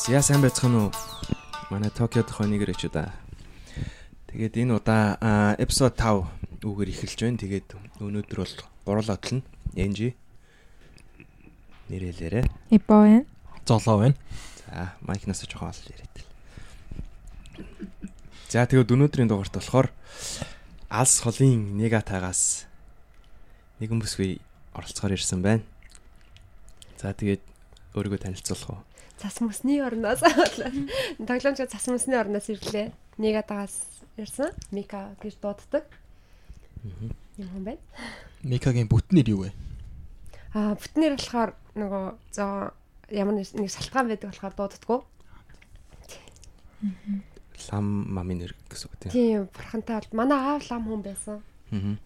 За сайн байцгаана уу? Манай Токио тохойны гэрээчүүд аа. Тэгээд энэ удаа эпизод 5 үгээр эхэлж байна. Тэгээд өнөөдөр бол гурал одлно. Энжи. Нэрэлээрээ. Ипо байна. Золоо байна. За, майкнаас жоохон ол яриад л. За, тэгээд өнөөдрийн дугаарт болохоор алс холын негатагаас нэгэн бүсгүй оролцохоор ирсэн байна. За, тэгээд өөрийгөө танилцуулах уу? Цас мөсний орноос тоглоомч цас мөсний орноос ирлээ. Негатагаас ирсэн. Мика гэж дууддаг. Юм хүн байна. Микагийн бүтнээр юу вэ? Аа, бүтнээр болохоор нөгөө зоо ямар нэг салтгаан байдаг болохоор дууддаггүй. Лам мамын нэр гэсэн үг тийм. Тийм, бурхантай бол манай аав лам хүн байсан. Аа.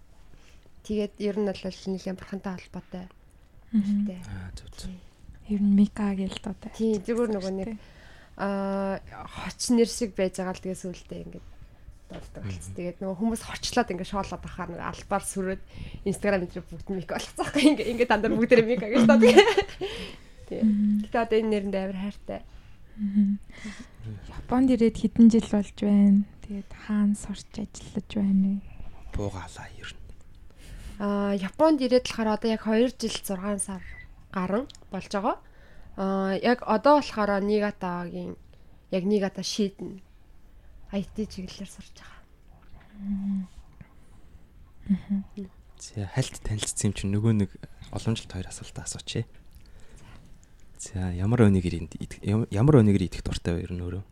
Тэгээд ер нь бол нэгэн бурхантай холбоотой. Аа, зөв зөв. Ер нь Мика гээл доо. Тийм, зүгээр нөгөө нэг аа хоч нэр шиг байж байгаа л тэгээ сүултээ ингээд дурддаг болсон. Тэгээд нөгөө хүмүүс хорчлоод ингээд шоолоод бахаар нэг албаар сүрээд инстаграм дээр бүгд мика болгоцсон байхгүй ингээд ингээд дандаа бүгдээрээ мика гэж доо. Тийм. Гэтэ одоо энэ нэрэнд амар хайртай. Японд ирээд хэдэн жил болж байна. Тэгээд хаана сурч ажиллаж байна вэ? Буугаалаа ер нь. Аа Японд ирээд болохоор одоо яг 2 жил 6 сар гарan болж байгаа. Аа яг одоо болохоор Нигатагийн яг Нигата шийдэн IT чиглэлээр сурч байгаа. За хальт танилцсан юм чинь нөгөө нэг олон жилд хоёр асуултаа асуучих. За ямар өнөөгөр ямар өнөөгөр идэх дуртай вэ ер нь өөрөө?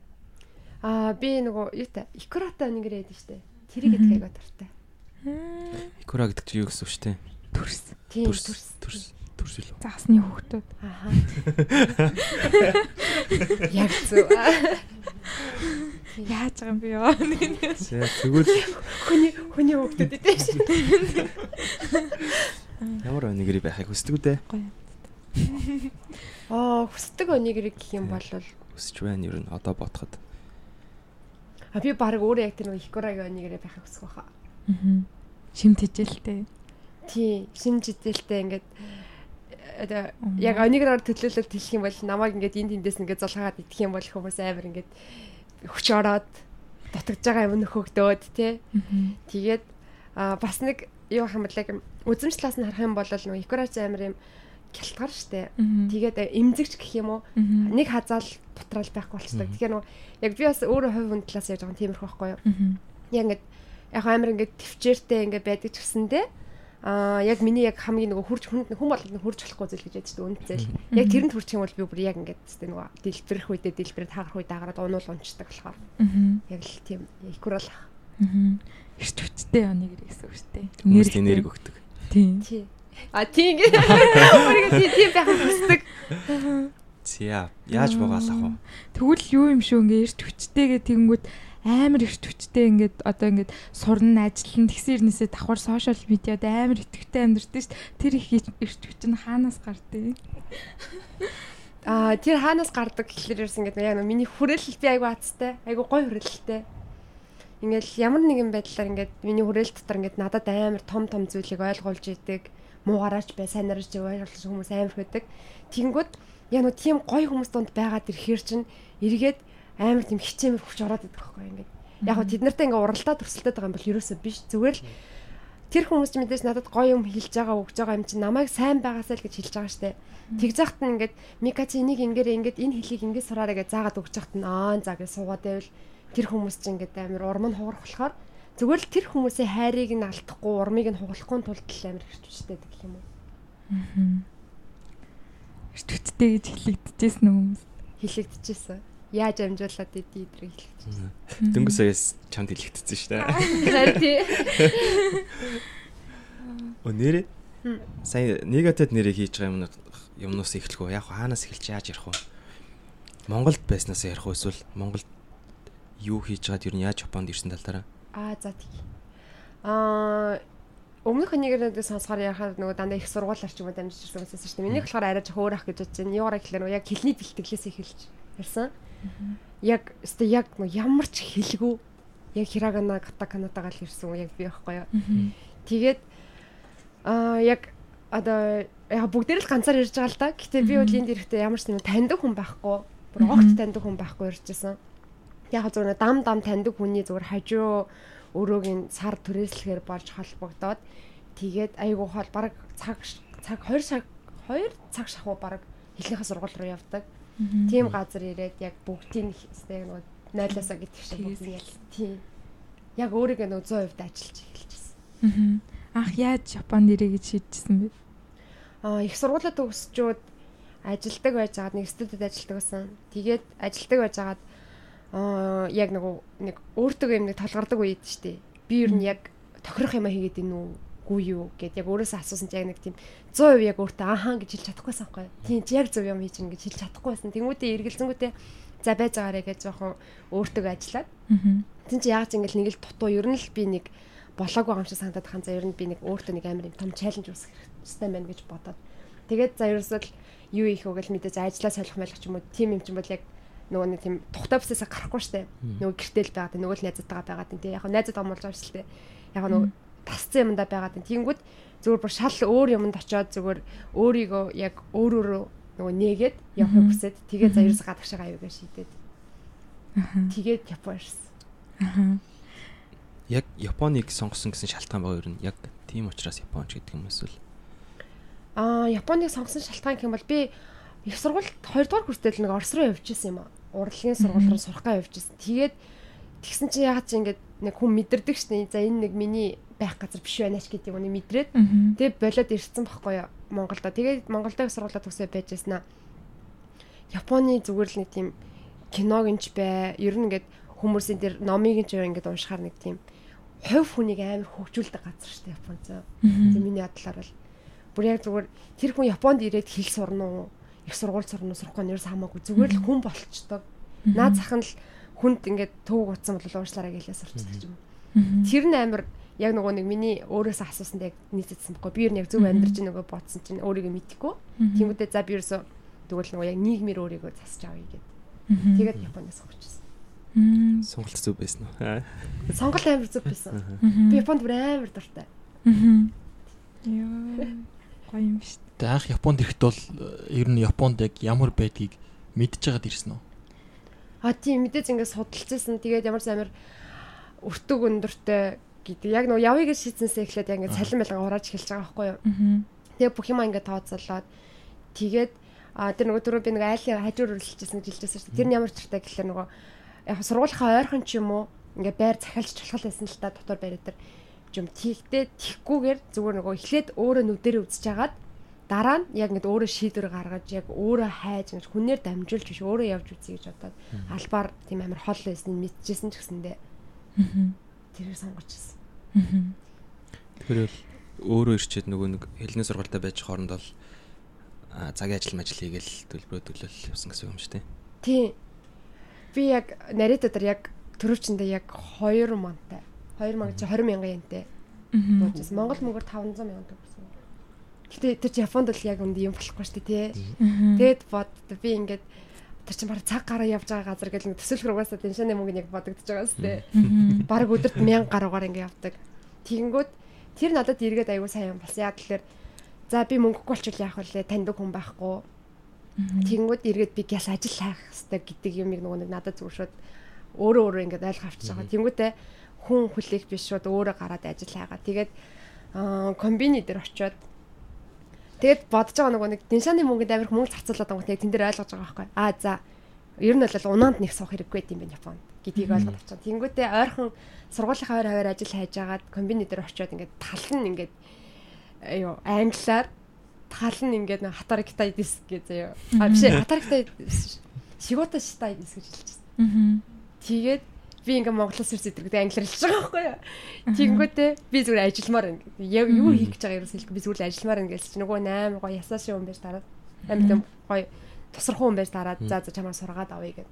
Аа би нөгөө юутай икурата өнөөгөр яадаг штэ. Тэрийг идэх айгаа дуртай. Икура гэдэг чинь юу гэсэн үг штэ? Төрс. Төрс. төрс. Төрс. Төрс илүү. Загсны хүүхдүүд. Аха. Яг зөв. Яаж байгаа юм бэ ёо? Тэгвэл Хүний хүний хүүхдүүд идэв шин. ямар өнөөгөр байхыг хүсдэг үү? Аа хүсдэг өнөөгөр гэх юм бол Хүсэж байна ер нь одоо бодоход. а би баг өөрөө яг тэр нөгөө икурагийн өнөөгөр байхыг хүсэх байхаа. Аа. Шимт хижээлтэй. Тий, шинж хідэлтэй ингээд яг өнөөгөр төлөөлөл хэлэх юм бол намайг ингээд энд эндээс ингээд зулгаагаад идэх юм бол хүмүүс амар ингээд хүч ороод дутагдж байгаа юм нөхөгдөөд тий. Тэгээд бас нэг юу юм бол яг үзэмжлээс нь харах юм бол нөгөө икурач амар юм гялтгар штэ. Тэгээд эмзэгч гэх юм уу нэг хазаал дотраал байхгүй болчихдог. Тэгэхээр нөгөө яг би бас өөрөө хувь хүн талаас яаж байгаа юм тиймэрхүү байхгүй юу. Яг ингээд яг амар ингээд төвчээртэй ингээд байдаг ч гэсэндээ Аа яг миний яг хамгийн нөгөө хурж хүнд хүн болгонд хурж болохгүй зүйл гэж яддаг үнд зэл. Яг тэрэнд хүрчих юм бол би бүр яг ингээд тест нөгөө дэлбэрэх үедээ дэлбэрээ таарах үед агараад унуул унцдаг болохоор. Яг л тийм икурал. Аа. Эрт хүчтэй оныг гэсэн үг шүү дээ. Хүмүүст энерги өгдөг. Тийм. Тий. А тийм ингээд өөрийгөө тий тийм байх хүсдэг. За яаж буугаалах вэ? Тэгвэл юу юм шүү ингээ эрт хүчтэйгээ тэгэнгүүт амар их төвчтэй ингээд одоо ингээд сурна ажиллана тэгсэн ирнээсээ давхар сошиал медиад амар итгэвтэй амьдртээ шүү тэр их эрт хүч нь хаанаас гардыг Аа тэр хаанаас гардаг гэхлээр ерсэн ингээд яг миний хүрээлэл би айгу хацтай айгу гой хүрээлэлтэй. Ингээл ямар нэгэн байдлаар ингээд миний хүрээл дотор ингээд надад амар том том зүйлийг ойлгуулж идэг муугараач бай сайнарч ойлгуулж хүмүүс амар хөдөг тэгэнгүүт яг нөө тийм гой хүмүүс донд байгаад ирэхэр чинь эргээд амар тийм хичээмэр хүч ороод идэх байхгүй ингээд яг го тэд нартай ингээд уралдаа төрсөлдөд байгаа юм бол ерөөсөө биш зүгээр л тэр хүмүүс ч мэдээж надад гоё юм хэлж байгаа өгж байгаа юм чинь намайг сайн байгаасаа л гэж хэлж байгаа штэ. Тэг захт нь ингээд Мика чи энийг ингээд ингээд энэ хэлийг ингээд сураарай гэж заагаад өгч захт нь аа за гэж суугаад байвал тэр хүмүүс чинь ингээд амар урам нь хугарах болохоор зүгээр л тэр хүмүүсийн хайрыг нь алдахгүй урмыг нь хугалахгүй тулд л амар хэрчвчтэй гэх юм уу. Аа. Эрт хүчтэй гэж хэлэгдэжсэн хүмүүс. Хэлэгдэжсэн. Яаж амжуулаад идэв идрийг хэлэгдэжсэн. Дөнгөс саяас чамд хэлэгдсэн шүү дээ. Харин тий. Нэрээ Сайн негатив нэрийг хийж байгаа юм юмнаас эхлэх үү? Яг хаанаас эхэлж яаж ярих вэ? Монголд байснаас ярих уу эсвэл Монголд юу хийж байгаад ер нь яаж Японд ирсэн талаараа? Аа за тий. Аа өмнөх нэгээрээ сонсохоор яхаар нөгөө дандаа их сургууль орчим уу дамжиж ирсэн юмсаас шүү дээ. Миний болохоор арай жоох өөр ах гэж бодож байна. Юугаар гэхлээр яг хэлний бэлтгэлээс эхэлж ярьсан. Яг өстө яг ямар ч хэлгүй яг хирагана катаканатагаа л ирсэн яг би байхгүй юу. Тэгээд аа яг одоо яг бүгдээр л ганцаар ирж байгаа л да. Гэтэ би бол энд ирэхдээ ямар ч юм таньдаг хүн байхгүй. Бүр огт таньдаг хүн байхгүй иржсэн. Яг зүгээр дам дам таньдаг хүний зүгээр хажуу өрөөгийн сар түрээслэхээр болж холбогдоод тэгээд айгуу хол баг цаг цаг 2 цаг 2 цаг шахуу баг хэлнийхээ сургууль руу явдаг. Тийм газар ирээд яг бүгдийн хэстэй нэг нойлоосоо гэдэг шиг бүгд яг тийм. Яг өөрийгөө нэг 100% ажиллаж эхэлчихсэн. Ах яаж Японд ирээ гэж шийдчихсэн бэ? Аа их сургуулиуд төгсчүүд ажилдаг байж байгаад нэг студид ажилдаг байсан. Тэгээд ажилдаг байж байгаад аа яг нэг нэг өөртөө юм нэг толгардаг үед штэ. Би ер нь яг тохирох юм хийгээд ийн үү гүй юу гэд яг өөрөөсөө асуусан чи яг нэг тийм 100% яг өөртөө ахаа гэж хэлж чадахгүйсэн байхгүй. Тийм чи яг зөв юм хийж ин гэж хэлж чадахгүйсэн. Тэнгүүдээ эргэлзэнгүүдээ за байж байгаарэ гэж жоохон өөртөө ажиллаад. Тин чи яаж ингээл нэг л дутуу ер нь л би нэг болоогүй юм шиг санагдаад хаан за ер нь би нэг өөртөө нэг амар юм том чаленж үүсгэх хэрэгтэй байна гэж бодоод. Тэгээд за ерөөсөө юу их өгөл мэдээ за ажиллаа солих мэлэх ч юм уу тийм юм чинь бол яг нөгөө нэг тийм тухтай бүсээс гарахгүй штэ. Нөгөө гэртэл байгаад нөгөө л найзтайгаа байгаад тийм яг найзад амуулж байгаа штэ. Яг нөгөө тасцсан юмдаа байгаад тийм тэгэнгүүт зүгээр бүр шал өөр юмд очиод зүгээр өөрийгөө яг өөрөөрөө нөгөө нээгээд явахыг хүсээд тэгээ за ерөөс гадагшаа аюугаа шийдээд. Тэгээд Япон ирсэн. Яг Японыг сонгосон гэсэн шалтгаан байгаа юу? Яг тийм учраас Японч гэдэг юм эсвэл Аа, Японыг сонгосон шалтгаан гэх юм бол би их сургуульд 2 дугаар курстэй л нэг Орос руу явж исэн юм аа урлагийн сургууль руу сурахгаа явж ирсэн. Тэгээд тэгсэн чинь ягаад чи ингээд нэг хүн мэдэрдэг шнэ. За энэ нэг миний байх газар биш байна ч гэдэг юм мэдрээд. Тэгээд болоод ирсэн байхгүй юу Монголдо. Тэгээд Монголдо сургуулаа төгсөө байж яснаа. Японы зүгээр л нэг тийм киногинч бай. Ер нь ингээд хүмүүсийн дээр номыг ч ингээд уншихаар нэг тийм хувь хүнийг амар хөгжүүлдэг газар шүү дээ Япон зөө. Тийм миний бодлоор бол бүр яг зүгээр тэр хүн Японд ирээд хэл сурна уу? их сургууль сурна сурахгүй нэрс хамаагүй зүгээр л хүн болчдөг. Наад зах нь л хүнд ингээд төвөг утсан бол уушлаараа гэлээ сурчдаг юм. Тэр нь амар яг нөгөө нэг миний өөрөөсөө асуусанд яг нийцэдсэн байхгүй. Би ер нь яг зөв амьдарч нөгөө бодсон чинь өөрийгөө мэдхгүй. Тэнгүүдээ за би ерөөсөө тэгвэл нөгөө яг нийгмээр өөрийгөө засч авъя гэд. Тэгээд Японоос сурчсан. Сонголт зөв байсан уу? Сонголт амар зөв байсан. Би Японд бүр амар дуртай. Йоо. Гоё юм шүү дээ. Анх Японд ирэхэд бол ер нь Японд яг ямар байдгийг байгаад ирсэн үү? А тийм мэдээж ингээд судалцсан. Тэгээд ямар ч амар өртөг өндөртэй гэдэг. Яг нөгөө явъя гэж шийдсэнсээ эхлээд яг ингээд салин байлгаа хурааж эхэлж байгаа байхгүй юу? Тэгээ бүх юм ингээд тооцоолоод тэгээд а тэр нөгөө түрүү би нэг айлын хажуур үрлэлжсэн гэж хэлжсэн шүү дээ. Тэр нь ямар ч талтай гэхэлээ нөгөө яг сургуулийнхаа ойрхон ч юм уу ингээд байр захиалж чулхал байсан л та дотор байраа дээр юм тийхтэй тихгүүгээр зүгээр нөгөө эхлээд өөрөө нүдэрээ үзэж хагаад дараа нь яг ингээд өөрөө шийдвэр гаргаж яг өөрөө хайж ингэж хүнээр дамжуулж биш өөрөө явж үзье гэж бодоод албаар тийм амар хол байсныг мэдчихсэн ч гэсэндээ тэрийг сонгочихсон. Тэгэхээр өөрөө ирчээд нөгөө нэг хэлний сургуультай байж хооронд бол цагийн ажил мажил хийгээл төлбөрөө төлөөл явсан гэсэн юм шүү дээ. Тийм. Би яг нарийн дотор яг төрөвчөндөө яг 2 мантай 2 мянга чи 20 мянган янтай. Буужсэн. Монгол мөнгөөр 500 мянган төгрөсөн. Гэтэ тэр чи Японд л яг үнд юм болохгүй шүү дээ, тий. Тэгэд бод би ингээд тэр чин бараг цаг гараа явж байгаа газар гэл төсөөлөх угаасаа тэншаны мөнгө яг бодогдож байгаа шүү дээ. Бараг өдөрт 1000 гаруугаар ингээд явдаг. Тэгэнгүүт тэр надад эргээд аягүй сайн юм болсон. Яг тэгэхээр за би мөнгөгүй болчихвол яах вэ? Таньдаг хүн байхгүй. Тэгэнгүүт эргээд би гяс ажил хайх хэрэгтэй гэдэг юмыг нөгөө нэг надад зүгшөөд өөрөө өөрөө ингээд ойлгох авчиж байгаа. Тэнгүүтээ хүн хүлээх биш шууд өөрөө гараад ажил хайгаа. Тэгээд комбини дээр очиод тэгээд бодож байгаа нөгөө нэг диншааны мөнгөнд амирх мөнгө зарцуулаад байгаа тэгээд тэн дээр ойлгож байгаа байхгүй. Аа за ер нь бол унаанд нэг суух хэрэггүй юм байна Японд гэдгийг ойлгоод авчихсан. Тэнгүүтээ ойрхон сургуулийнхаа хоёр хавар ажил хайж агаад комбини дээр очиод ингээд тал нь ингээд юу англиар тал нь ингээд хатариктай дис гэж заяа. А биш хатариктай шигота шитай дис гэж хэлчихсэн. Тэгээд би ингээ монголоос ирсэн гэдэг англиар хэлж байгаа байхгүй юу. Тэгэнгүүтээ би зүгээр ажилламаар байна гэдэг. Яг юу хийх гэж байгаа ерөөс хэлэхгүй би зүгээр ажилламаар байна гэж чинь нөгөө 8 гоё ясааш юм байж дараад амьд гоё тосрох хүн байж дараад за за чамаа сургаад авъя гэд.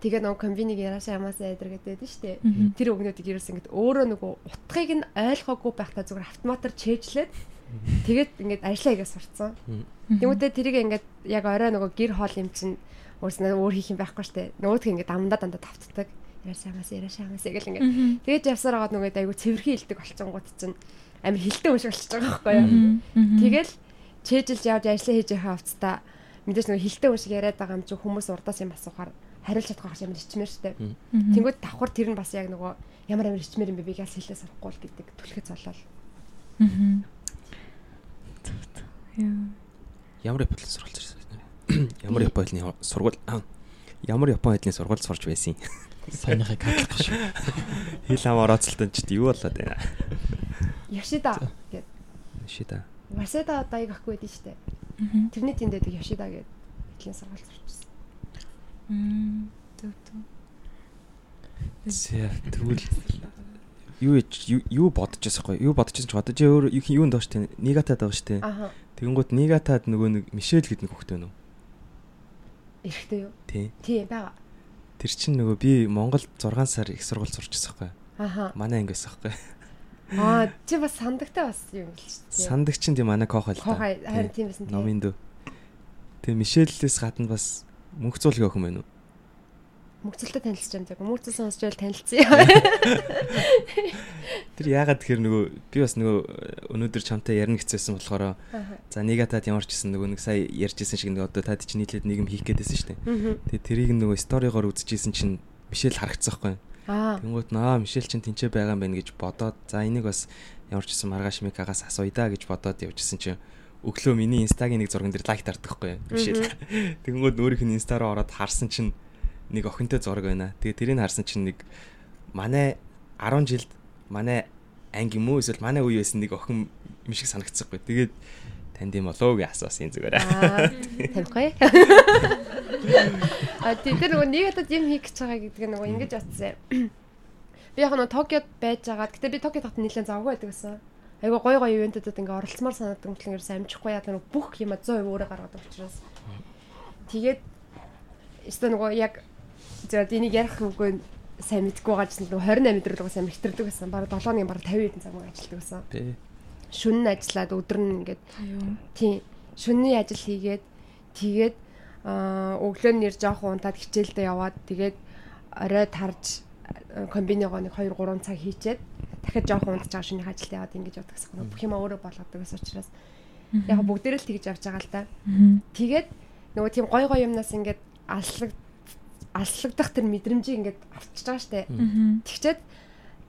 Тэгээ нөгөө комбиниг яраашаа ямаасаа гэдэг дээ шүү дээ. Тэр өгнүүдийг ерөөс ингээ өөрөө нөгөө утгыг нь ойлгоогүй байхдаа зүгээр автоматар чэйжлээд тэгээд ингээд ажиллаа хийгээ сурцсан. Тэгмүүдээ тэрийг ингээд яг орой нөгөө гэр хоол юм чинь өөрснөө өөр хийх юм байхгүй штэ. Нөгөөдх ингээд амдаа дандаа тавтдаг яашаамаас яашаамаас гэл ингээд тэгээд явсаар агаад нөгөө айгу цэвэрхэн хилдэг болцсонгууд чинь амар хилтэй юм шиг болчихж байгаа байхгүй юу. Тэгэл чэйжилж явж ажиллаа хийж байгаа хавцтай мэдээж нөгөө хилтэй хүн шиг яриад байгаа юм чи хүмүүс урдаас юм асуухаар хариулж чадах байх юм хичмээр штэ. Тэнгүүд давхар тэр нь бас яг нөгөө ямар амар хичмээр юм бэ би газ хэлээ сурахгүй л гэдэг зүг. Яа. Ямар Японд сургуулж ирсэн бэ? Ямар Японы сургууль аа, ямар Япон хэлний сургууль сурч байсан юм. Саяныхыг хадлах шүү. Хэл ам орооцолтон ч юу болоод байна. Яшида гэдэг. Шида. Васеда одоо аяг ахгүй байдэн штэ. Тэрний тэнд дэдэг Яшида гэдэг хэлний сургууль сурчсан. Мм. Зүг зүг. Зэ тэгвэл юу юу- бодож байсан хгүй юу бодож байсан ч бодож өөр юу- юунд доош тээ негатад байгаа штэ тэгэнгүүт негатад нөгөө нэг Мишель гэдэг нэг хүүхэд байна уу Эрэхтэй юу? тий Тийм байгаа. Тэр чинь нөгөө би Монголд 6 сар их сургууль сурч байсан хгүй Аха. манай анги байсан хгүй Аа чи бас сандагтай бас юм л шүү дээ. сандаг чинь тий манай кохо л Хохай харин тийм байсан тийм. номын дөө тэгээ Мишеллээс гадна бас мөнх зуулгийн охин байна уу Мөгцөлтөд танилцж байгаа юм. Мөгцөл сонсч байл танилцсан. тэр яагаад тэгэхээр нөгөө би бас нөгөө өнөөдөр чамтай ярина хэцээсэн болохоор за негатад ямар ч гэсэн нөгөө нэг сая ярьжсэн шиг нэг одоо тад чинь нийлээд нэг юм хийх гээдсэн шүү дээ. Тэгээ тэрийг нөгөө сторигоор үзчихсэн чинь Мишель харагдсан. Аа. Тэнгүүт наа Мишель чинь тэнцээ байгаа юм байна гэж бодоод за энийг бас ямар ч гэсэн маргааш микагаас асууя да гэж бодоод явжсэн чинь өглөө миний инстагийн нэг зурган дээр лайк тарддаг хгүй. Мишель. Тэнгүүт өөрийнх нь инста руу ороод харсан чинь нэг охинтой зураг байна. Тэгээ тэрийг харсан чинь нэг манай 10 жилд манай анги юм уу эсвэл манай үе байсан нэг охин юм шиг санагдчихгүй. Тэгээд танд юм болоо гэж асуусан зүгээр. Аа. Тавихгүй. А тийм тэр нөгөө нэг удаа юм хийх гэж байгаа гэдэг нь нөгөө ингэж батсан. Би яг нөгөө Токиод байж байгаа. Гэтэ би Токиод хат нэлээд завгүй байдаг гэсэн. Айгу гой гой ивэнтүүдэд ингээ оролцмоор санагддаг юм ерөөс амжихгүй яа нөгөө бүх юм 100% өөрөө гаргадаг учраас. Тэгээд өстө нөгөө яг зөв энийг ярих үгүй сайн мэдгүй байгаа ч нөгөө 28 өдөр л сайн мэгтэрдэг гэсэн. Бараг 7 оны бараг 50 хэдэн цаг мөн ажилладаг гэсэн. Бэ. Шүн нь ажиллаад өдөр нь ингээд Аюу. Тийм. Шөнийн ажил хийгээд тэгээд өглөө нь нэр жоохон унтаад хичээлдээ яваад тэгээд орой тарж комбинигоо нэг 2 3 цаг хийчээд дахиад жоохон унтаж байгаа шөнийн ажилд яваад ингэж явдаг гэсэн. Бүх юм өөрөө болгодог гэсэн учраас яг бүгдээрээ л тэгж явж байгаа л да. Тэгээд нөгөө тийм гой гой юмнаас ингээд алслаг алслагдах тэр мэдрэмжийг ингээд авчиж байгаа штэ. Тэгчээд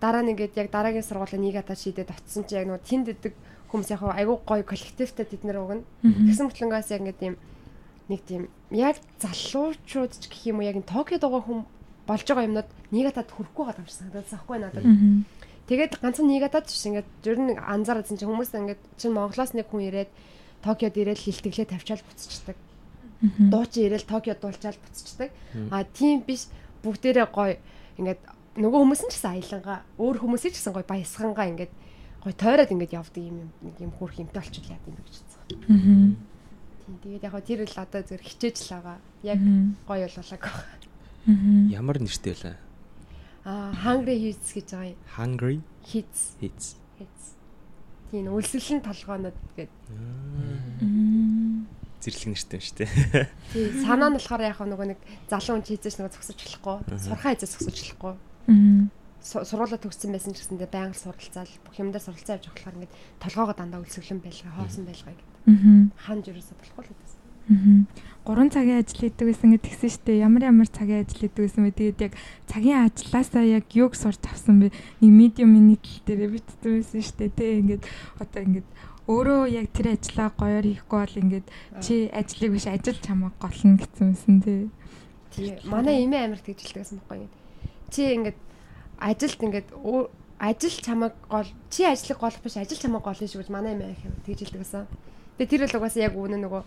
дараа нь ингээд яг дараагийн сургуулийн нэг ата шийдээд очсон чи яг нөгөө тэнд идэг хүмүүс яг айгүй гоё коллективтэй тэд нэр угна. Тэгсэн мэтлэнгээс яг ингээд тийм нэг тийм яг залуучууд ч гэх юм уу яг энэ Токиод байгаа хүн болж байгаа юмнууд негатад хүрэхгүй байгаа юм шиг санагдаж байхгүй надад. Тэгээд ганцхан негатад биш ингээд ер нь анзаарсан чинь хүмүүс ингээд чинь Монголоос нэг хүн ирээд Токиод ирээд хилтэглээ тавьчаал буцчихдаг. Дуучин ирээд Токиод дуулчаал буцчихдаг. А тийм биш бүгдээрээ гоё ингээд нөгөө хүмүүс нь ч гэсэн аялангаа өөр хүмүүсийн ч гэсэн гоё баясгангаа ингээд гоё тойроод ингээд явдаг юм юм- нэг юм хөөх юмтай болчихлоо яа юм гэж бодсон. Мгм. Тийм тэгээд яг тэр л одоо зөв хичээж л байгаа. Яг гоё болоолаг байгаа. Мгм. Ямар нэртэй вэ? Аа hungry hits гэж байгаа юм. Hungry Hits Hits. hits. Тийм үлсэлэн толгоонод гэдэг. Мгм. Зэрлэг нэртэй юм шүү дээ. Тийм санаа нь болохоор яг нөгөө нэг залуу хүн хийжээс нөгөө зогсож болохгүй. Сурхаа хийжээс зогсож болохгүй. Сургуулаа төгссөн байсан ч гэсэндээ байнга суралцаал бүх юмдаа суралцаа явж болохоор ингээд толгоогоо дандаа үлсгэлэн байлгаа хоосон байлгаа гэдэг. Ханж ерөөсө болохгүй л гэсэн. Мгм. 3 цагийн ажил хийдэг гэсэн гэж тэгсэн шүү дээ. Ямар ямар цагийн ажил хийдэг гэсэн бэ? Тэгээд яг цагийн ажилласаа яг юг сурч авсан бэ? Нэг медиум минут дээр битсэн байсан шүү дээ. Тэ ингээд одоо ингээд өөрөө яг тэр ажлаа гоёор хийхгүй бол ингээд чи ажлыг биш ажил чамайг голно гэсэн юмсэн тий. Тийм. Манай эмээ амир тэгжилдэг гэсэн байхгүй юм. Чи ингээд ажилд ингээд ажил чамайг гол чи ажлыг голох биш ажил чамайг голно шүү гэж манай эмээ их тэгжилдэг гэсэн. Тэгээ тэр л угаасаа яг үнэ нөгөө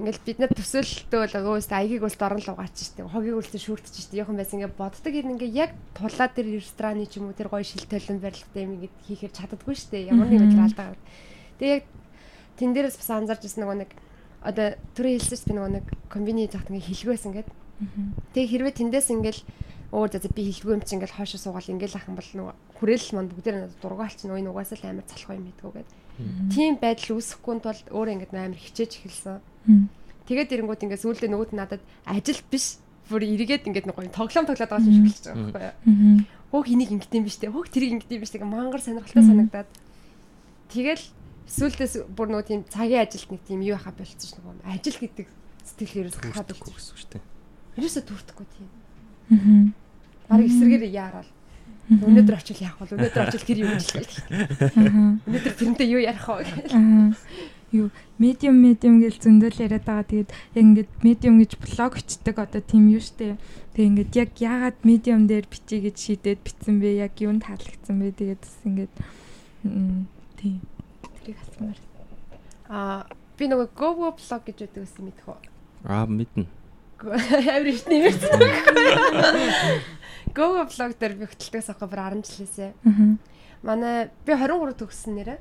ингээл бид нар төсөөлөлтөө бол өөс аягийг өлт орон л угаач штеп хогийг өлт шүүртэж штеп яхан байсан ингээд боддог юм ингээ яг тулаа тэр рестораны ч юм уу тэр гоё шилтэлэн барилгатай юм ингээд хийхээр чаддаггүй штеп ямар нэг өдөр алдаа. Тэгээ яг тэн дээрээс бас анзаарч ирсэн нөгөө нэг одоо түрүү хэлсэн штеп нөгөө нэг комбини захт ингээ хэлгөөс ингээд Тэгээ хэрвээ тэндээс ингээл өөр за би хэлгүй юм чи ингээл хоошо суугаал ингээл ах юм бол нөгөө хүрээлэл манд бүгдээр надад дургаалч нөгөө энэ угаасаа л амар залхах юм мэдгүү гэд. Тийм байдал үүсэхгүй тул өөрөө ингээд амар хичээж эхэлсэн. Тэгээд ирэнгүүт ингээд сүүлдээ нөгөөд надад ажил биш бүр эргээд ингээд нөгөө тоглоом тоглоод байгаа юм шиг болчихж байгаа байхгүй юу. Хөөх энийг ингээд юм биш те. Хөөх тэрийг ингээд юм биш те. Мангар сонирхолтой санагдаад. Тэгэл сүүлдээс бүр нөгөө тийм цагийн ажилд нэг тийм юу хаа болчихсон ш нөгөө ажил гэдэг сэтгэл ерөөс хаад Түүрдэхгүй гэсэн үг шүү дээ. ерөөсө төрдөхгүй тийм. Аа. Бараг эсрэгээр яарал. Өнөөдөр очил яах вэ? Өнөөдөр очил тэр юу гэж хэлэх. Аа. Өнөөдөр тэрнтэй юу ярих вэ? Аа. Юу медиум медиум гэж зөндөл яриад байгаа. Тэгээд яг ингээд медиум гэж блог бичдэг одоо тийм юу штэ. Тэгээд ингээд яг яагаад медиум дээр бичиж гэж шийдээд битсэн бэ? Яг юунд таалагдсан бэ? Тэгээд бас ингээд тийм. Тэрийг асуумаар. Аа би нөгөө go go blog гэж байдаг гэсэн мэдэх үү? Аа мэднэ. Амар их нэмэрсэн. Go go blog дээр би хөтэлдэгс авах бүр 10 жилээсээ. Аа. Манай би 23 төгссөн нэрэ.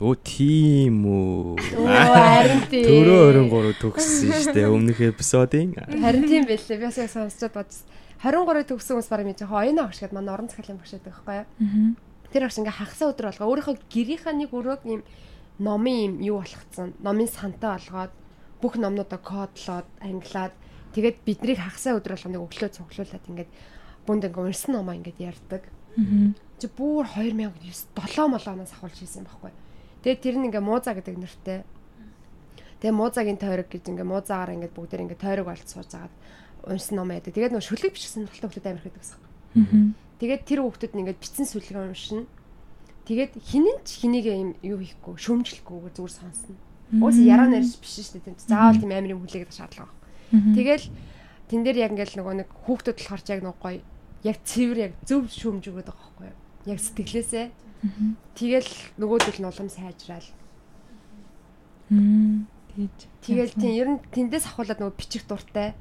Өө тийм үү. Оо харин тийм. Төрөө 23 төгссөн шүү дээ. Өмнөх эпизодын. Харин тийм байлээ. Би бас яг сонсчод бодсон. 23 төгссөн хүмүүс бараг мэдээ хоёрын агш гэдэг манай орон захиалын багш байдаг байхгүй юу? Аа. Тэр агш ингээ хагасаа өдөр болгоо өөрийнхөө гэрийнхаа нэг өрөөг юм номын юм юу болгоцсон. Номын сантай болгоод бүх номнуудаа кодлоод англиад тэгээд биднийг хагасаа өдөр болгоо нэг өглөө цуглуулад ингээд бүнд ингээ унсан номоо ингээд ярьдаг. Аа. Чи бүр 2009 7 молооноос ахуулж хийсэн байхгүй. Тэгээд тэр нь ингээ мууза гэдэг нэртэй. Тэгээ муузагийн тойрог гэж ингээ муузаагаар ингээ бүгдээр ингээ тойрог болт сууж агаад унсан ном яадаг. Тэгээд нөө шүлэг бичсэн хүмүүс амар их байдаг гэсэн. Аа. Тэгээд тэр хүүхдүүд нь ингээ бичсэн сүлгээ уншина. Тэгээд хинэн ч хэнийг юм юу хийхгүй, шөмжлөхгүй зүгээр сонсно. Уус яраа нарьж биш шүү дээ. Заавал тийм амар юм хүлээгээд шаардлага байна. Тэгэл тэн дээр яг ингээл нөгөө нэг хүүхдүүд болохоор яг нөгөө гоё яг цэвэр яг зөв шөмж өгöd байгаа байхгүй юу? Яг сэтгэлээсээ. Тэгэл нөгөөдөл нь улам сайжраал. Тэгэж. Тэгэл тийм ер нь тэндээс ахуулаад нөгөө бичих дуртай.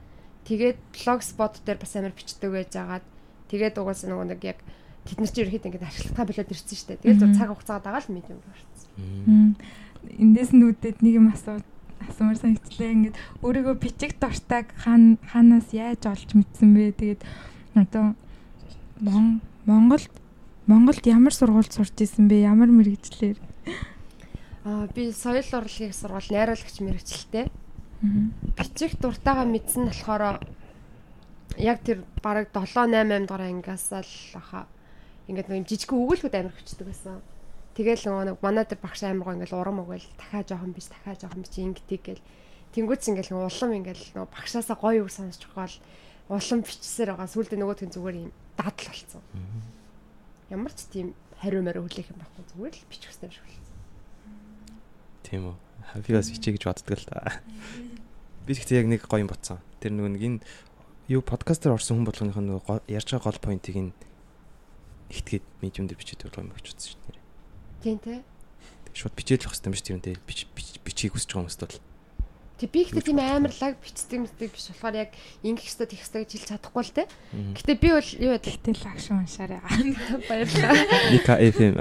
Тэгээд blogspot дээр бас амар бичдэг байж агаад тэгээд угаасаа нөгөө нэг яг тэд нар чинь ерөөхдөө ингээд ашигладаг болоод ирсэн шүү дээ. Тэгэл зөв цаг хугацаа дагаад л медиум руу орсон. Эндээс нүүдэд нэг юм асуу асуумар санагдлаа ингээд өөрийгөө бичих дуртайг хаана хаанаас яаж олж мэдсэн бэ? Тэгээд одоо Мон- Монголд Монголд ямар сургуульд сурч исэн бэ? Ямар мэрэгчлэр? Аа би соёл урлагийн сургууль найруулагч мэрэгчлээ. Аа. Бичих дуртайгаа мэдсэн нь болохоор яг тэр бараг 7 8 8 дугаар ангиас л аха ингээд нэг жижиг өгүүлбүүд амар хүчдэг байсан. Тэгэл нөгөө нэг манай тэр багш амар гоо ингээд урам өгөөл дахиад жоохон биш дахиад жоохон биш ингэдэг гэл тэнгуүц ингээд нөгөө улам ингээд нөгөө багшаасаа гоё үг сонсч гол улам бичсээр байгаа сүулдэ нөгөөтгөн зүгээр юм дадал болцсон. Ямар ч тийм хариу мариу хүлээх юм байхгүй зүгээр л бичих хэрэгтэй юм шиг болцсон. Тийм үү. Би бас хичээ гэж боддог л та. Би гэхдээ яг нэг гоё юм ботсон. Тэр нөгөө нэг энэ юу подкастер орсон хүн болгоных нь ярьж байгаа гол поинтыг нь ихтгээд медиум дээр бичээд байгаа юм гэж бодсон шүү дээ. Тийм те. Шууд бичээд л хэрэгтэй юм шүү дээ. Бич бич- бичгийг хүсэж байгаа хүмүүст бол. Тэг би ихтэй тийм амар лаг бичдэг мэдэг биш болохоор яг ингэх хэвээр тех хэвээр гэж хэлж чадахгүй л те. Гэтэ би бол юу яадаг Тэгтэл лагш уншаарай. баярлалаа. Мика FM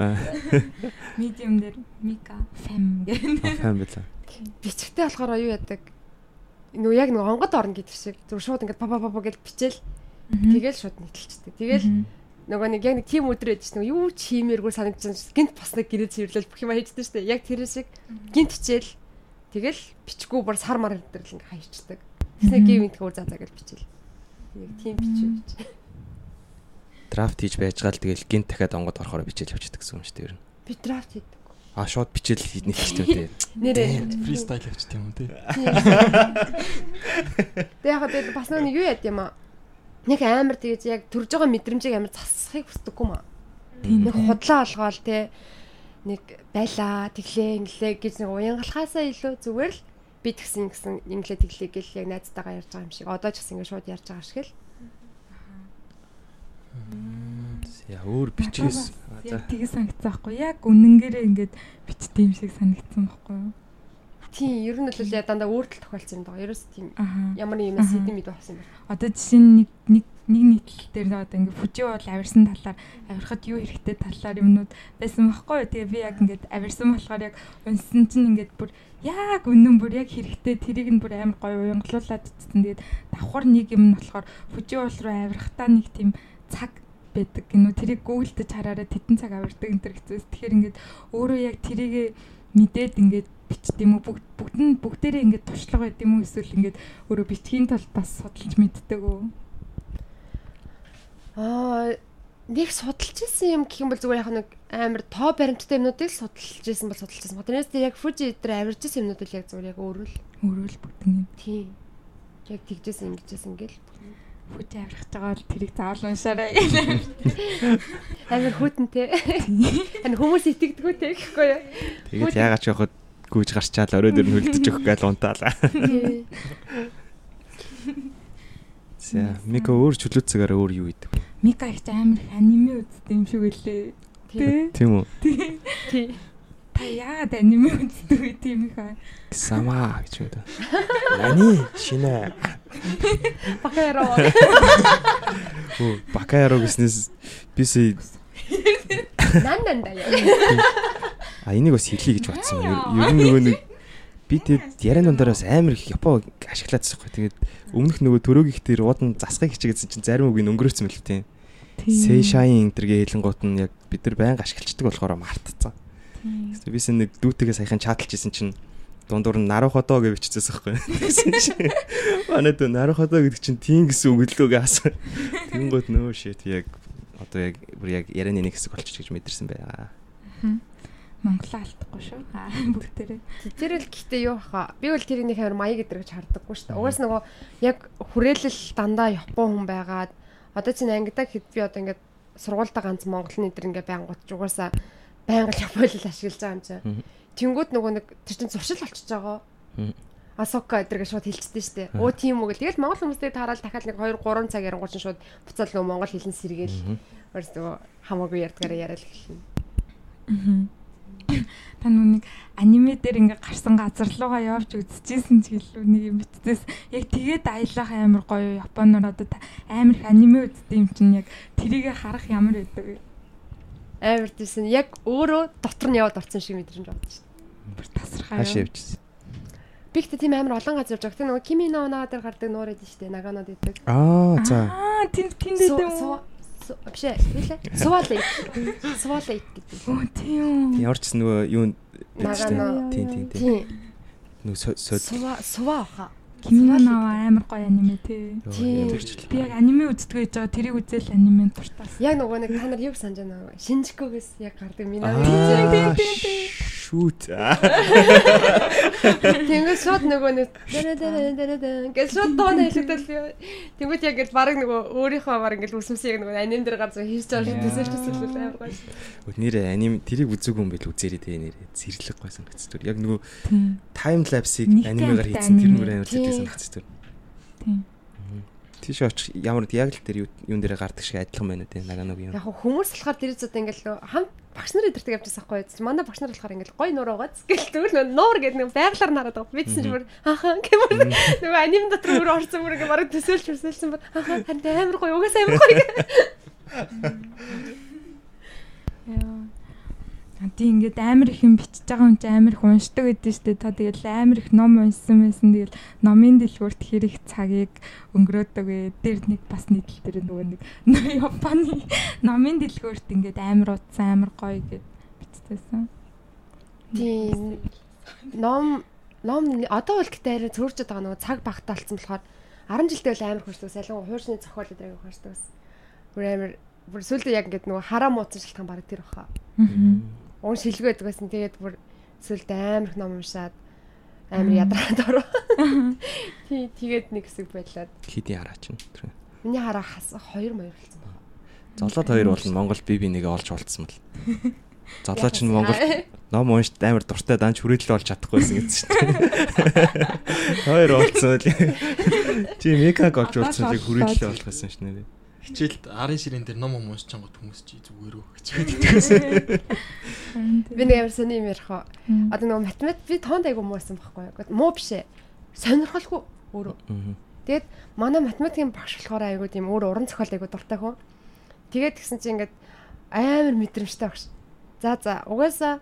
Медиум дээр Мика фэм гэх. фан байлаа. Бичгтэй болохоор юу яадаг нөгөө яг нөгөө онгод орно гэдэг шиг зөв шууд ингээд папа папа гэж бичээл тэгэл шууд нийтэлчдэг. Тэгэл нөгөө нэг яг нэг тим өдөр ээж чинь юу ч хиймээргүй санагдчихсан гинт бас нэг гэрээ цэвэрлэл бүх юм хийждэг шүү дээ. Яг тэр шиг гинт хичээл тэгэл бичгүй бүр сар мар дээр л ингээ хайчдаг. Тэснэ гейминг өөр заа заа гэж бичээл. Яг тим бичээ бич. Драфт хийж байж гал тэгэл гинт дахиад онгод орохоор бичээл явчихдаг гэсэн юм шүү дээ. ер нь. Би драфт хийдэг. Аа шууд бичээл хийх хэрэгтэй үү дээ. Нэрээ фристайл явчих тийм үү те. Тэг яг тэгээд бас нэг юу яд юм аа. Нэг амар тэгэж яг төрж байгаа мэдрэмжийг амар засахыг хүсдэггүй маа. Тийм. Нэг худлаа олгоол те нэг байлаа тэглээ инглээ гэж нэг уянгалахаасаа илүү зүгээр л би тэгсэн гэсэн инглээ тэглээ гэл яг найзтайгаа ярьж байгаа юм шиг одоо ч гэсэн ингэ шууд ярьж байгаа шиг л Яа өөр бичгээс. Яг тийг санагцсан байхгүй. Яг үнэнгээрээ ингээд бичдэг юм шиг санагдсан байхгүй юу? тийм ер нь бол яа дандаа өөртөл тохиолдсон юм даа ерөөс тийм ямар нэг юмас сэдэм мэд болсон юм байна Одоо жишээ нь нэг нэг нэг нийтлэл дээр одоо ингээд хүчээ бол авирсан талаар авирахад юу хэрэгтэй талаар юмнууд байсан байхгүй юу? Тэгээ би яг ингээд авирсан болохоор яг унсан чинь ингээд бүр яг үнэн бүр яг хэрэгтэй. Тэрийг нь бүр амар гоё уянгалуулад цэцэн тэгээд давхар нэг юм нь болохоор хүчээ бол руу авирахтаа нэг тийм цаг байдаг гинөө тэрийг гуйлдэж хараараа тетэн цаг авирдаг энэ төр хэвчээс тэгэхээр ингээд өөрөө яг тэрийгэ мэдээд ингээд бичт юм уу? Бүгд бүгд нь бүгдээрээ ингээд туршлага байд юм уу эсвэл ингээд өөрөө бичгийн тулд бас судалж мэддэг үү? Аа нэг судалж исэн юм гэх юм бол зүгээр яг нэг амар тоо баримттай юмнуудыг л судалж исэн бол судалж исэн. Тэрнээс тэр яг Fuji дээр авирж исэн юмнууд бол яг зүгээр яг өөрөө л өөрөө л бүгд нь тийм Яг тэгжсэн ингэжсэн ингээл Хүч аврах байгаа бол тэрийг заавал уншаарай. амар хүүтэнтэй. Ань хүмүүс итгэдэггүй те гэхгүй юу? Тэгээд яагаад ч явахад гүйж гарчаал орой дээр нь хөлдөж өгөх гээл унтаалаа. За Мика өөр чөлөөцөөр өөр юу идэв? Мика их амар аниме үздэг юм шиг үлээ. Тэ. Тийм үү? Тий. Та яагаад аниме үздэг вэ тийм их аа? Сама гэж үү. Нани шинэ. Бакаро. Оо бакаяро гэснээс бисээ Нан нан да яа. а энийг бас хэлхий гэж бодсон. Ер нь нөгөө нэг би тэгэд яриан дундаараас амар их япо ашиглаадсан байхгүй. Тэгээд өмнөх нөгөө төрөөг их тэр уудан засгыг хичээгээдсэн чинь зарим үг нь өнгөрөөцсөн мэл тийм. Сейшайн энтергээ хэлэнгуут нь яг бид нар байнга ашиглацдаг болохоор мартцсан. Бис нэг дүүтэйгээ саяхан чаталж исэн чинь дундуур нь нарухадоо гэж биччихсэн байхгүй. Тэгсэн чинь манай дөө нарухадоо гэдэг чинь тийм гэсэн үг л үгээ асан. Тэнгууд нөө shit яг одоо яг бүр яг ярианы нэг хэсэг болчих гэж мэдэрсэн байгаа. Монголоо алдахгүй шүү. Аа бүгдээрээ. Тэр л гэхдээ юу хаа. Би бол тэрийг амар маяг гэдэр гэж харддаггүй шүү дээ. Угаас нөгөө яг хүрээлэл дандаа Япон хүн байгаад одоо чинь ангидаг хэд би одоо ингээд сургуультай ганц монголны эдэр ингээд байнгут угаасаа байнга л Япон хэл ашиглаж байгаа юм чинь. Тэнгүүд нөгөө нэг тэр чинь зуршил болчихж байгаа. Асока эдэр гэж шууд шүү дээ. Өө тийм үг л. Тэгэл монгол хүмүүстэй таарал дахиад нэг 2 3 цаг ярингуул чинь шууд буцаал нөгөө монгол хэлэн сэргээл. Өөрс нөгөө хамаагүй ярьдгаараа яриад эхэлнэ. Та нүг аниме дээр ингээ гарсан газар руугаа явж үзчихсэн ч гэлүү нэг юм битдээс яг тэгээд аялах амар гоё Японоор одоо амар их аниме үздэг юм чинь яг тэрийг харах ямар байдаг вэ? Амар тийсэн яг өөрөө дотор нь яваад орсон шиг мэдрэмж авдаг шүү дээ. Бүр тасархаа. Хаашаа явчихсан. Би ихтэй тийм амар олон газар явж байгаа. Тэ нөгөө Кими но наа дээр гардаг нуур эдэн шүү дээ. Наганод идэг. Аа за. Аа тийм тийм дээ. Биш ээ. Сувалей. Сувалей гэдэг. Оо тийм. Ч гэсэн нөгөө юу. Тийм тийм тийм. Тийм. Нөгөө сод Сува хаа. Киноноо амар гоё аниме тий. Би яг аниме үздэг гэж байгаа тэрийг үзэл анимен дуртаас. Яг нөгөө нэг та нар юу санаж байна вэ? Шинжикогээс яг гардаг минаа. Аа шүүт. Тэнгээс шууд нөгөө нэг дэрэ дэрэ дэрэ дэрэ гэж шууд тоон хэлэхдээ тэнгууд яг гэж баг нөгөө өөрийнхөө баг ингээд үсмсийг нөгөө аним дээр гар зөө хийж байгаа шиг төсөөлчихсөн л амар гоё. Нэр аним тэрийг үзээгүй юм бэл үзээрэй те нэр зэрлэг гой санагдчих түр. Яг нөгөө тайм лапсыг анимегаар хийсэн тэр аниме. нүр амар зэрлэг Тийм. санагдчих түр. Тийм. Тийш очих ямар яг л тэр юу- юун дээр гардаг шиг адилхан байна те наганог юм. Яг хүмүүс болохоор тэр зүйд ингээд л хамт багш нар идэрдэг явжсан байхгүй? Манай багш нар болохоор ингээд гоё нуур угааз гэл тэгвэл нуур гэдэг нэг байглаар нараад байгаа. Би чинь бүр ахаа гэмээр нөгөө аним дотор бүр орсон бүр ингээд бараг төсөөлж төсөөлсөн бүр ахаа харин амар гоё угаас амар гоё. Яа. А тийм ингээд амар их юм бичиж байгаа юм чи амар их уншдаг гэдэг шүү дээ. Та тэгэл амар их ном уншсан байсан. Тэгэл номын дэлгүүрт хэрэг цагийг өнгөрөөдөг вэ. Тэр нэг бас нийтлэл дээр нөгөө нэг Японы номын дэлгүүрт ингээд амар утсан амар гоё гэд бичсэн. Тийм. Ном ном одоо бол гэтээ арай цөөрчөд байгаа нөгөө цаг багтаалцсан болохоор 10 жилдээ бол амар хурцдаг. Салин хуурсны зохиол дээр аяг хурцдаг бас. Бүр амар бүр сүлдө яг ингээд нөгөө хараа мууцсан шалтгаан бараг тэр баха. Аа. Уун шилгүй байдаг байсан. Тэгээд бүр сүлдө амар их ном уншаад амар ядраад ороо. Тий, тэгээд нэг хэсэг байлаад. Хидийн хараа чинь. Миний хараа хас 2 маяг болсон байна. Золоод хоёр бол Монгол би би нэгэ олж болцсон бэл. Золоо чинь Монгол ном уншд амар дуртай данч хүрээлэл болж чадахгүйсэн гэсэн чинь. Хоёр олцсон л. Чи мекаг олж болцсон чи хүрээлэл болох гэсэн шнэ. Хичээлд арын ширэн дээр ном ном уншиж чангууд хүмүүс чи зүгээрөө хичээд Би нэг амар сони юм ярих уу. Одоо нөгөө математик би тоонд айгу муусан байхгүй юу? Муу биш ээ. Сонирхолгүй өөрөө. Тэгээд манай математикийн багш болохоор айгуу тийм өөр уран зохиол айгуу дуртай хүн. Тэгээд гисэн чинь ингээд амар мэдрэмжтэй багш. За за угаасаа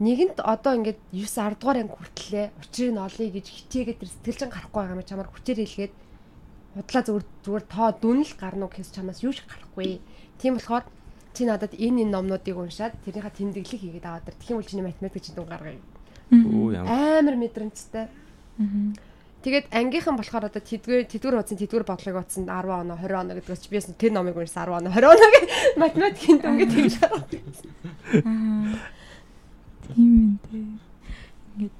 нэгэнт одоо ингээд 9 10 дугаар анги хүртлээ учрыг нь олъё гэж хичээгээд тэр сэтгэлжин гарахгүй байгаа юм чамаар хүчээр хэлгээд худлаа зүгээр зүгээр тоо дүн л гарна уу гэхээс чамаас юу ч гарахгүй. Тийм болохоор чи надад энэ энэ номнуудыг уншаад тэрийнхаа тэмдэглэл хийгээд аваад тэр. Тэгэх юм бол чиний математик чинь дүн гаргая. Оо ямар. Амар мэдрэмжтэй. Тэгээд ангийнхан болохоор одоо тэдгээр тэдгээр хуудсан тэдгээр бодлогыг утсан 10 оноо 20 оноо гэдгээс чи биэс тэр номыг уншсан 10 оноо 20 оноо гэх математикийн дүнгээ тэгж хараад. Аа. Тийм ээ. Ингээд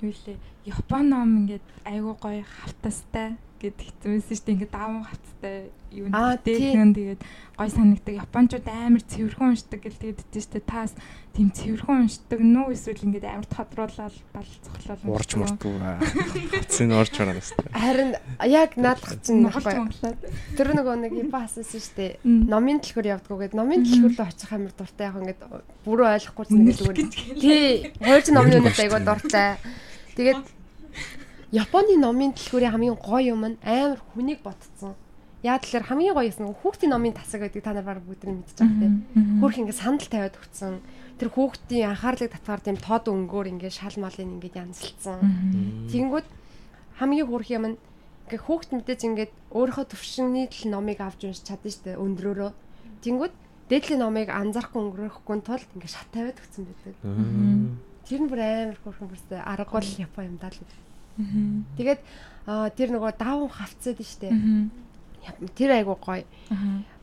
юу лээ Япон ном ингээд айгуу гоё хавтастай. Гэдэг хэвчээсэн шүү дээ. Ингээд даван хаттай юу нэгэн тэгээд гой санагдаг. Японочууд амар цэвэрхэн уншдаг гэл тэгээд өгдөө шүү дээ. Таас тийм цэвэрхэн уншдаг нүү эсвэл ингээд амар тодруулаад бал цохлол Урж мурдгүй. Хацын урж мараа настай. Харин яг наадах чинь монголоод. Тэр нөгөө нэг юм баассан шүү дээ. Номын дэлгүүр явдггүй гээд номын дэлгүүр рүү очих амар дуртай яг ингээд бүрөө ойлгохгүй зүгээр. Тий, хуульч номын үнэт айгуу дуртай. Тэгээд Японы номын дэлгүүрийн хамгийн гоё юм нь амар хүнийг ботцсон. Яа тэлэр хамгийн гоё юм нь хүүхдийн номын тасаг гэдэг та нар баг бүгд нь мэдчихэж байгаа тийм. Хүүрх ингээ санал тавиад өгцөн. Тэр хүүхдийн анхаарлыг татваар тийм тод өнгөөр ингээ шал малын ингээ янзлцсан. Тэнгүүд хамгийн хүрх юм нь ингээ хүүхд мэдээж ингээд өөрийнхөө төвшинний л номыг авч уншиж чадна дээ өндрөөрөө. Тэнгүүд дээдлийн номыг анзаарахгүй өнгөрөхгүй тулд ингээ шат тавиад өгсөн байдаг. Тэр нь бүр амар хөрхөн бүрстэй аргагүй Япон юм даа л. Тэгээд тэр нөгөө даван хавцаад штэ. Тэр айгуу гоё.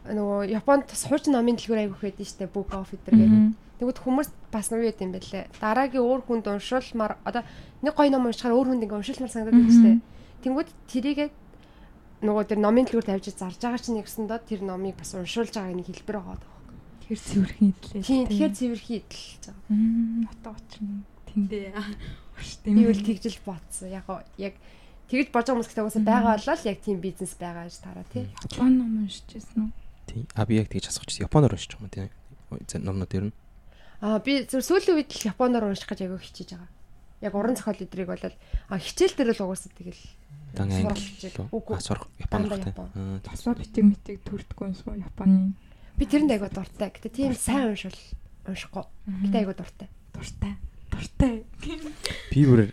Нөгөө Японд хуучин номын дэлгүүр айгуу хэд штэ book of эдэр гэдэг. Тэгвэл хүмүүс бас юу яд юм бэлээ. Дараагийн өөр хүнд уншуулмаар одоо нэг гоё ном уншихаар өөр хүнд ингээ уншуулмаар санагдаад байна штэ. Тэнгүүд тэрийгээ нөгөө тэр номын дэлгүүрт авчиж зарж байгаа чинь нэгсэн доо тэр номыг бас уншуулж байгааг нэг хэлбэр байгаа даа. Тэр цэвэрхэн идлээ. Тийм тэгэхээр цэвэрхий идэлж байгаа. Мм, утга учир тэндээ. Урштай Би үл тэгжил бодсон. Яг яг тэгж бож байгаа хүмүүс гэдэг уусаа байгаа болол яг тийм бизнес байгаа гэж тараа тий. Япон ном уншижсэн үү? Тийм. А би яг тэгж асуух гэсэн. Японоор уншиж байгаа юм тийм. Зэ- Номнууд ер нь. Аа би зөв сүүлийн үед л японоор унших гэж аягүй хичээж байгаа. Яг уран зохиол эдрийг бол а хичээл дээр л угаасаа тэгэл Дан англи. сурах. Үгүй. А сурах Япон Дандаа руу Япон. тийм. Тасуу битэг мэтэг төрдгөө уншгаа Японы. Би тэрэнд аягүй дуртай. Гэтэ тийм сайн уншвал уншихгүй. Гэтэ аягүй дуртай. Дуртай. Дуртай. Би бүр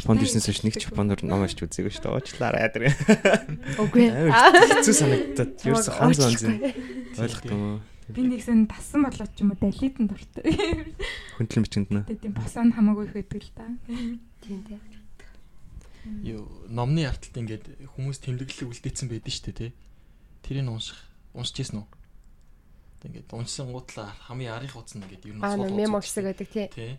Японд ирсэнээс хойш нэг ч Японоор ном уншиж үзээгүй шүү дээ. Уучлаарай яадаг. Үгүй. Хэцүү санагдаад ерөөсө ханз ханз юм. Ойлгох юм. Би нэгсэн тассан болоод ч юм уу далитэн дуртай. Хөндлөн бичэнд нэ. Тийм босоо хамаагүй их байдаг л да. Тийм тий. Юу номны арталт ингээд хүмүүс тэмдэглэлийг үлдээсэн байдэн шүү дээ тий. Тэрийг унших уншиж гисэн үү? Ингээд уншсан гутлаа хамгийн арих утас нь ингээд ер нь Аа сул мемо хэсэг гэдэг тий. тий.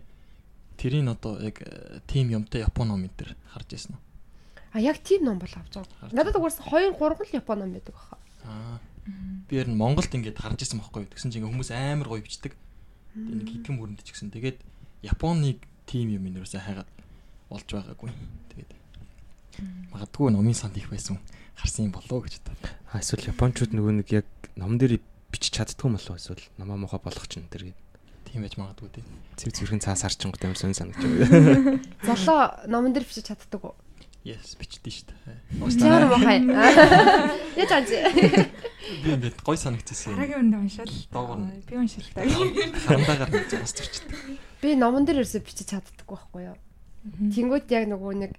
Тэрийг одоо яг э, тим юмтай Япон ном энэ төр харж ирсэн үү? А яг тийм ном бол авч байгаа. Надад угаасаа 2 3 л япон ном байдаг баха. Аа. Би ер нь Монголд ингээд харж ирсэн байхгүй юу? Тэгсэн чинь ингээд хүмүүс амар гоё бичдэг. Нэг хитгэн мөрөнд ч гэсэн. Тэгээд Японыг тим юм энэ юусаа хайгаад олж байгаагүй. Тэгээд магадгүй номын санд их байсан харсан юм болоо гэж бодоо. А эсвэл Япончууд нөгөө нэг яг ном дээр бичиж чаддгүй юм болов эсвэл намаа мохоо болох ч энэ төр гээд Тийм байж магадгүй тий. цэв цэвэрхэн цаас харчингууд амар сонь санагдаж байна. Золоо номон дээр бичиж чаддаг уу? Yes бичдээ шүү дээ. Ямар махай. Яаж анзи. Би ингээд гой санагдчихсан юм. Дараагийн өндө уншаал. Доогор. Би уншилтаа. Хандаагаар нэг заас зурчдаг. Би номон дээр ерөөсө бичиж чаддаг байхгүй юу? Тэнгүүд яг нөгөө нэг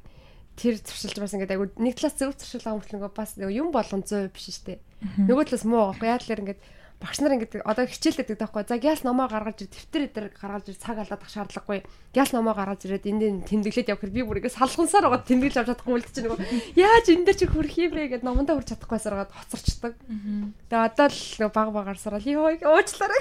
тэр зуршилж бас ингээд айгу нэг талаас зөв зуршил байгаа мөртлөө нөгөө бас нөгөө юм болгон 100% биш штэ. Нөгөө талаас муу байхгүй яа тэлэр ингээд багш нар ингээд одоо хичээлдэг таахгүй. За гяс номоо гаргаж ир дэвтэр дээр гаргаж ир цаг алаадах шаардлагагүй. Гяс номоо гаргаж ирээд энд тэмдэглээд явах би бүр ингээд салгансаар байгаа тэмдэглэж авч чадахгүй үлдэж нөгөө яаж энэ дээр чи хөрх юм бэ гэд номондоо хурж чадахгүйсаар гад хоцорчдаг. Тэгээ одоо л баг багаар сарал ёо уучлаарай.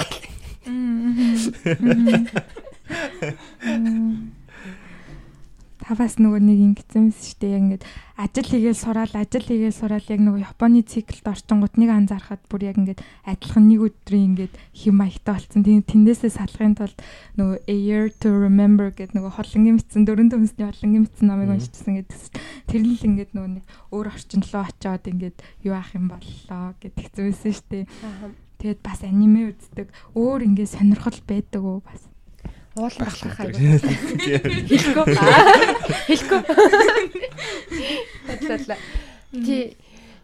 Таваас нөгөө нэг ингэсэн шүү дээ. Яг ингээд ажил хийгээл сураал, ажил хийгээл сураал яг нөгөө Японы циклд орчингууд нэг анзаархад бүр яг ингээд адилхан нэг өдрийн ингээд хэм маягтай болсон. Тийм тэндээсээ салахын тулд нөгөө A Year to Remember гэдэг нөгөө холонгийн мэдсэн дөрөв төмсний холонгийн мэдсэн намыг уншижсэн гэдэг. Тэр нь л ингээд нөгөө нэг өөр орчин руу очиод ингээд юу аах юм боллоо гэдэг зүйлсэн шүү дээ. Тэгээд бас аниме үздэг. Өөр ингээд сонирхол байдаг уу бас. Байх багтах айгу. Хэлэхгүй. Хэлэхгүй. Татлаа. Ти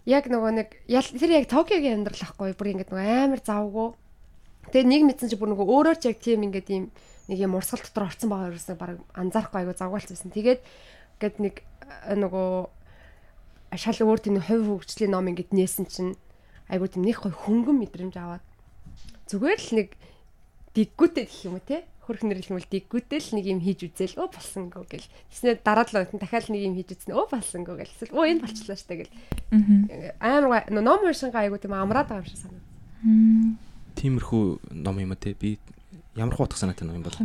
яг нөгөө нэг тэр яг Токиогийн амьдрал ахгүй бүр ингээд нөгөө амар завгүй. Тэгээ нэг мэдсэн чи бүр нөгөө өөрөө ч яг тийм ингээд ийм нэг юм урсгал дотор орцсон байгаа юусэн баг анзаарахгүй айгу завгаалцсан. Тэгээд ингээд нэг э, нөгөө шал өөр тийм хувь хөгжлийн ном ингээд нээсэн чинь айгу тийм нэг гой хөнгөн мэдрэмж аваад зүгээр л нэг диггүүтэй гэх юм уу те хөрхнөр хэлмэл диггүүтэй л нэг юм хийж үзэл өө болсонгүй гэл. Тэснэ дараа л унтан дахиад нэг юм хийж үзсэн өө болсонгүй гэл. Эсвэл өө энэ болчлаа штэ гэл. Амар ном уншингаа айгу тийм амраад байгаа юм шиг санагдав. Тиймэрхүү ном юм а те би ямар хуу утга санаатай ном юм бол.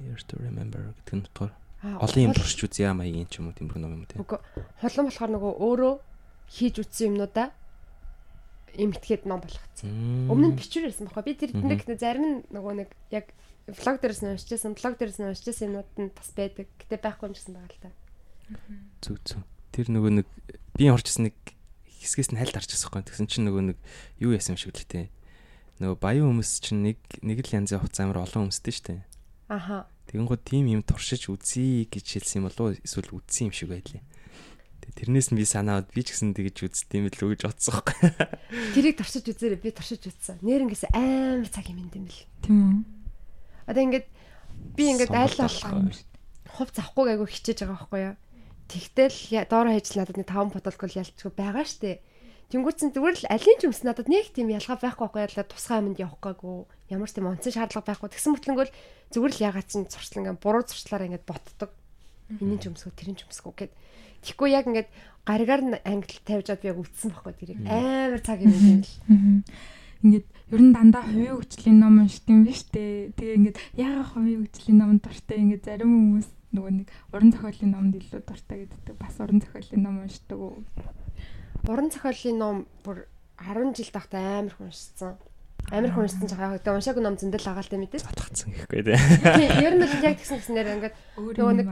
Here to remember гэдэг нь Аа, олон юм туршиж үзье маягийн ч юм уу тиймэрхүү ном юм те. Үгүй. Холон болохоор нөгөө өөрөө хийж үтсэн юмнуудаа эмгтгээд ном болгоцсон. Өмнө нь бичвэр байсан байхгүй. Би тэр нэг зарим нөгөө нэг яг влог дээрээс нь уншижсэн, блог дээрээс нь уншижсэн юмнууд нь бас байдаг. Гэтэ байхгүй юм гэсэн байгаа л та. Зүг зүг. Тэр нөгөө нэг би орчихсан нэг хэсгээс нь хальт харчихсан байхгүй. Тэгсэн чинь нөгөө нэг юу яасан юм шиг л тээ. Нөгөө баян хүмүүс чинь нэг нэг л янзын хувцас амар олон хүмүүстэй шүү дээ. Аха. Тэгэнгүүт тим юм туршиж үзье гэж хэлсэн юм болов уу? Эсвэл үзсэн юм шиг байлээ. Тэрнээс нь би санаад би ч гэсэн тэгэж үзтiin мэл үү гэж бодсон байхгүй. Тэрийг туршиж үзээрэй. Би туршиж үзсэн. Нэрнгээс амар цаг юм юм дэм бил. Тийм үү. Одоо ингээд би ингээд айл Сонголт болох хувц авахгүй айгу хичээж байгаа байхгүй юу. Тэгтэл доороо хийж надад нэг 5 ботолкол ялчгүй байгаа штэ. Тэнгүүцэн зүгээр л алийн ч юмс надад нэг тийм ялгаа байхгүй байхгүй ялаа тусгай юмд явах гээгүй. Ямар ч тийм онцон шаардлага байхгүй. Тэгсэн мөртлөнгөө зүгээр л ягаад чинь зуршлан ингээд буруу зуршлаараа ингээд ботдог. Энийн ч юмсгүй тэрийн ч юмсгүй гэд. Тэгэхгүй яг ингээд гаригаар нь англи тавьж аад би яг үтсэн байхгүй тэрийг. Амар цаг юм юм л. Ингээд ер нь дандаа хувийн хөгжлийн ном уншдаг юм биш үү? Тэгээ ингээд яагаад хувийн хөгжлийн номд дуртай ингээд зарим хүмүүс нөгөө нэг уран зохиолын номд илүү дуртай гэдэг. Бас уран зохиолын ном уншдаг уу? Уран зохиолын ном бүр 10 жил тахта амар хүншсэн. Амар хүншсэн ч яг гэдэг уншаагүй ном зөндөл агаалтай мэдээ. Татгцсан гэхгүй дээ. Тийм, ер нь л яг тэгсэн гэснээр ингээд Нөгөө нэг-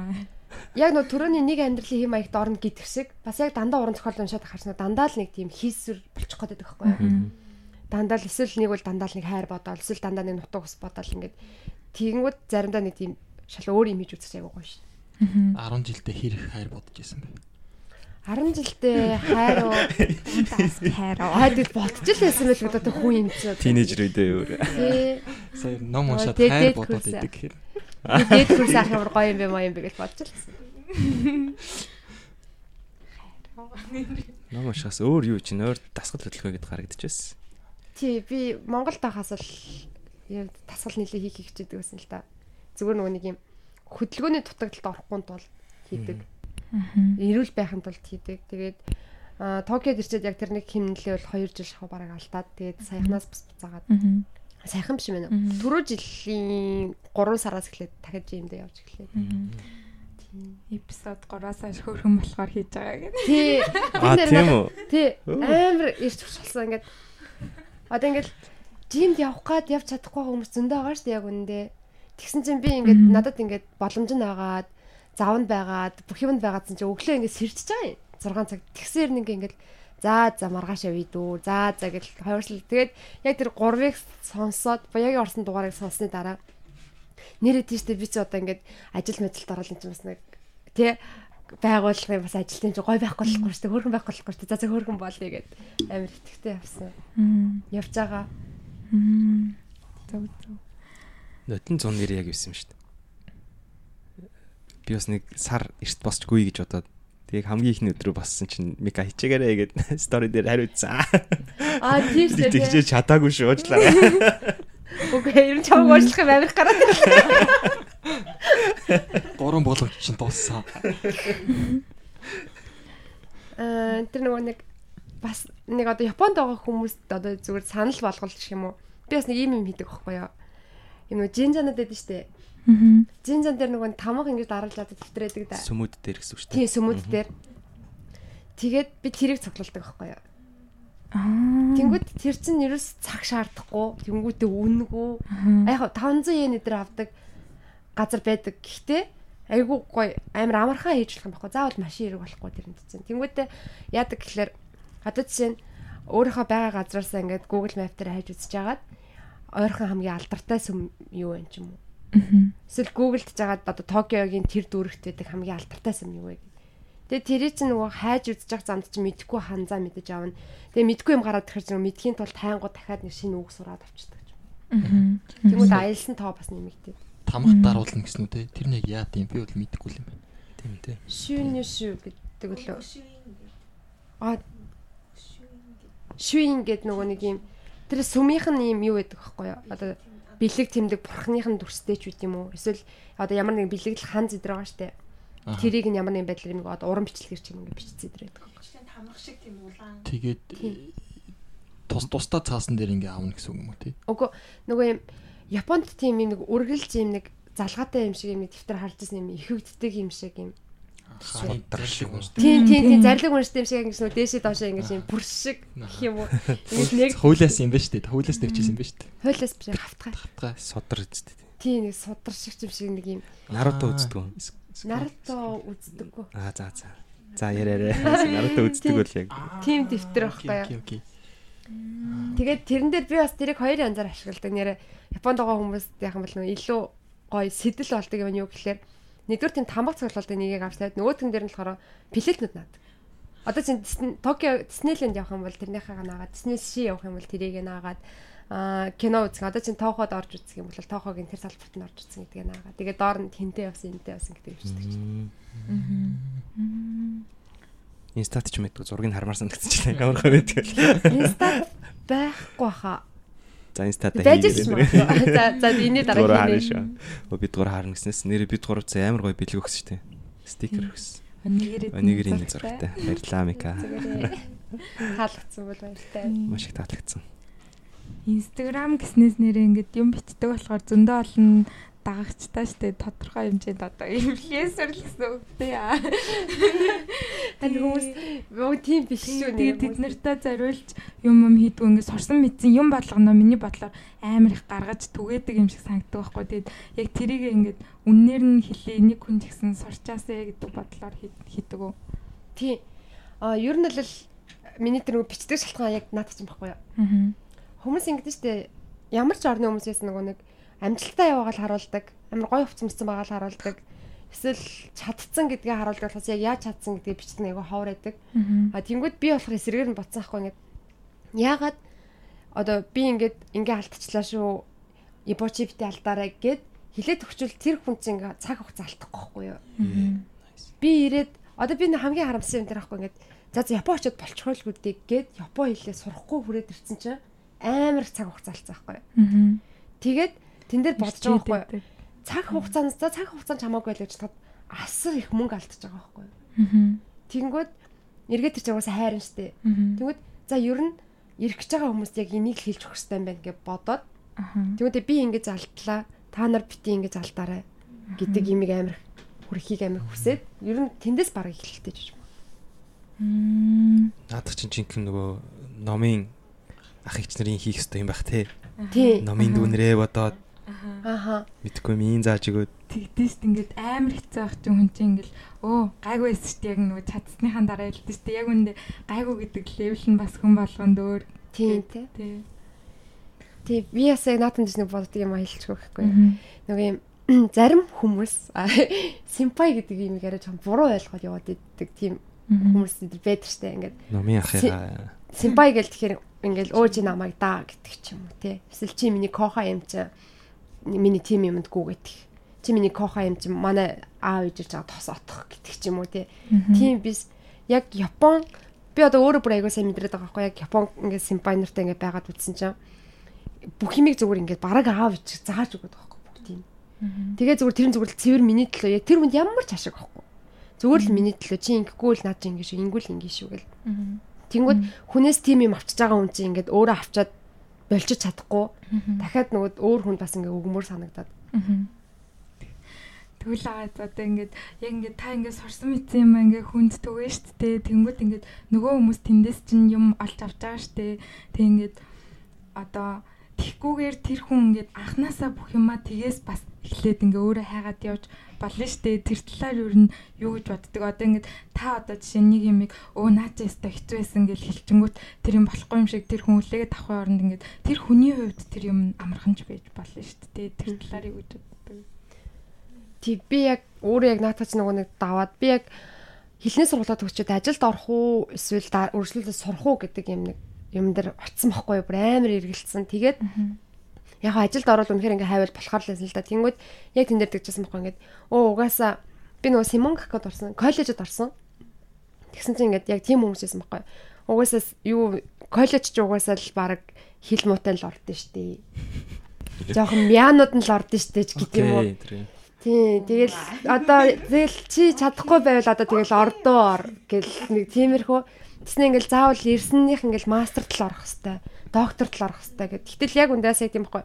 яг нөө төрөний нэг амьдралын хэм маягт орно гэдэг шиг бас яг дандаа уран зохиол уншаад харснаа дандаа л нэг тийм хийсвэр болчих гээд байдаг байхгүй юу? Дандаа л эсвэл нэг бол дандаа л нэг хайр бодоол эсвэл дандаа нэг нутаг ус бодоол ингээд тэгэнгүүт заримдаа нэг тийм шал өөр юм хийж үзэх айгуу гоё шүү. 10 жилдээ хэр их хайр бодож исэн бэ? 10 жилдээ хайр уу таас хайраа. хайд бодож л байсан байл гэдэг хүн юм чи. Тинейжер үедээ өөр. Сая ном уншаад хайр бодоод идэг хэр. Дээд хурс ах ямар гоё юм бэ маа юм бэ гэж бодож л байсан. Ном уншихаас өөр юу чинь өөр дасгал хөдөлгөөн гэдээ харагдчихсэн. Тий, би Монголд байхаас л яг тасгал нэлээ хийх их хичээдэг байсан л та. Зүгээр нөгөө нэг юм хөдөлгөөний дутагдлалд орохгүй тул хийдэг. Ирүүл байхын тулд хийдэг. Тэгээд а Токиод ирчээд яг тэр нэг химнэлээ бол 2 жил шахав бараг алдаад тэгээд саяхнаас бас буцаагаад сайхан биш юм байна. Түрүү жилийн 3 сараас эхлээд дахиад жимдээ явж эхлэв. Эпизод 3-аас хойш хөрхөн болохоор хийж байгаа гэх. Тий. Аа тийм үү? Тий. Амар ирч туршилсан ингээд. Одоо ингээд жимд явах гад явж чадахгүй хүмүүс зөндөө байгаа шүү дээ яг үнэндээ. Тэгсэн чинь би ингээд надад ингээд боломж нь агаад, завнд байгаад, бүх юмд байгаадсан чинь өглөө ингээд сэрчиж байгаа юм. 6 цаг. Тэгсээр нэг ингээд за за маргааш явъя дүү. За за гэл хойшлол. Тэгээд яг тэр 3-ыг сонсоод буяагийн орсон дугаарыг сонссны дараа нэрээ тийштэй би чи одоо ингээд ажил мэдлэлд орол юм чинь бас нэг тий байгууллагын бас ажилтны чинь гой байхгүй болохгүй шүү дээ хөргөн байхгүй болохгүй шүү дээ за за хөргөн болъё гэд амар итгэвтэй явсан явж байгаа Зөв зөв. Нотон зун нэр яг байсан юм шүү дээ. Би бас нэг сар эрт босчгүй гэж бодоод тэгээ хамгийн ихний өдрөө боссон чинь Мика хичээгээрэй гэд стори дээр хариуцсан. аа тийш Би дээ тий тэгжээ чадаагүй шүү уучлаарай. үгүй ер нь чамаг уучлах юм амар гараад Гурван болгож чинь дууссан. аа тэр нөгөө нэг бас нэг одоо Японд байгаа хүмүүст одоо зүгээр санал болгол гэх юм уу би бас нэг ийм юм хийдэг байхгүй юу юм нөгөө жинжанад байдаг шүү дээ Мгм. жинжан дээр нөгөө тамга ингэж дараалаад тэмдрээдэг да Сүмүүд дээр гэсэн үг шүү дээ. тийм сүмүүд дээр тэгээд би тэрийг цуглуулдаг байхгүй юу Аа. Тэнгүүд тэр чинь ерөөс цаг шаардахгүй, тэнгүүдээ үнэгүй. Яг 500 yen өдөр авдаг газар байдаг. Гэхдээ айгүй гоё амар амархан хийж болох юм байхгүй. Заавал машин хэрэг болохгүй тэр нь чинь. Тэнгүүдээ яадаг гэхэлэр одоо жишээ нь өөрийнхөө байгаа газараасаа ингээд Google Map дээр хайж үзэж хагаад ойрхон хамгийн алдартай сүм юу вэ юм уу. Эсвэл Google-д жагаад одоо Токиогийн тэр дүүрэгт байдаг хамгийн алдартай сүм юу вэ. Тэгээ тэрий чинь нөгөө хайж үзэж явах замд чинь мэдхгүй ханзаа мэдэж авна. Тэгээ мэдгүй юм гараад ирэхээр чинь мэдхийн тулд тайнгууд дахиад нэг шинэ үг сураад авчдаг. Мгм. Тэнгүүд аялсан тоо бас нэмэгдээ. Тамх даруулна гэсэн үү те. Тэр нэг яа тийм би бол мэдэхгүй юм байна. Тийм дээ. Шүүнэ шүү гэдэг лөө. А шүүин гэд нөгөө нэг юм тэр сүмийнх нь юм юу байдаг вэ юу? Одоо бэлэг тэмдэг бурхных нь дүрстэй ч үт юм уу? Эсвэл одоо ямар нэг бэлэгдэл хан зэдэр байгаа штэ. Тэрийг нь ямар нэгэн байдлаар юм одоо уран бичлэгээр ч юм ингээ бичиж зэдэр байдаг. Тэгээд Тийм. тус тусдаа цаасан дээр ингээ аавна гэсэн үг юм уу те. Үгүй нөгөө юм Японд тийм юм нэг үргэлж юм нэг залгаатай юм шиг юм дэвтэр харж ирсэн юм ихэгддэг юм шиг юм зарлиг шиг. уншдаг. Тийм тийм тийм Тийм. зарлиг уншдаг юм шиг ингэж нөө дээшээ доошоо ингэж юм бүр шиг гэх юм уу. Ингэж нэг Хуулиас юм ба штэ. Хуулиас төвчээс юм ба штэ. хойлоос биш хавтгай. Хатгаа. Содор үсттэй. Тийм нэг судар шиг юм шиг нэг юм. Наруто үздэг юм. Наруто үздэггүй. Аа за за. За яриарэ. Наруто үздэг бол яг. Тим дэвтэр байхгүй юу? Окей окей. Тэгээд тэрэн дээр би бас тэрийг хоёр янзаар ашигладаг. Нэрэ Японд байгаа хүмүүст яхан бол нөө илүү гоё сэтэл болдог юм юу гэхэлэр нэгдүгээр тийм тамга цоглолтын нэгийг авч тавиад нөгөөтгөн дээр нь болохоор пилетнүүд наад. Одоо чинь Токио Диснейленд явах юм бол тэрнийхээ наагаад Дисней Си явах юм бол тэрийг наагаад аа кино үзэх. Одоо чинь Тоход орж үзэх юм бол Тохогийн тэр салбарт нь орж үзэх гэдгийг наагаад. Тэгээд доор нь хинтээ явсан, энтэй явсан гэдэг юм шиг. Инстат ч мэдгүй зургийг хармаар санагдчихлаа. Ямар гоё мэдгүй. Инстад байхгүй хаа. За ч юм. За за энэ дараа. Өө бид гураа харна гэснээс нэр бид гурав цаа амар гоё бэлэг өгсөн дээ. Стикер өгсөн. Өнөөгөр энэ зурагтай. Баярлалаа Мика. Таалагдсан бол баяртай. Маш их таалагдсан. Инстаграм гэснээс нэрээ ингээд юм бичдэг болохоор зөндөө олон дагагчтай штэ тодорхой хэмжээнд одоо инфлюенсер л гэсэн үгтэй яа. Тань хүмүүс юу тийм биш шүү Тэгээд тэд нартай зориулж юм юм хийдгүү ингээд сорсон мэдсэн юм болгоно миний бодлоор амар их гаргаж түгээдэг юм шиг санагддаг байхгүй. Тэгээд яг тэрийг ингээд үннээр нь хэлээ нэг хүн ч гэсэн сурчаасаа гэдэг бодлоор хий- хийдэг үү. Тийм. А ер нь л миний тэр бичдэг шалтгаан яг наадах юм баггүй? Аа. Хүмүүс ингэдэж штэ ямар ч орны хүмүүс байсан нөгөө нэг амжилттай яваагаа л харуулдаг. Амар гоё хувцсмцсан байгаа л харуулдаг. Эсвэл чадцсан гэдгээ харуулдаг болохоос яг яаж чадсан гэдгийг бичдэг нэг айгу ховор байдаг. А тэнгууд би болохоор эсрэгээр нь боцсон ахгүй ингээд яагаад одоо би ингээд ингээ алдчихлаа шүү. Ибочи бити алдаарай гэд хилээд өгчвөл тэр хүн чинь ингээ цаг хугацаа алдахгүй байхгүй юу? Би ирээд одоо би хамгийн харамссан юм дээр ахгүй ингээд за за Япон очиод болчихгүй л гэдгийг гээд Япон хэлээ сурахгүй хүрээд ирсэн чинь амар их цаг хугацаа алдсан байхгүй юу? Тэгээд тэн дээр бодож байгаа байхгүй? Цаг хугацаанд за цаг хугацаанд хамаагүй л гэж бодоход асар их мөнгө алдчихж байгаа байхгүй юу? Аа. Тэнгүүд эргээд тэр чагаас хайрын штэ. Тэгвэл за ер нь ирэх гэж байгаа хүмүүст яг энийг л хэлж өгөх хэрэгтэй юм байна гэж бодоод Аа. тэгвэл би ингэж алдлаа. Та нар бити ингэж алдаарай гэдэг имийг амар хүрхийг амар хүсээд ер нь тэндээс бараг эхэлтэй гэж байна. Мм. Наадах чинь жинхэнэ нөгөө номын ах эгч нарын хийх ёстой юм байх те. Тий. Номын дүүнрээ бодоод Ааха. мэдгүй мийн зааж өгөөд Тэгдэж ингээд амар хэцүү ах чинь хүн чинь ингээл өө гайгүй шүү дээ яг нөгөө чадсныхаа дараа шүү дээ яг үндэ гайгүй гэдэг левел нь бас хүн болгонд өөр Тийм тий. тий. Тий би бас яг наатан дэс нэг боддог юм хэлчих байхгүй. Нөгөө юм зарим хүмүүс симпай гэдэг имийг арай жоохон буруу ойлгоод яваад иддэг тийм хүмүүс өдр байдаг штэ ингээд номын ахыгаа симпай гэл тэгэхээр ингээл өө чи намайг даа гэдэг ч юм уу тий. Эсвэл чи миний коха юм чи миний тим юмд гүү гэдэг. Чи миний коха юм чи манай аав ээж ирж байгаа тос отох гэдэг ч юм уу тий. Тийм биш. Яг Япон би одоо өөрөө бүр аягүй сайн мэдрээд байгаа байхгүй яг Япон ингээд симпай нартай ингээд байгаад үзсэн чинь бүх юмыг зүгээр ингээд бараг аав ээж зааж өгöd байхгүй бүгд. Мгм. Тэгээ зүгээр тэр зүгээр цэвэр миний төлөө яг тэр хүнд ямар ч ашиг байхгүй. Зүгээр л миний төлөө чи ингэхгүй л наад чи ингэ шүү, ингэвэл ингэ шүү гэл. Тэнгүүд хүнээс тийм юм авчиж байгаа хүн чинь ингээд өөрөө авчаад болчих чадахгүй. Дахиад нөгөө өөр хүнд бас ингээ өгмөр санагдаад. Тэгвэл аа одоо ингээд яг ингээд та ингээд сурсан мэдсэн юм аа ингээд хүнд түгэн штт те тэнгууд ингээд нөгөө хүмүүс тэндээс чинь юм олж авч байгаа штэ тэг ингээд одоо тэгхгүйгээр тэр хүн ингээд анханасаа бүх юмаа тгээс бас эхлээд ингээ өөрөө хайгаад явж болно штэ. Тэр талаар юу н юу гэж боддөг? Одоо ингээд та одоо жишээ нь нэг юмыг өө наача яста хэцүү байсан гэж хэлчингүүт тэр юм болохгүй юм шиг тэр хүн үлээгээд авахын оронд ингээд тэр хүний хувьд тэр юм амарханч байж болно штэ. Тэр талаар юу гэж боддог Тэг би яг өөрөө яг наатач нөгөө нэг даваад би яг хилний сургуулаа төгсчөөд ажилд орох уу эсвэл үргэлжлүүлээд сурах уу гэдэг юм нэг юм дээр очсон байхгүй юу бүр амар эргэлцсэн. Тэгээд яг ажилд ороод үнэхээр ингээ хайвал болохоор л байсан л да. Тэнгүүд яг тэн дээр тэгчихсэн байхгүй ингээд өө угаасаа би нөгөө Симон Какод орсон, коллежид орсон. Тэгсэн чинь ингээд яг тийм хүмүүс байсан байхгүй. Угаасаа юу коллеж ч угаасаа л баг хил муутай л ордон штэ. Жохон мянууд нь л ордон штэ ч гэдэг юм уу. Тий, тэгэл одоо тэгэл чи чадахгүй байвал одоо тэгэл ордоо ор гэл нэг тиймэрхүү тэснэ ингээл заавал ирсэнийх ингээл мастерт л орох хэвээр, докторт л орох хэвээр гэд. Гэтэл яг үндээс яг тийм байхгүй.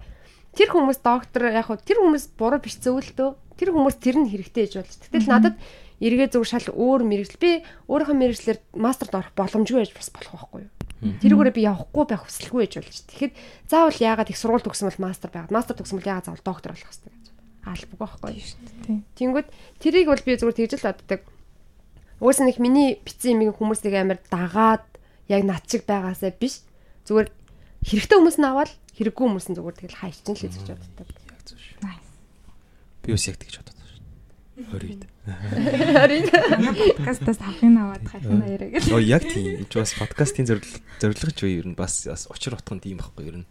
Тэр хүмүүс доктор яг хуу тэр хүмүүс буруу биш зөвлөдөө. Тэр хүмүүс тэр нь хэрэгтэй гэж болж. Гэтэл надад эргээ зөв шал өөр мэрэгжил би өөрийнхөө мэрэгжлэр мастерд орох боломжгүй байж бас болох байхгүй юу? Тэрүүгээрээ би явахгүй байх хүсэлгүй байж болж. Тэгэхэд заавал яагаад их сургууль төгсөн бол мастер байгаад мастер төгсөн бол яагаад заавал доктор болох хэрэгтэй гэж. Албаг байхгүй юу? Тэнгүүд тэрийг бол би зүгээр тэгж л боддог. Уус нэг миний бицэн юм хүмүүс нэг амар дагаад яг над чиг байгаасаа биш. Зүгээр хэрэгтэй хүмүүс нь аваад хэрэггүй хүмүүс нь зүгээр тэгэл хайчин л гэж боддог. Яг зөв шүү. Би бас яг тэгж боддог шүү. Хорид. Харин Подкастаас авахын аваад хахина яриа гэж. Оо яг тийм. Энд бас подкастын зорилго зорилго ч юу ер нь бас бас учир утга нь тийм байхгүй ер нь.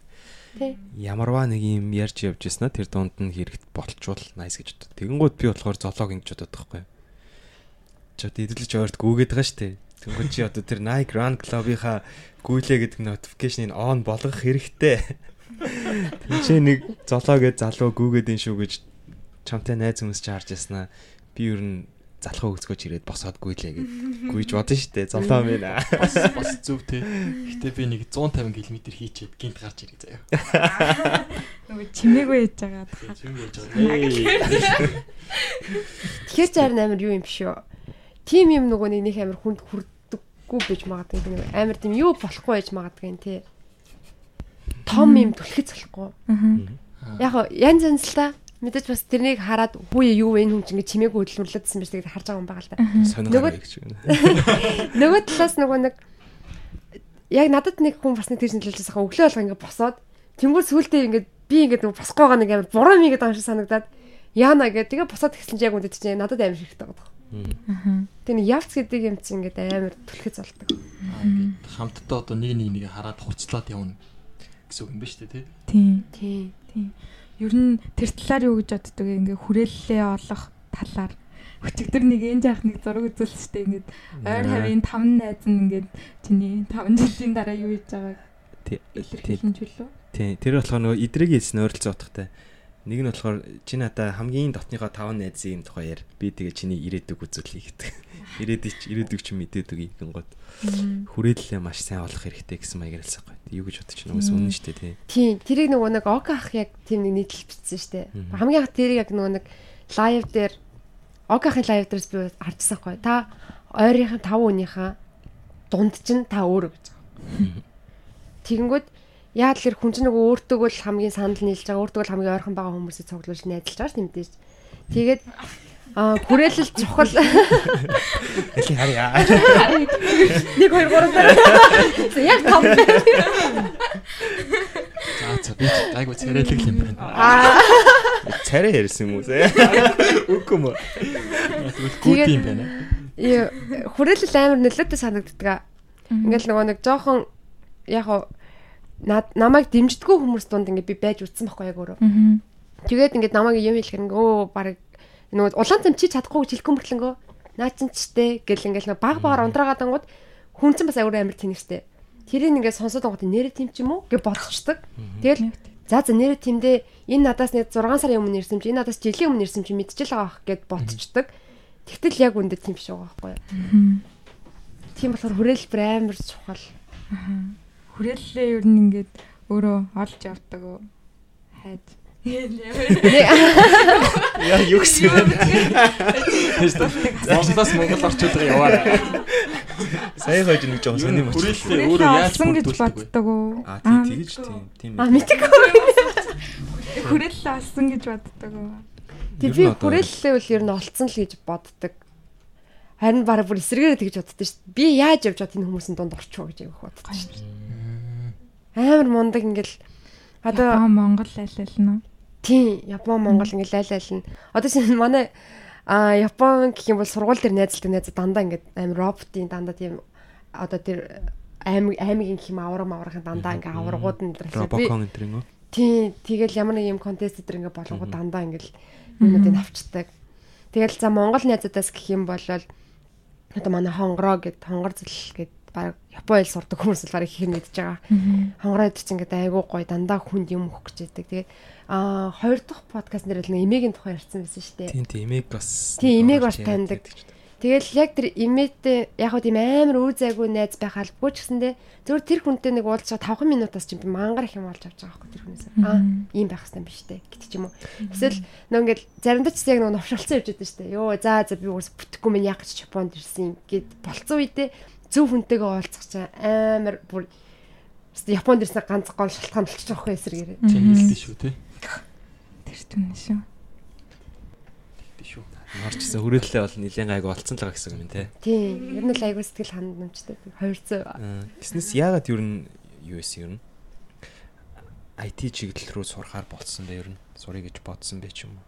Тий. Ямарваа нэг юм ярьж явж яснаа тэр дунд нь хэрэгт болчвол nice гэж боддог. Тэгэнгүүт би болохоор зоолог ингэж боддог байхгүй. Ч одоо эдэлж ойрт гүгээд байгаа штэ. Тэнгүүд чи одоо тэр Nike Run Club-ийнхаа гүйлээ гэдэг notification-ыг on болгох хэрэгтэй. Чи нэг золоо гэж залуу гүгээд ин шүү гэж чамтай найз хүмүүс ч харж яснаа. Би ер нь залхуу өгцгөөч ирээд босоод гүйлээ гэж гүйж бодсон штэ. Золоо минь. бас бас зөв те. Гэтэ би нэг 150 км хийчихэд гинт гарч ирээ заяа. Нөгөө чимээгүй яж байгаа. Тийм яаж байгаа. Тэгэхээр ч харин амар юу юм биш үү? Тим юм нөгөө нэг нэг амар хүнд хүрдэггүй байж магадгүй би нэг амар тийм юу болохгүй байж магадгүй юм тий. Том юм түлхэц болохгүй. Яг янз янз л та мэдээж бас тэрнийг хараад хүүе юу вэ энэ хүн чинь ингэ чимээгүй хөдөлмөрлөдсөн байж тэгээд харж байгаа юм байгаа л да. Байна. Нөгөө талаас нөгөө нэг яг надад нэг хүн бас нэг тийш нэлэлжсэн хаа өглөө болго ингэ босоод тэнгуүр сүултээ ингэ би ингэ нөгөө байгаа нэг амар буруу юм игээд байгаа шиг санагдаад яана гэдэг тэгээ босоод ихсэн чи яг үндэт чинь надад амар хэрэгтэй байгаа. Аа. Тэгээ нэг явц гэдэг юм чинь ингэ амар түлхэц болдог. Ингээд хамтдаа одоо нэг нэг нэг хараад хурцлаад явна гэсэн үг юм ба шүү дээ тий. Тийм. Тийм. Ер нь тэр талаар юу гэж боддөг вэ? Ингээ хүрээллээ олох талаар өчигдөр нэг энэ жаах нэг зураг үзүүлсэн шүү дээ. Ингээд ойр хавийн таван найз нь ингээд чиний 5 жилийн дараа юу хийж байгааг Тий. илэрхийлэн чөлөө. Тий. Тэр болохоор нөгөө идрэгийн хэлсэн ойролцоо утгатай. Нэг нь болохоор чи надаа хамгийн дотныхоо 5 найзын тухай яар. Би тэгээ чиний ирээдүг үзүүлэе гэдэг. Ирээдүг ирээдүг ч мэдээд үгүй гингод. Хүрээллээ маш сайн олох хэрэгтэй гэсэн маягаар хэлсэн байхгүй. Юу гэж бодож чинь уус үнэн шүү дээ тий. Тийм. Тэрийг нөгөө нэг ок ах яг тийм нэг нийтлэл бичсэн шүү дээ. Хамгийн анх тэрийг яг нөгөө нэг лайв дээр ок ахын лайв дээрс би харжсан хгүй. Та ойрынхаа 5 хүнийхээ дунд чинь та өөрөө гэж. Тэгэнгүүт яа тэлэр хүн чинь нөгөө өөртөө л хамгийн санал нийлж байгаа, өөртөө л хамгийн ойрхон байгаа хүмүүсийг цуглуулж найдалж байгаа ш нэмдэж. Тэгээд аа хүрээлэл чухал Эли харьяа. 1 2 3 дараа. Яг том. За за би гайгүй царайлаг юм байна. Аа Царай ярьсан юм уу зэ? Үгүй мө. Тэгвэл гүт юм байна. Юу, хүрээлэл амар нөлөөтэй санагддаг. Ингээл нөгөө нэг жоохон яг уу над намайг дэмждэггүй хүмүүс дунд ингээд би байж үтсэн байхгүй яг өөрөө. Аа. Тэгээд ингээд намайг юм хэлэхэр ингээ өө баг нөгөө улаан цам чи чадахгүй гэж хэлэхгүй мөртлөнгөө наа чин чтэй гэл ингээл нөгөө баг багаар унтраагаад ангууд хүн чинь бас аягүй амар тэнэгтэй. Тэрийг ингээд сонсоод ангууд нэрэ тим ч юм уу гэж бодчихдаг. Тэгэл за за нэрэ тимдээ энэ надаас нэг 6 сарын өмнө ирсэн чи энэ надаас жилийн өмнө ирсэн чи мэдчихэл байгаа ах гэд бодчихдаг. Тэгтэл яг үндэ тийм биш байгаа байхгүй юу? Тийм болохоор хүрээлбэр амар чухал. Хүрээллээ ер нь ингээд өөрөө олж явдаг уу? Хайж. Яа юу гэсэн юм бэ? Монголоос Монгол орчуудаа яваарай. Сайн хойж нэг жоон сони мөч. Хүрээлэлээ өөрөө яаж олсон гэж бүрдүүлдэг вэ? боддог уу? Аа тий тэгэж тийм тийм. А мэдээгүй. Хүрээллээ олсон гэж боддог уу? Тэг би хүрээллээ үл ер нь олцсон л гэж боддог. Харин бараг бүр эсрэгээр тэгж боддог шүү дээ. Би яаж явж чад энэ хүмүүсийн дунд орчихоо гэж яг боддог шүү дээ. Амар мундаг ингээл. Одоо Одоо Монгол айлална. тийм Япон Монгол ингээл айл айл нь. Одоо чинь манай а Япон гэх юм бол сургууль дээр найзалдаг найз дандаа ингээд амар роботын дандаа тийм одоо тэр аймаг аймгийн гэх юм авраг маврахын дандаа ингээ аврагууд нь дээр би тий тэгэл ямар нэг юм контест дээр ингээ болгонгууд дандаа ингээл юмнуудыг авчдаг. Тэгэл за Монгол найзуудаас гэх юм бол одоо манай хонгороо гэд хонгор зэл гэд баг Япон хэл сурдаг хүмүүс л барыг их мэдж байгаа. Хонгороо гэдэг чинь ингээ айгуу гоё дандаа хүнд юм өгөх гэж байдаг. Тэгээд аа хоёр дахь подкаст нэр л нэг эмээгийн тухай ярьсан байсан шүү дээ. Тийм тийм эмээг бас Тийм, эмээг бас таньдаг. Тэгэл яг тэр имэтэ яг хөө тийм амар үе зайгүй найз байх албагүй ч гэсэндээ зөвхөн тэр хүнтэй нэг уулзах 5 минутаас чинь би мангар их юм олж авч байгаа байхгүй тэр хүнээс. Аа ийм байх хэрэгтэй биш үү гэдэг ч юм уу. Эсвэл нөө ингээл заримдаа ч яг нөө новшолцсон явж байдаг шүү дээ. Йоо за за би өөрөөс бүтэхгүй минь яг ч Японд ирсэн гэд болцсон үедээ зөв хүнтэйгээ уулзах чинь амар бүр Японд ирсэн ганц гол шалтгаан болчих жоох эсрэгээрээ. Чи хэлдэ шүү те. Тэр түн шүү. Хэлдэ шүү. Орчсон хүрээлэлээ бол нэлээд гайг олцсон л байгаа гэсэн юм те. Тийм. Ер нь л айгүй сэтгэл хандамжтай. 200. Гиснээс яагаад ер нь юу эсэ ер нь IT чиглэл рүү сурахаар болцсон бэ ер нь сурыг гэж бодсон бэ ч юм уу.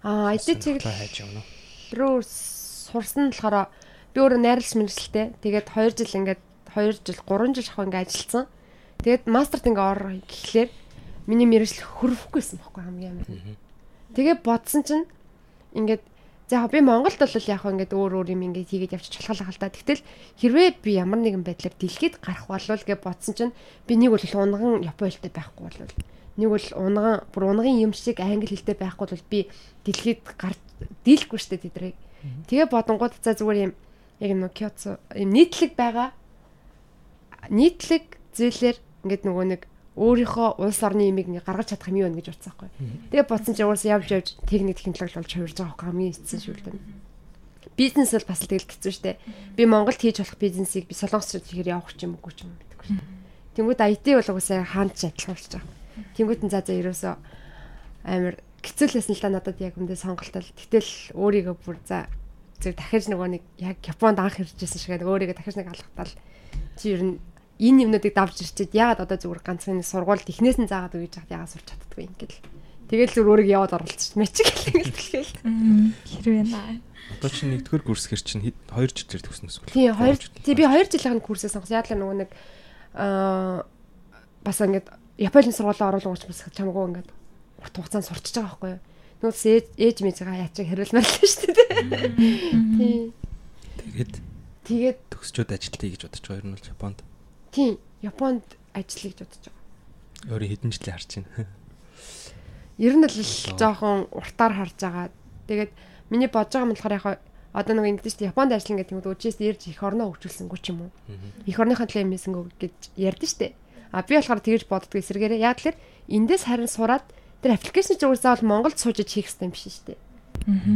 Аа, IT чиглэл руу сурсан нь болохоор би өөрөө найрлаж мэрэгчлээ. Тэгээд 2 жил ингээд 2 жил 3 жил шахав ингээд ажилласан. Тэгээд мастерт ингээд ор гэхлээр миний мэрэгжил хөрвөхгүйсэн байхгүй хамгийн амар. Тэгээ бодсон чинь ингээд за би Монголд бол яг ингээд өөр өөр юм ингээд хийгээд явчих чалхалах л да. Тэгтэл хэрвээ би ямар нэгэн байдлаар дэлхийд гарах болвол гэж бодсон чинь би нэг бол унган Япон хэлтэй байхгүй болвол нэг бол унган бүр унган юм шиг англи хэлтэй байхгүй бол би дэлхийд гарч дийлэхгүй штэ тэдрийг. Тэгээ бодонгууд за зүгээр юм яг нэг Кёцо юм нийтлэг байгаа нийтлэг зүйлэр ингээд нөгөө нэг өөрийнхөө улс орны имийг ингээ гаргаж чадах юм юу гэж бодсон байхгүй. Тэгээ бодсон чинь уурс явж явж техник технологи болж хувирж байгаа байхгүй хамгийн эцсийн шүлдэн. Бизнес бол бас л тэгэл хэцүү шттэ. Би Монголд хийж болох бизнесийг би Солонгос руу тэгэхээр явах ч юм уу ч юм мэдэхгүй шттэ. Тэнгүүд IT бол угсаа хаанд ч адилхан болж байгаа. Тэнгүүд нь за за ерөөсөө амар хэцүүлсэн л та надад яг үндэ сонголтол. Гэтэл өөрийгөө бүр за зөв дахиж нөгөө нэг яг Японд анх иржсэн шиг өөрийгөө дахиж нэг алгатал чи ер нь энэ юмнуудыг давж ирчихэд ягаад одоо зүгээр ганцхан сургуульд ихнээс нь заагаад өгж яхад ягаад сурч чаддгүй юм гэл. Тэгэл зүр өөрийг яваад оролцож мячиг гэл тэгэл. Хэрвээ наа. Одоо чи нэгдүгээр курсгэр чинь 2 жилээр төгснө эсвэл. Тий 2 тий би 2 жилийн курсээ сонгосон. Л нөгөө нэг аа бас ингээд Японы сургуулиар оруулах бас чамгүй ингээд урт хугацаанд сурчиж байгаа байхгүй юу? Нууц ээж мэзгээ яачиг хариулмаар л шүү дээ. Тий. Тэгээд Тэгээд төгсчөөд ажилтъя гэж бодож байгаа юм бол Японд. тий Японд ажиллая гэж бодож байгаа. Өөрийн хэдэн жилийн харж байна. Ер нь л жоохон уртаар харж байгаа. Тэгээд миний бодож байгаа юм болохоор яг одоо нэг ингэдэж шүү дээ Японд ажиллана гэдэг нь үжээс ирж их орноо хөгжүүлсэнгүй ч юм уу. Их орныхаа төлөө юмээсэнгөө гэж ярьдэн шүү дээ. А би болохоор тэгэж боддог эсрэгээрээ яг л эндээс харин сураад тэр аппликейшн зүгээр заавал Монголд суужиж хийх хэрэгтэй юм биш шүү дээ.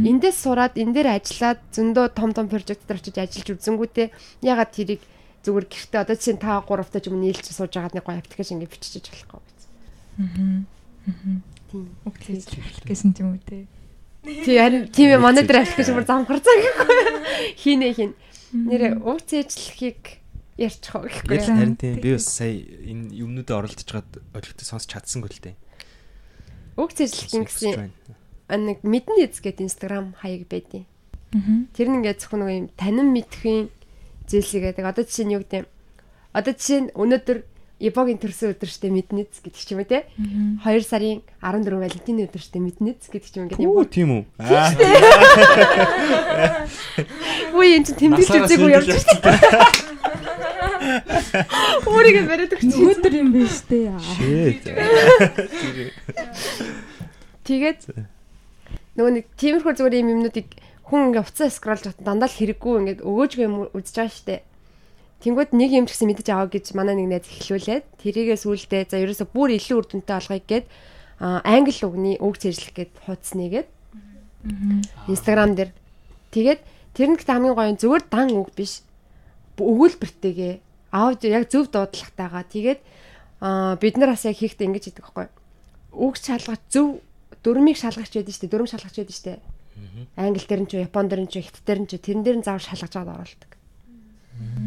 Эндээс сураад энэ дээр ажиллаад зөндөө том том прожект дээр очиж ажиллаж үзэнгүүтээ ягаад тэрийг зүгээр гэртээ одоо чинь та 3 тавтай ч юм нийлж сууж байгаад нэг гоё аппликейшн ингэ бичиж болохгүй биз. Тийм. Үгтэй гэсэн юм үү те. Тий харин тийм ээ манай дээр аппликейшн бүр замхарцаа гэхгүй. Хийнэ хин. Нэрээ уг цээжлэхийг ярьчих уу гэхгүй. Харин тийм би бас сая энэ юмнуудад оролдож байгаад ойлгохтой сонсч чадсангүй л дээ. Уг цээжлэх гэсэн нэг мэдэн эз гэдэг инстаграм хаяг байдیں۔ Тэр нь ингээд зөвхөн нэг юм танин мэдхийн зүйлсийг гэдэг. Одоо жишээ нь юу гэдэг юм. Одоо жишээ нь өнөөдөр Ибогийн төрсөн өдөр штэ мэднэц гэдэг ч юм уу те. 2 сарын 14 Валентины өдөр штэ мэднэц гэдэг ч юм ингээд юм. Үу тийм үү. Үгүй энэ чинь тэмдэглэж үзээгүй явж штэ. Өөрийгөө бариад өгч. Өнөөдөр юм байна штэ. Тэгээд нөгөө нэг тиймэрхүү зүгээр юм юмнуудыг хүн ингээ уцаа скролж хат дандаа л хэрэггүй ингээд өгөөжгүй юм үзэж байгаа штэ. Тэнгүүд нэг юм ч гэсэн мэдэж аваа гэж манай нэг найз эхлүүлээд тэрийгээ сүулдэ за ерөөсө бүр илүү үр дүнтэй болгоё гэд англи үгний үг цэжлэх гэд хуудснийгээд Instagram дээр. Тэгээд тэр нь гэхдээ хамгийн гоё нь зүгээр дан үг биш. Өгүүлбэртэйгээ аудио яг зөв дуудлагатайгаа тэгээд бид нар бас яг хийхдээ ингэж хийдэг байхгүй үг шалгаж зөв дөрмийг шалгагч байдаг шүү дээ дөрөм шалгагч байдаг шүү дээ англи дээр нь ч япон дээр нь ч хятад дээр нь ч тэрэн дээр нь заавал шалгаж аваад оруулдаг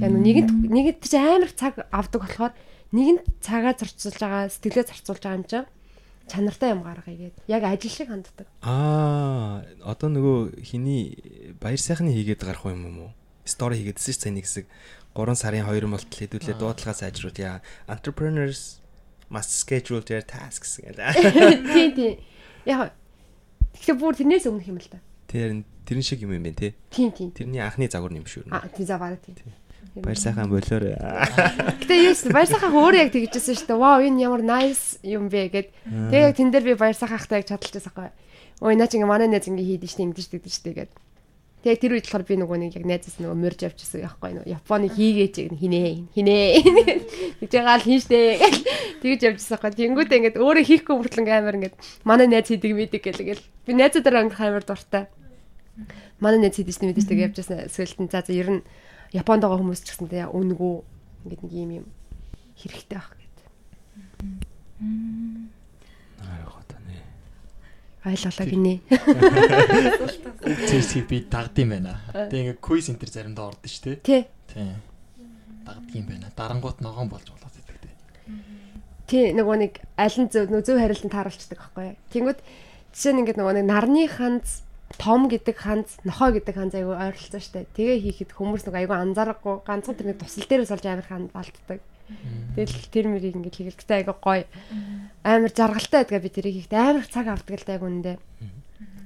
яг нэгэнт нэгэнт ч амар цаг авдаг болохоор нэгэнт цагаа зарцуулж байгаа сэтгэлээ зарцуулж байгаа юм чинь чанартай юм гаргая гээд яг ажил шиг ханддаг. Аа, одоо нөгөө хиний баяр сайхны хийгээд гарах юм юм уу? Стори хийгээдсэн чинь цааны хэсэг 3 сарын 2 болтол хэдүүлээ дуудлагаа сайжруулъя. Entrepreneurs must schedule their tasks гэдэг. Тийм тийм. Яг тэгэхээр бүр тэрнээс өмнөх юм л да. Тэр тэрэн шиг юм юм байна те. Тийм тийм. Тэрний анхны загвар юм шүү. А тийм за бараг тийм. Баяр сайхан болоорой. Гэтэ юус баяр сайхан өөрөө яг тэгжсэн шүү дээ. Вау энэ ямар nice юм бэ гэд. Тэгээ яг тэн дээр би баяр сайханхтай яг чадалчихсан байхгүй. Ой наач ингээ манай найз ингээ хийдэж штэ ингэдэж тэгдэж штэ гэд. Тэгээ тэр үед болохоор би нөгөө нэг яг найзаас нөгөө морж авчихсан яахгүй нөгөө Японы хийгээч хинээ хинээ гэж байгаа л хийн штэ тэгж явчихсан байхгүй. Тэнгүүдээ ингээд өөрөө хийхгүй мөртлөн амар ингээд манай найз хийдэг мэддэг гэлгээл би найзуудаараа ингээд амар дуртай. Манай найз хийдэг чинь мэддэг явж байсан эсвэл за за ер нь Японд байгаа хүмүүс ч гэсэн тэгээ үнгүү ингээд нэг юм юм хэрэгтэй байх гэдэг. Ойлголоо гинэ. Цэсийг би дагдсан байна. Тэгээ ингээ квиз энтер заримдаа ордон шүү дээ. Тий. Тий. Дагдсан байна. Дарангуут ногоон болж болоод байдаг тий. Тий нөгөө нэг аль нь зөв зөв харилцан тааруулцдаг байхгүй. Тэнгүүд жишээ нь ингээд нөгөө нэг нарны ханз том гэдэг ханз, нохоо гэдэг ханз айгүй ойролцоо штэ. Тэгээ хийхэд хүмүүс нэг айгүй анзаарахгүй ганцхан тэр нэг тусал дээрээс олж амар хан балтдаг. Тэгэл тэр мөрийг ингээд хийгэлттэй айгүй гоё. Амар жаргалтай байдгаа би тэрийг хийхдээ амар цаг авдаг л дайг үндэ.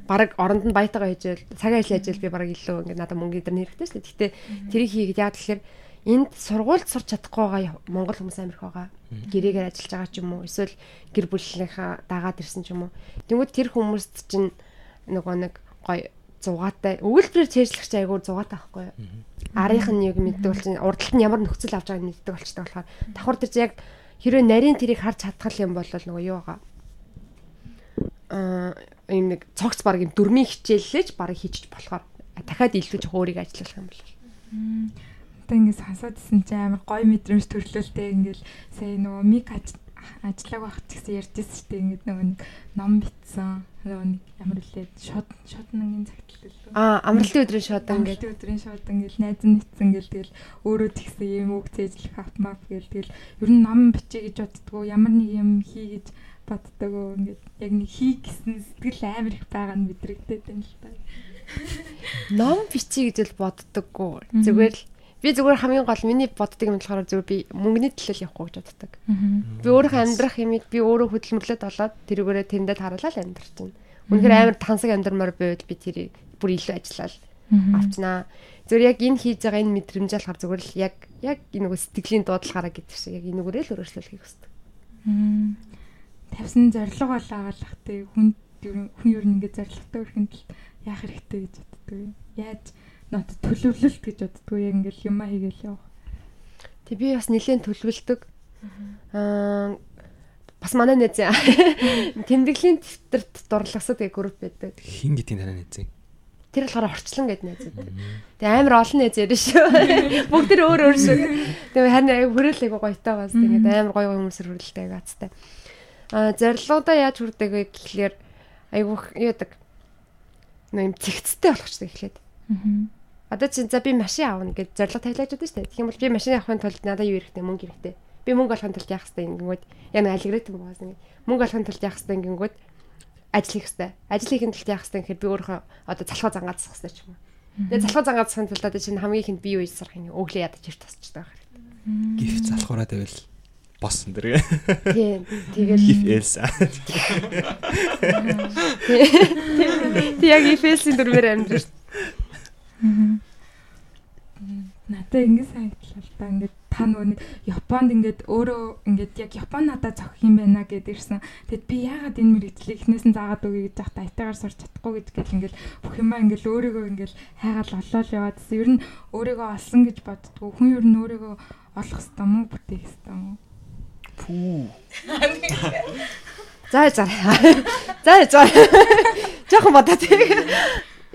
Бараг оронд нь баятайгаа хийжэл цагаа ил яжэл би бараг илүү ингээд надад мөнгө идэр хэрэгтэй шүү дээ. Гэтэ тэрийг хийгээд яа тэгэхээр энд сургуульд сурч чадахгүй байгаа монгол хүмүүс амирх байгаа. Гэрээгээр ажиллаж байгаа ч юм уу эсвэл гэр бүлийнхаа дагаад ирсэн ч юм уу. Тэнгүүд тэр хүмүүст чинь нөгөө нэг гоё зугаатай өгүүлбэрээр чэйжлэгч айгуур зугаатай байхгүй юу? Арийнх нь яг мэддэг бол чинь урдалт нь ямар нөхцөл авч байгааг мэддэг болчтой болохоор давхар дээр яг хэрвээ нарийн тэрийг харж чадхал юм бол нөгөө юу байгаа. Аа юм нэг цогц баг юм дөрмийн хичээллээч барыг хийчих болохоор дахиад илүү жоо өөрийг ажиллах юм бол. Одоо ингэ сонсоодсэн чи амар гой мэдрэмж төрлөөлтэй ингээл сая нөгөө миг ажиллаг байх гэсэн ярьжсэн шүү дээ ингэ нөгөө нэг ном битсэн нөгөө нэг ямар үлээд шод шоднгийн цагтлал лөө. Аа, амралтын өдрийн шод ингээд. Өдрийн шод ингээд найз нь нэтсэн гэл тэгэл өөрөө тэгсэн юм үг цээжлэх автмап гэл тэгэл ер нь ном бичээ гэж боддгоо ямар нэг юм хий гэж боддгоо ингээд яг нэг хий гэсэн сэтгэл амар их байгаа нь мэдрэгдээд байна л та. Ном бичээ гэж л боддоггүй. Зүгээр л би зүгээр хамгийн гол миний боддог юм болохоор зүгээр би мөнгөний төлөөл явахгүй гэж боддог. Би өөрийнхөө амьдрах юмыг би өөрөө хөдөлмөрлөд болоод тэрүүгээрээ тэрэндээ харуулаад амьдрч байна. Үнэхээр амар тансаг амьдрмаар байвал би тэрийг бүр илүү ажиллаад авчнаа. Зүгээр яг энэ хийж байгаа энэ мэдрэмж болохоор зүгээр л яг яг энэ нөгөө сэтгэлийн дуудлагаараа гэдэг шиг яг энэгээрээ л өөрчлөлөхийг хүсдэг. Тавьсан зориг бол агаалах те хүн хүн ер нь ингээд зоригтой өрхөнд яах хэрэгтэй гэж боддог юм. Яаж нот төлөвлөлт гэж боддгоо яг ингээл юмаа хийгээл явах. Тэг би бас нэлээд төлөвлөдөг. Аа бас манай найз тэмдэглэлийн дэвтэрт дурлагсад гэх групп байдаг. Хин гэдгийг танаа найз. Тэр болохоор орчлон гэдэг найз байдаг. Тэг амар олон найз ярина шүү. Бүгд тэр өөр өөр шүү. Тэг харин аяг хүрээлэг гоётой бас тэгээд амар гоё гоё хүмүүсээр хүрэлтэй гацтай. Аа зорилгоудаа яаж хүрдэг вэ гэхлээр айгуух яадаг. Нэг юм цэгцтэй болгочтой эхлээд. Аа Одоо чи за би машин аавна гэж зорилго тавилаад байдаг шүү дээ. Тэгэх юм бол би машин авахын тулд надад юу хэрэгтэй? Мөнгө хэрэгтэй. Би мөнгө олохын тулд яах хэрэгтэй ингэнгүүт яг нэг алгоритм байгаас нэг мөнгө олохын тулд яах хэрэгтэй ингэнгүүт ажил хийх хэрэгтэй. Ажил хийхин тулд яах хэрэгтэй гэхээр би өөрөө одоо залхуу зангаацсах хэрэгтэй ч юм уу. Тэгээ залхуу зангаацсахын тулд одоо чинь хамгийн ихэнд би юу хийж сарах юм өглөө ядаж ирт тасчдаг байх хэрэгтэй. Гиф залхуураа тавил боссон дэр. Тийм. Тэгэл гиф элса. Тэг яг гиф элсийн дүрмээр амьдрэх Надаа ингэ санагдлаа л да. Ингээд та нөгөө Японд ингээд өөрөө ингээд яг Япон надад зохих юм байна гэд ирсэн. Тэгэд би яагаад энэ мэрэгчлийг эхнээс нь заагаад өгье гэж захта айтаагаар сурч чадахгүй гэж гэл ингээд бүх юмаа ингээд өөрийгөө ингээд хайгаал олоол яваад гэсэн. Ер нь өөрийгөө олсон гэж боддгоо. Хүн ер нь өөрийгөө олох хэвээр мүү бүтээх хэвээр мүү. Пүү. За за. За за. Жохон бодоо тийм.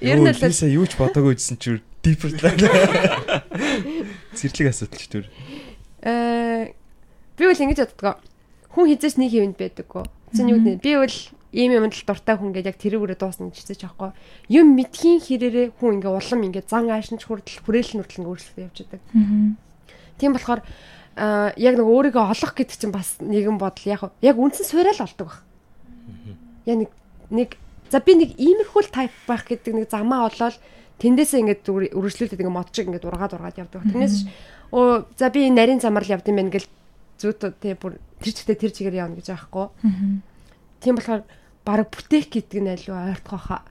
Ер нь л бисаа юу ч бодоогүй гэсэн чи deeper зэрлэг асуудал ч түр. Э би бол ингэж боддгоо. Хүн хизээс нэг хэвэнд байдаггүй. Зин юу гэдэг би бол ийм юмд л дуртай хүн гэдэг яг тэрүүгээрээ дуусна байгаа байхгүй. Юм мэдхийн хэрээрээ хүн ингээ улам ингээ зан аашинч хүртэл хүрээлэн хүртэл өөрчлөлт явж байгаа. Тийм болохоор а яг нэг өөрийгөө олох гэдэг чинь бас нэгэн бодол яг яг үндсэн суурал олдог баг. Яг нэг нэг За би нэг иймэрхүүл тайп байх гэдэг нэг замаа олоод тэндээсээ ингээд үргэлжлүүлээд ингээд мод шиг ингээд ургаад ургаад явдаг. Тэрнээс оо за би нарийн замаар л явд юм байна гэл зүйт тий бүр тэр чигтээ тэр чигээр явна гэж аахгүй. Тийм болохоор баг бүтээх гэдэг нь айлуу ойртох хаа.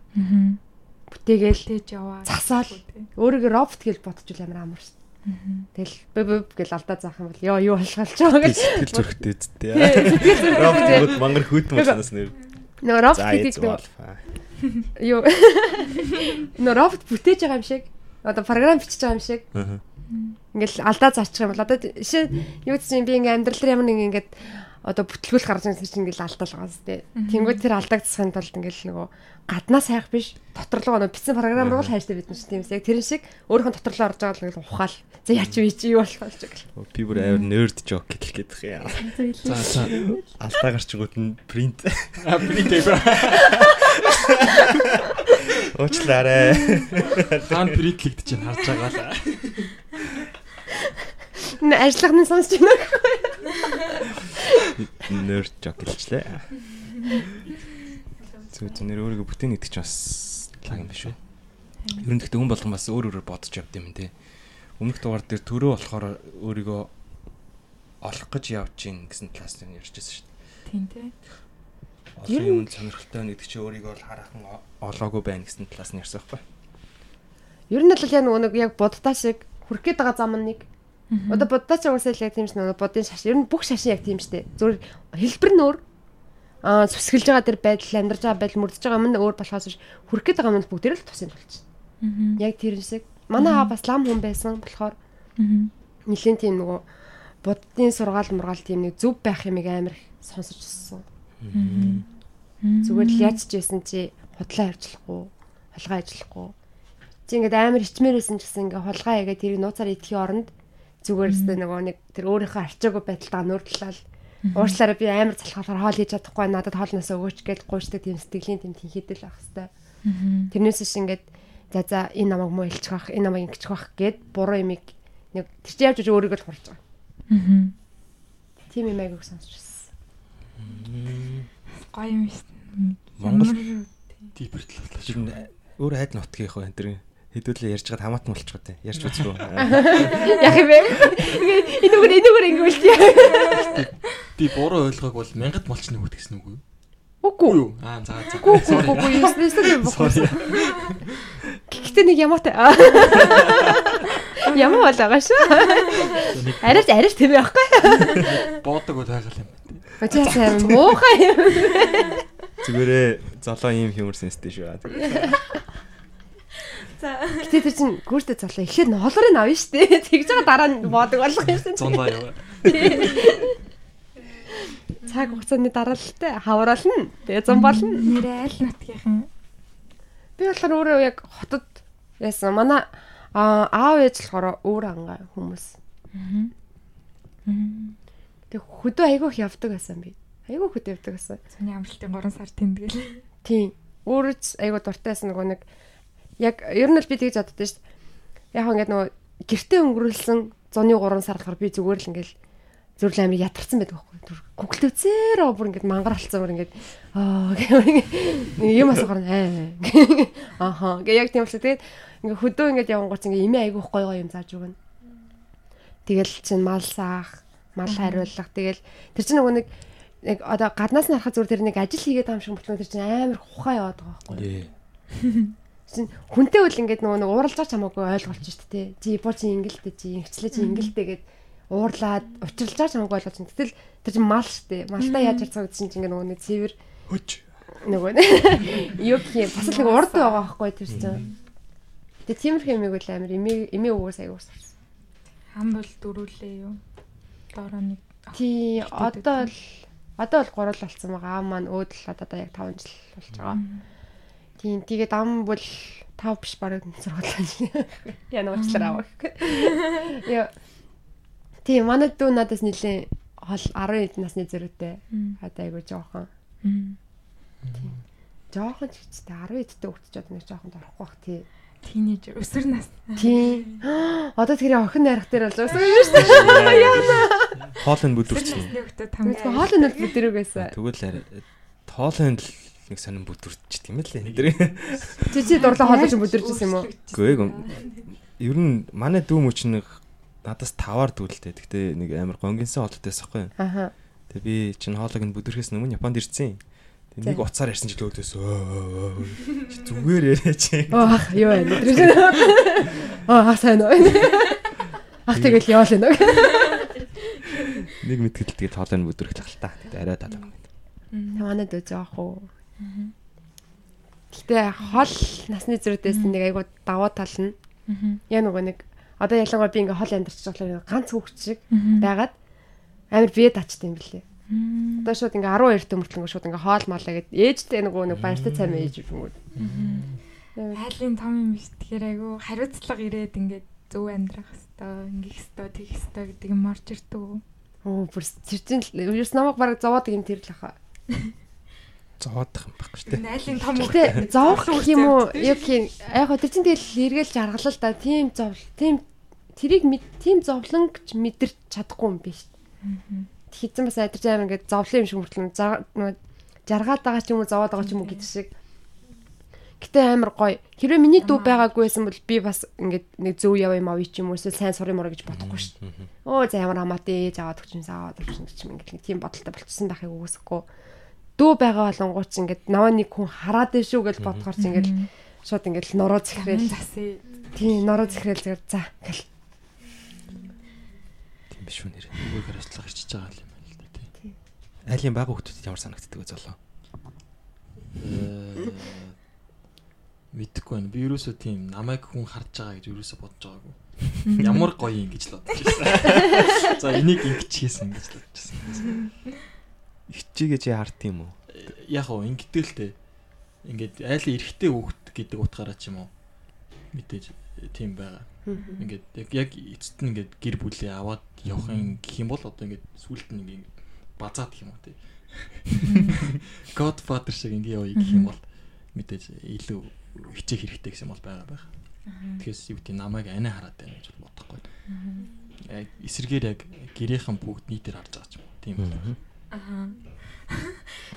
Бүтээгээл тээж яваа. Засаал өөрийгөө робот гэж бодчих амар амар шүү. Тэгэл бэб бэб гэл алдаа заах юм бол ёо юу алхалж байгаа гэж сэтгэл зүрхтэй үсттэй. Робот мангар хөтөн болсноос нэр Нөгөө робот гэдэг нэг юу? Нөө робот бүтээж байгаа юм шиг. Одоо програм бичиж байгаа юм шиг. Ингээл алдаа зарчих юм бол одоо жишээ юу гэсэн би ингээм амьдрал ямар нэг ингээд одоо бүтлгүүл гарч ирсэн чинь ингээл байгаа зү. Тэнгүүд тэр алдагдсахын тулд ингээл нөгөө гаднаас хайх биш доторлогоо нөгөө бичсэн програм руу л хайжтай бид нар чинь тийм яг тэрэн шиг өөрийнхөө доторлоо орж байгаа л ингээл ухаал. За яач вэ чи юу болох вэ гэж. Би бүр амар нерд жок гэдэг гээд их яа. За за. Алдаа гарч игүүд нь принт А би тэр уучлаарай. хаан притлэгдэж чинь харж байгаа л. Нэ ажиллахны сонсч байна. Нерд жок гэлчлээ. Зүг зүг нэр өөрийгөө бүтээн гэдэг чинь бас лаг юм биш үү? Ер нь гэхдээ хүн болгон бас өөр өөрөөр бодож явд юм те. Өмнөх дугаар дээр төрөө болохоор өөрийгөө олох гэж явж гин гэсэн талаас нь ярьжсэн шүү дээ. Тийм тий. Олон юмд сонирхолтой нэг чи өөрийгөө л хараахан олоогүй байна гэсэн талаас нь ярьсан байхгүй. Ер нь бол яг нөгөө нэг яг буддаа шиг хүрх гээд байгаа зам нэг. Одоо буддаа ч уусаа л яг тийм ш нөгөө буддын шаш. Ер нь бүх шашин яг тийм штэ. Зүгээр хэлбэр нь өөр. Аа сүсгэлж байгаа тэр байдал амьдарч байгаа байдал мөрдөж байгаа юм нь өөр болохоос биш хүрх гээд байгаа юм нь бүгдээр л тусын болчих. Яг тэр шиг. Манай аа бас лам хүн байсан болохоор нэлийн тийм нөгөө буддын сургаал мургаал тийм нэг зөв байх юмыг амар сонсож өссөн. Зүгээр л яаж ч байсан чи худлаа явуулахгүй, холгоо ажиллахгүй. Чи ингээд амар ичмээрсэн ч гэсэн ингээд холгоо ягаад тэрийг нууцаар идэхийн оронд зүгээр өстэй нөгөө нэг тэр өөрийнхөө арчаагүй байдалтаа нуурлалал уушлаараа би амар залхахаар хоол хийж чадахгүй надад хоолноосоо өгөөч гэж гуйждаг тийм сэтгэлийн тийм тэнхидэл байх хэвээр. Тэрнээс ш ингээд за за энэ намайг муу илчих бах, энэ намайг ингэчих бах гэд буруу юмыг нэг тэр чи явж өөрийгөө л хурж байгаа. Тийм юм айгууг сонсч байсан. Гоё юм шүү. Монгол Дипэрт л болоо. ер нь өөр хайд нутгийн их байна тэр хэдүүлээ ярьж гад хамаатан болчих гоо те. Ярьж үзгүй. Яг юм бэ? Энэ үгээр энэ үгээр ингэ үлдээ. Би буруу ойлгоог бол мянгад болчихно үг гэсэн үг үү? Үгүй юу? Аа за за. Үгүй үгүй үгүй юу? Эсвэл Sorry. Гэхдээ нэг ямаатай. Ямаа болоога шүү. Арайч арайч тийм байхгүй. Боодог бол байгаль юм. Очоо сайн муухай юм. Зүгээрээ золоо ийм хэмэр сенстэй шүү. Гэтэ тэр чинь гүртэ залуу ихээр нь холорыг авна шүү дээ. Тэгж байгаа дараа нь боодог болох юм шүү. Зондоо яваа. Цаг хугацааны дараалалтай хавраална. Тэгээ зам болно. Нэрээ аль нутгийнхан Би болохоор өөрөө яг хотод яасан. Манай аа аав ээж болохоор өөр ангаа хүмүүс. Тэг хөдөө айгүйх явдаг байсан би. Айгүй хөдөө явдаг байсан. цааны амралтын 3 сар тэмдэглэл. Тийм. Өөрөө айгүй дуртайсан нөгөө нэг яг ер нь л би тэгж боддоо шүү дээ. Яг ингээд нөгөө гэртээ өнгөрүүлсэн зуны 3 сар болохоор би зүгээр л ингээд зүрл амир ятарсан байдаг байхгүй. Google үзээрөө бүр ингээд мангар алцсан бүр ингээд аа гэх юм асуухаар аа. Аха. Гэ яг тийм болчих. Тэгээд ингээд хөдөө ингээд явангууч ингээд имээ айгүйх гой гой юм зааж өгнө. Тэгэл чин мал саах, мал хариулах. Тэгэл тэр чинь нөгөө нэг яг одоо гаднаас нь харахад зүгээр тэр нэг ажил хийгээд байгаа юм шиг болчихно тэр чинь амар ухаан яваад байгаа байхгүй. Чин хүнтэй үл ингээд нөгөө нэг ууралж байгаа ч хамаагүй ойлголж шүү дээ. Чи боо чи ингэлтэй чи ингэчлээ чи ингэлтэй гэд уурлаад учирлж байгаа ч хамаагүй ойлгож байна. Гэтэл тэр чинь мал шүү дээ. Малтай яаж харцгаа гэсэн чинь ингээд нөгөө нэг цэвэр Хөч. нөгөө юу гэх юм бас л нэг урд байгаа байхгүй тэр чинь. Тэгээ тиймэрхүү юмыг үл амар эмээ эмээ өвөөс аяг уусарсан. Хам бол дөрүүлээ юу? Доороо нэг Тий одоо л одоо бол гурал болсон байгаа. Аав маань өөдөл одоо яг 5 жил болж байгаа. Тийм тэгээд ам бол 5 биш бараг 6 жил. Яна уучлаарай аав. Яа. Тийм манай дүү надаас нилээ хол 10 хэд насны зөрүүтэй. Одоо айгу жоохон. Жоохон ч гэжтэй 10 хэдтэй өгчөж одоо нэг жоохон орохгүй бах тий. тийнейжер өсвөр нас. Тийм. Одоо тэр охин найрах дээр болж байгаа юм шүү дээ. Хоолны бүдүрчнэ. Нөхдөд Тэгвэл тамтай. хоол нь бол дэрэг байсан. Тэгвэл арай хоолны л нэг сонирн бүдүрч тийм ээ л энэ. Чи чи дурлаа хоолж бүдэрчсэн юм уу? Гэхдээ ер нь манай дүү мөч нэг надаас таваар дүүлтэй. Гэхдээ нэг амар гонгинсэн хоолтойс байхгүй. Аха. Тэгээ би чинь хоолойг нь бүдэрхээс өмнө Японд ирсэн. Тэгээ нэг уцаар ярьсан ч лөөдөөс зүгээр яриач. Ах юу вэ? Аа сайн уу. Ах тэгэл яваал энэ. Нэг мэтгэл тэгээ хоолойг нь бүдэрх тахал та. Тэгээ арай талаа. Манай дөө жоох уу. Гэтэ хол насны зэрэгдээс нэг айгуу даваа тал нь яа нөгөө нэг одоо ялангуяа би ингээ хол амьдарч байгаа ганц хүүхд шиг байгаад амар бие тачт юм блэ. Одоо шууд ингээ 12 дэх мөртлөнгөө шууд ингээ хоол малаа гэд ээжтэй нөгөө нэг баяртай цай мэж юм уу. Айлын том юм биш тэгэхээр айгу хариуцлага ирээд ингээд зөв амьдрах хэвээр ингэх хэвээр тэгэх хэвээр гэдэг юм орж ирдэг. Оо бүр зэрчин ерөөс намайг бараг зовоод юм тэр л хаа. зоодох юм байхгүй шүү дээ. Айлын том Гэтэ зовох гэх юм уу? Яг тийм яг хөө тэр чинь тэгэл эргэлж аргалал та тийм зовл тийм тэрийг тийм зовлон гэж мэдэрч чадахгүй юм биш. Хизэн бас айдарч амар ингээд зовлон юм шиг мөртлөө жаргаад байгаа ч юм уу зовоод байгаа ч юм уу гэдэг шиг. Гэтэ амар гоё. Хэрвээ миний дүү байгаагүй байсан бол би бас ингээд нэг зөв яв юм авъя ч юм уу эсвэл сайн юм уу гэж бодохгүй шүү дээ. Оо за ямар хамаатай ээж аваад өгч юм саад өгч юм ч юм ингээд тийм бодолтой болчихсон байхыг үгүйсэхгүй дүү байгаа болонгууч ингээд наваа нэг хүн хараад дэв шүү гэж бодохоор чи ингээд шууд ингээд нороо зэхрээл засээ. Тийм нороо зэхрээл зэрэг за гэл. Тийм биш үү нэр. Нөгөө хариуцлага ирчихэж байгаа юм байна л да тий. Айлын бага хүмүүсд ямар санагддаг вэ золоо? Э, Мэдхгүй байна. Би ерөөсөө тийм намайг хүн харж байгаа гэж ерөөсөө бодож байгаагүй. Ямар гоё юм гэж л бодож байсан. За энийг ингэж хийсэн гэж л бодож байсан. Ичигээ чи хард юм уу? Яг уу те. Ингээд айлын эрэхтэй хүүхд гэдэг утгаараа ч юм уу. Мэдээж тийм байгаа. Ингээд яг яг эцэст нь ингээд гэр бүлээ аваад явахын гэх юм бол одоо ингээд сүулт нь ингээд базаад гэх юм уу те. Godfather шиг ингээ явъя гэх юм бол мэдээж илүү хичээх хэрэгтэй гэсэн юм бол байгаа байх. Тэгээс юу гэдэг намайг анаа хараад байна гэж бодохгүй. Яг эсэргээр яг гэрийнхэн бүгд нийтээр харж байгаа ч юм уу. Тийм байна. Аа.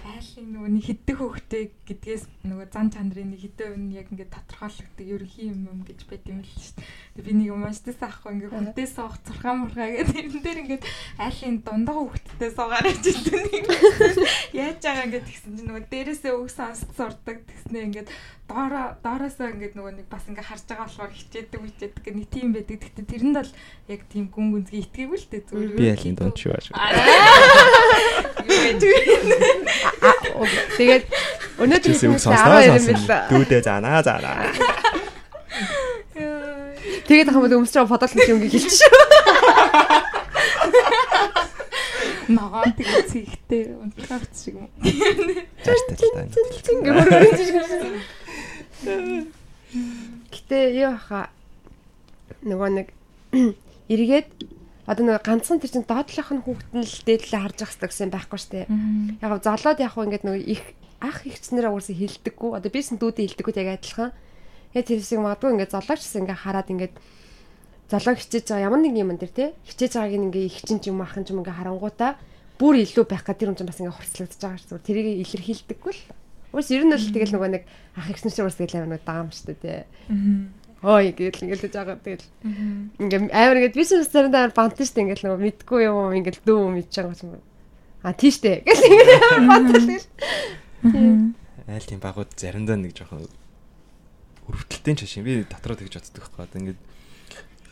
Айлын нөгөө нэг хиддэг хөвгтэй гэдгээс нөгөө зан чанарын нэг хідэн үн яг ингээд тодорхойлогддог ерөнхий юм юм гэж байт юм л шүү дээ. Тэгээ би нэг уншдаас аахгүй ингээд хүнтэй суух зурхаа мурхаа гэдэг энэ дээр ингээд айлын дундаа хөвгттэй суугаар хэлсэн. Яаж байгаа ингээд тэгсэн чинь нөгөө дээрээсээ үг сонсд сурдаг тэгснээ ингээд доороо доороосоо ингээд нөгөө нэг бас ингээ харж байгаа болохоор хичээдэг хичээдэг гэх нэг тийм байдаг. Гэхдээ тэрэнд бол яг тийм гүн гүнзгий итгэв л дээ зүгээр. Би айлын дунд шүү ааш. Тэгээд өнөөдөр Тэсээ үг хүмүүсээ сонсноо 12 юм сонсон. байна. Дүүдээ заанаа заанаа. Тэгээд ахмад өмсч байгаа фотолог юм хэлчих шүү. Ногоо тэгээ цэгтэй унтлагч шиг юм. Таа. Ингээ хөргөж шүү. Гэтэ юу хаа нөгөө нэг эргээд одоо нөгөө ганцхан тэр чин доотлох нь хүүхэд нь л дээдлээ харж ах хэрэгтэй гэсэн байхгүй штэ. Яг гоо золоод яг ингээд нөгөө их ах ихчнэрээ уурсаа хилдэггүй. Одоо бисэн дүүдээ хилдэггүй яг адилхан. Яг тэрсийг магадгүй ингээд золоогчс ингээд хараад ингээд золоог хичээж байгаа ямар нэг юм энэ тий хичээж байгааг ингээ их чин ч юм ахын ч юм ингээ харангуудаа бүр илүү байх гэдэг юм чинь бас ингээ хорцлогдож байгаа шүү. Тэрийг илэрхийлдэггүй л. Уус ер нь бол тэгэл нөгөө нэг ах ихсэн шиг бас тэгэл амар даам шүү дээ. Ой гэл ингээл л жагаа тэгэл ингээ амар ингээд биш бас заримдаа бантан шүү дээ ингээл нөгөө мэдгүй юм ингээл дүү мэдж байгаа юм. А тийш дээ. Гэл ингээл амар бантан тэгэл. Айл тийм багууд заримдаа нэг жоохон өрөвдөлтийн чашин би дотроо тэгж боддог байхгүй. Одоо ингээд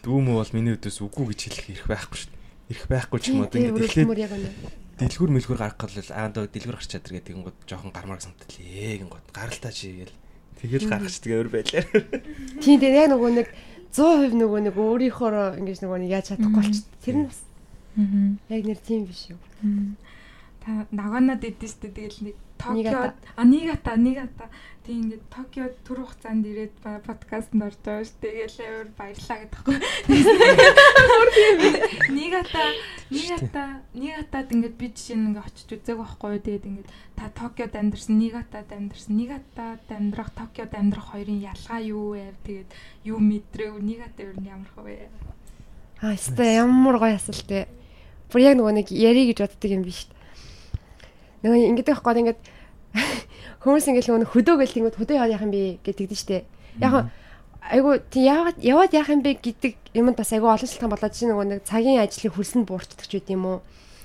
дүүмөө бол миний өдөөс үгүй гэж хэлэх ирэх байхгүй шүү дээ. Ирэх байхгүй ч юм уу. Ингээд эхлээд дэлгүүр мэлгүүр гарах гол аа доо дэлгүүр гарч чадар гэдэг юм гот жоохон гармаар санагдал ээ гин гот гаралтаа чигээл тэгэл гаргач тэгээ өөр байлаа. Тийм тийм яг нөгөө нэг 100% нөгөө нэг өөрийнхөө ингэж нөгөө нэг яаж чадахгүй болч тэр нь бас яг нэр тийм биш юу. Та нагонод идэв штэ тэгэл нэг Нигата. Токио а нигата нигата тийм ингээд Токио түр хугацаанд ирээд подкастт орж байгаа ш. Тэгэл өөр баярлаа гэдэгхгүй. Нигата нигата нигатад ингээд би жишээ нь ингээд очиж үзег байхгүй. Тэгээд ингээд та Токиод амьдарсан нигатад амьдарсан нигатад амьдрах Токиод амьдрах хоёрын ялгаа юу вэ? Тэгээд юу мэдрэв нигата ер нь ямар хөө вэ? Аа өстой ямар гоё асуулт вэ. Бүр яг нөгөө нэг яри гэж боддөг юм биш. Нөгөө ингэдэг байхгүй ингээд хүмүүс ингээд нөгөө хөдөө гэл тэнгууд хөдөө яах юм бэ гэдэг штэ. Яг айгу тий яваад яваад яах юм бэ гэдэг юмд бас айгу олон шалтгаан болоод чи нөгөө нэг цагийн ажлыг хөлсөнд буурчдаг ч үт юм уу.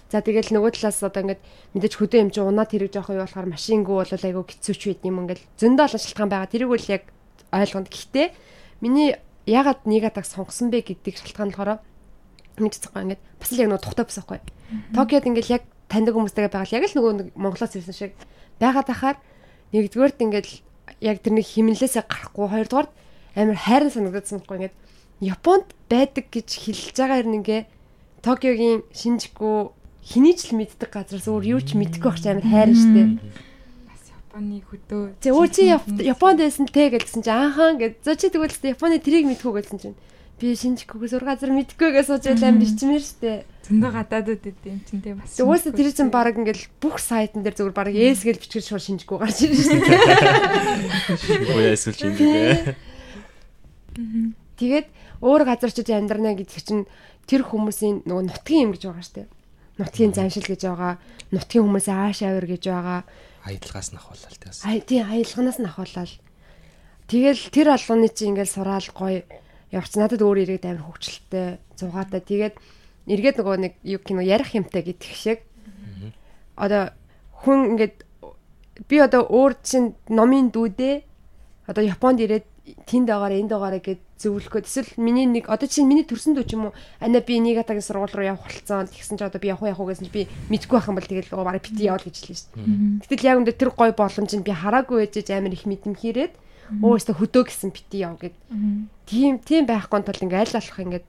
За тэгэл нөгөө талаас одоо ингээд мэдээж хөдөө юм чи унаад хэрэг жоох юу болохоор машингүү бол айгу хэцүү ч үт юм ингээд зөндөө олон шалтгаан байгаа. Тэрийг үл яг ойлгонд. Гэхдээ миний ягаад нэгатаг сонгосон бэ гэдэг шалтгаан болохоор мэдчихгүй ингээд бас л яг нөгөө тухтай бас байхгүй. Токиод ингээд яг таньдаг хүмүүстэйгээ байгаад яг л нөгөө нэг Монголоос ирсэн шиг байгаад ахаар нэгдүгээрт ингээд яг тэрний химнэлээсээ гарахгүй хоёрдугаар амар хайрын санагдсан байхгүй ингээд Японд байдаг гэж хэлж байгаа юм ингээ Токиогийн Шинжку хэний ч л мэддэг газраас өөр юу ч мэдгүй байх ч амар хайрын штэ. Бас Японы хөдөө. Тэ өө чи Яп- Японд байсан те гэдгсэн чи аахан гэд зөө чи тэгвэл тэ Японы трийг мэдгүй гэдсэн чинь би Шинжкугээс өр газар мэдгүй гэж сууж байл амар ичмэр штэ. Зөндөө гадаадууд идэв юм чинь те бас. Угаасаа тэр чинь баг ингээл бүх сайтн дээр зүгээр баг эс гэж бичгэр шууд Шинжку гарч ирж штэ. Бояа эсвэл чинь дээ. Тэгээд өөр газар ч амьдрна гэдэг чинь тэр хүмүүсийн нөгөө нутгийн юм гэж байгаа штэ. Нутгийн заншил гэж байгаа. Нутгийн хүмүүсээ ааш авир гэж байгаа. Аялгаас нь ахуулаад тий бас. Ай тий аялганаас нь ахуулаад. Тэгэл тэр алганы чи ингээл сураал гоё явц надад өөр ирээд амар хөвчлөлтэй зугаатай. Тэгээд эргээд нөгөө нэг юу кино ярих юмтай гэдэг шиг. Одоо хүн ингээд би одоо өөр чин номын дүүдээ одоо Японд ирээд тэнд байгаараа энд байгаараа гэд зөвлөхөд эсвэл миний нэг одоо чинь миний төрсөн дүү ч юм уу ана би нэг атагийн сургууль руу явах болцсон тэгсэн чи одоо би явах явах гэсэн чи би мэдгүй байх юм бол тэгэл оо бараг бити явал гэж хэлсэн шүү дээ. Гэтэл яг үндэ тэр гой боломжинд би хараагүй ээжэж амар их мэдэмхийрээд өө өстө хөдөө гэсэн бити яв гэд. Тийм тийм байхгүй тул ингээ аль болох ингээ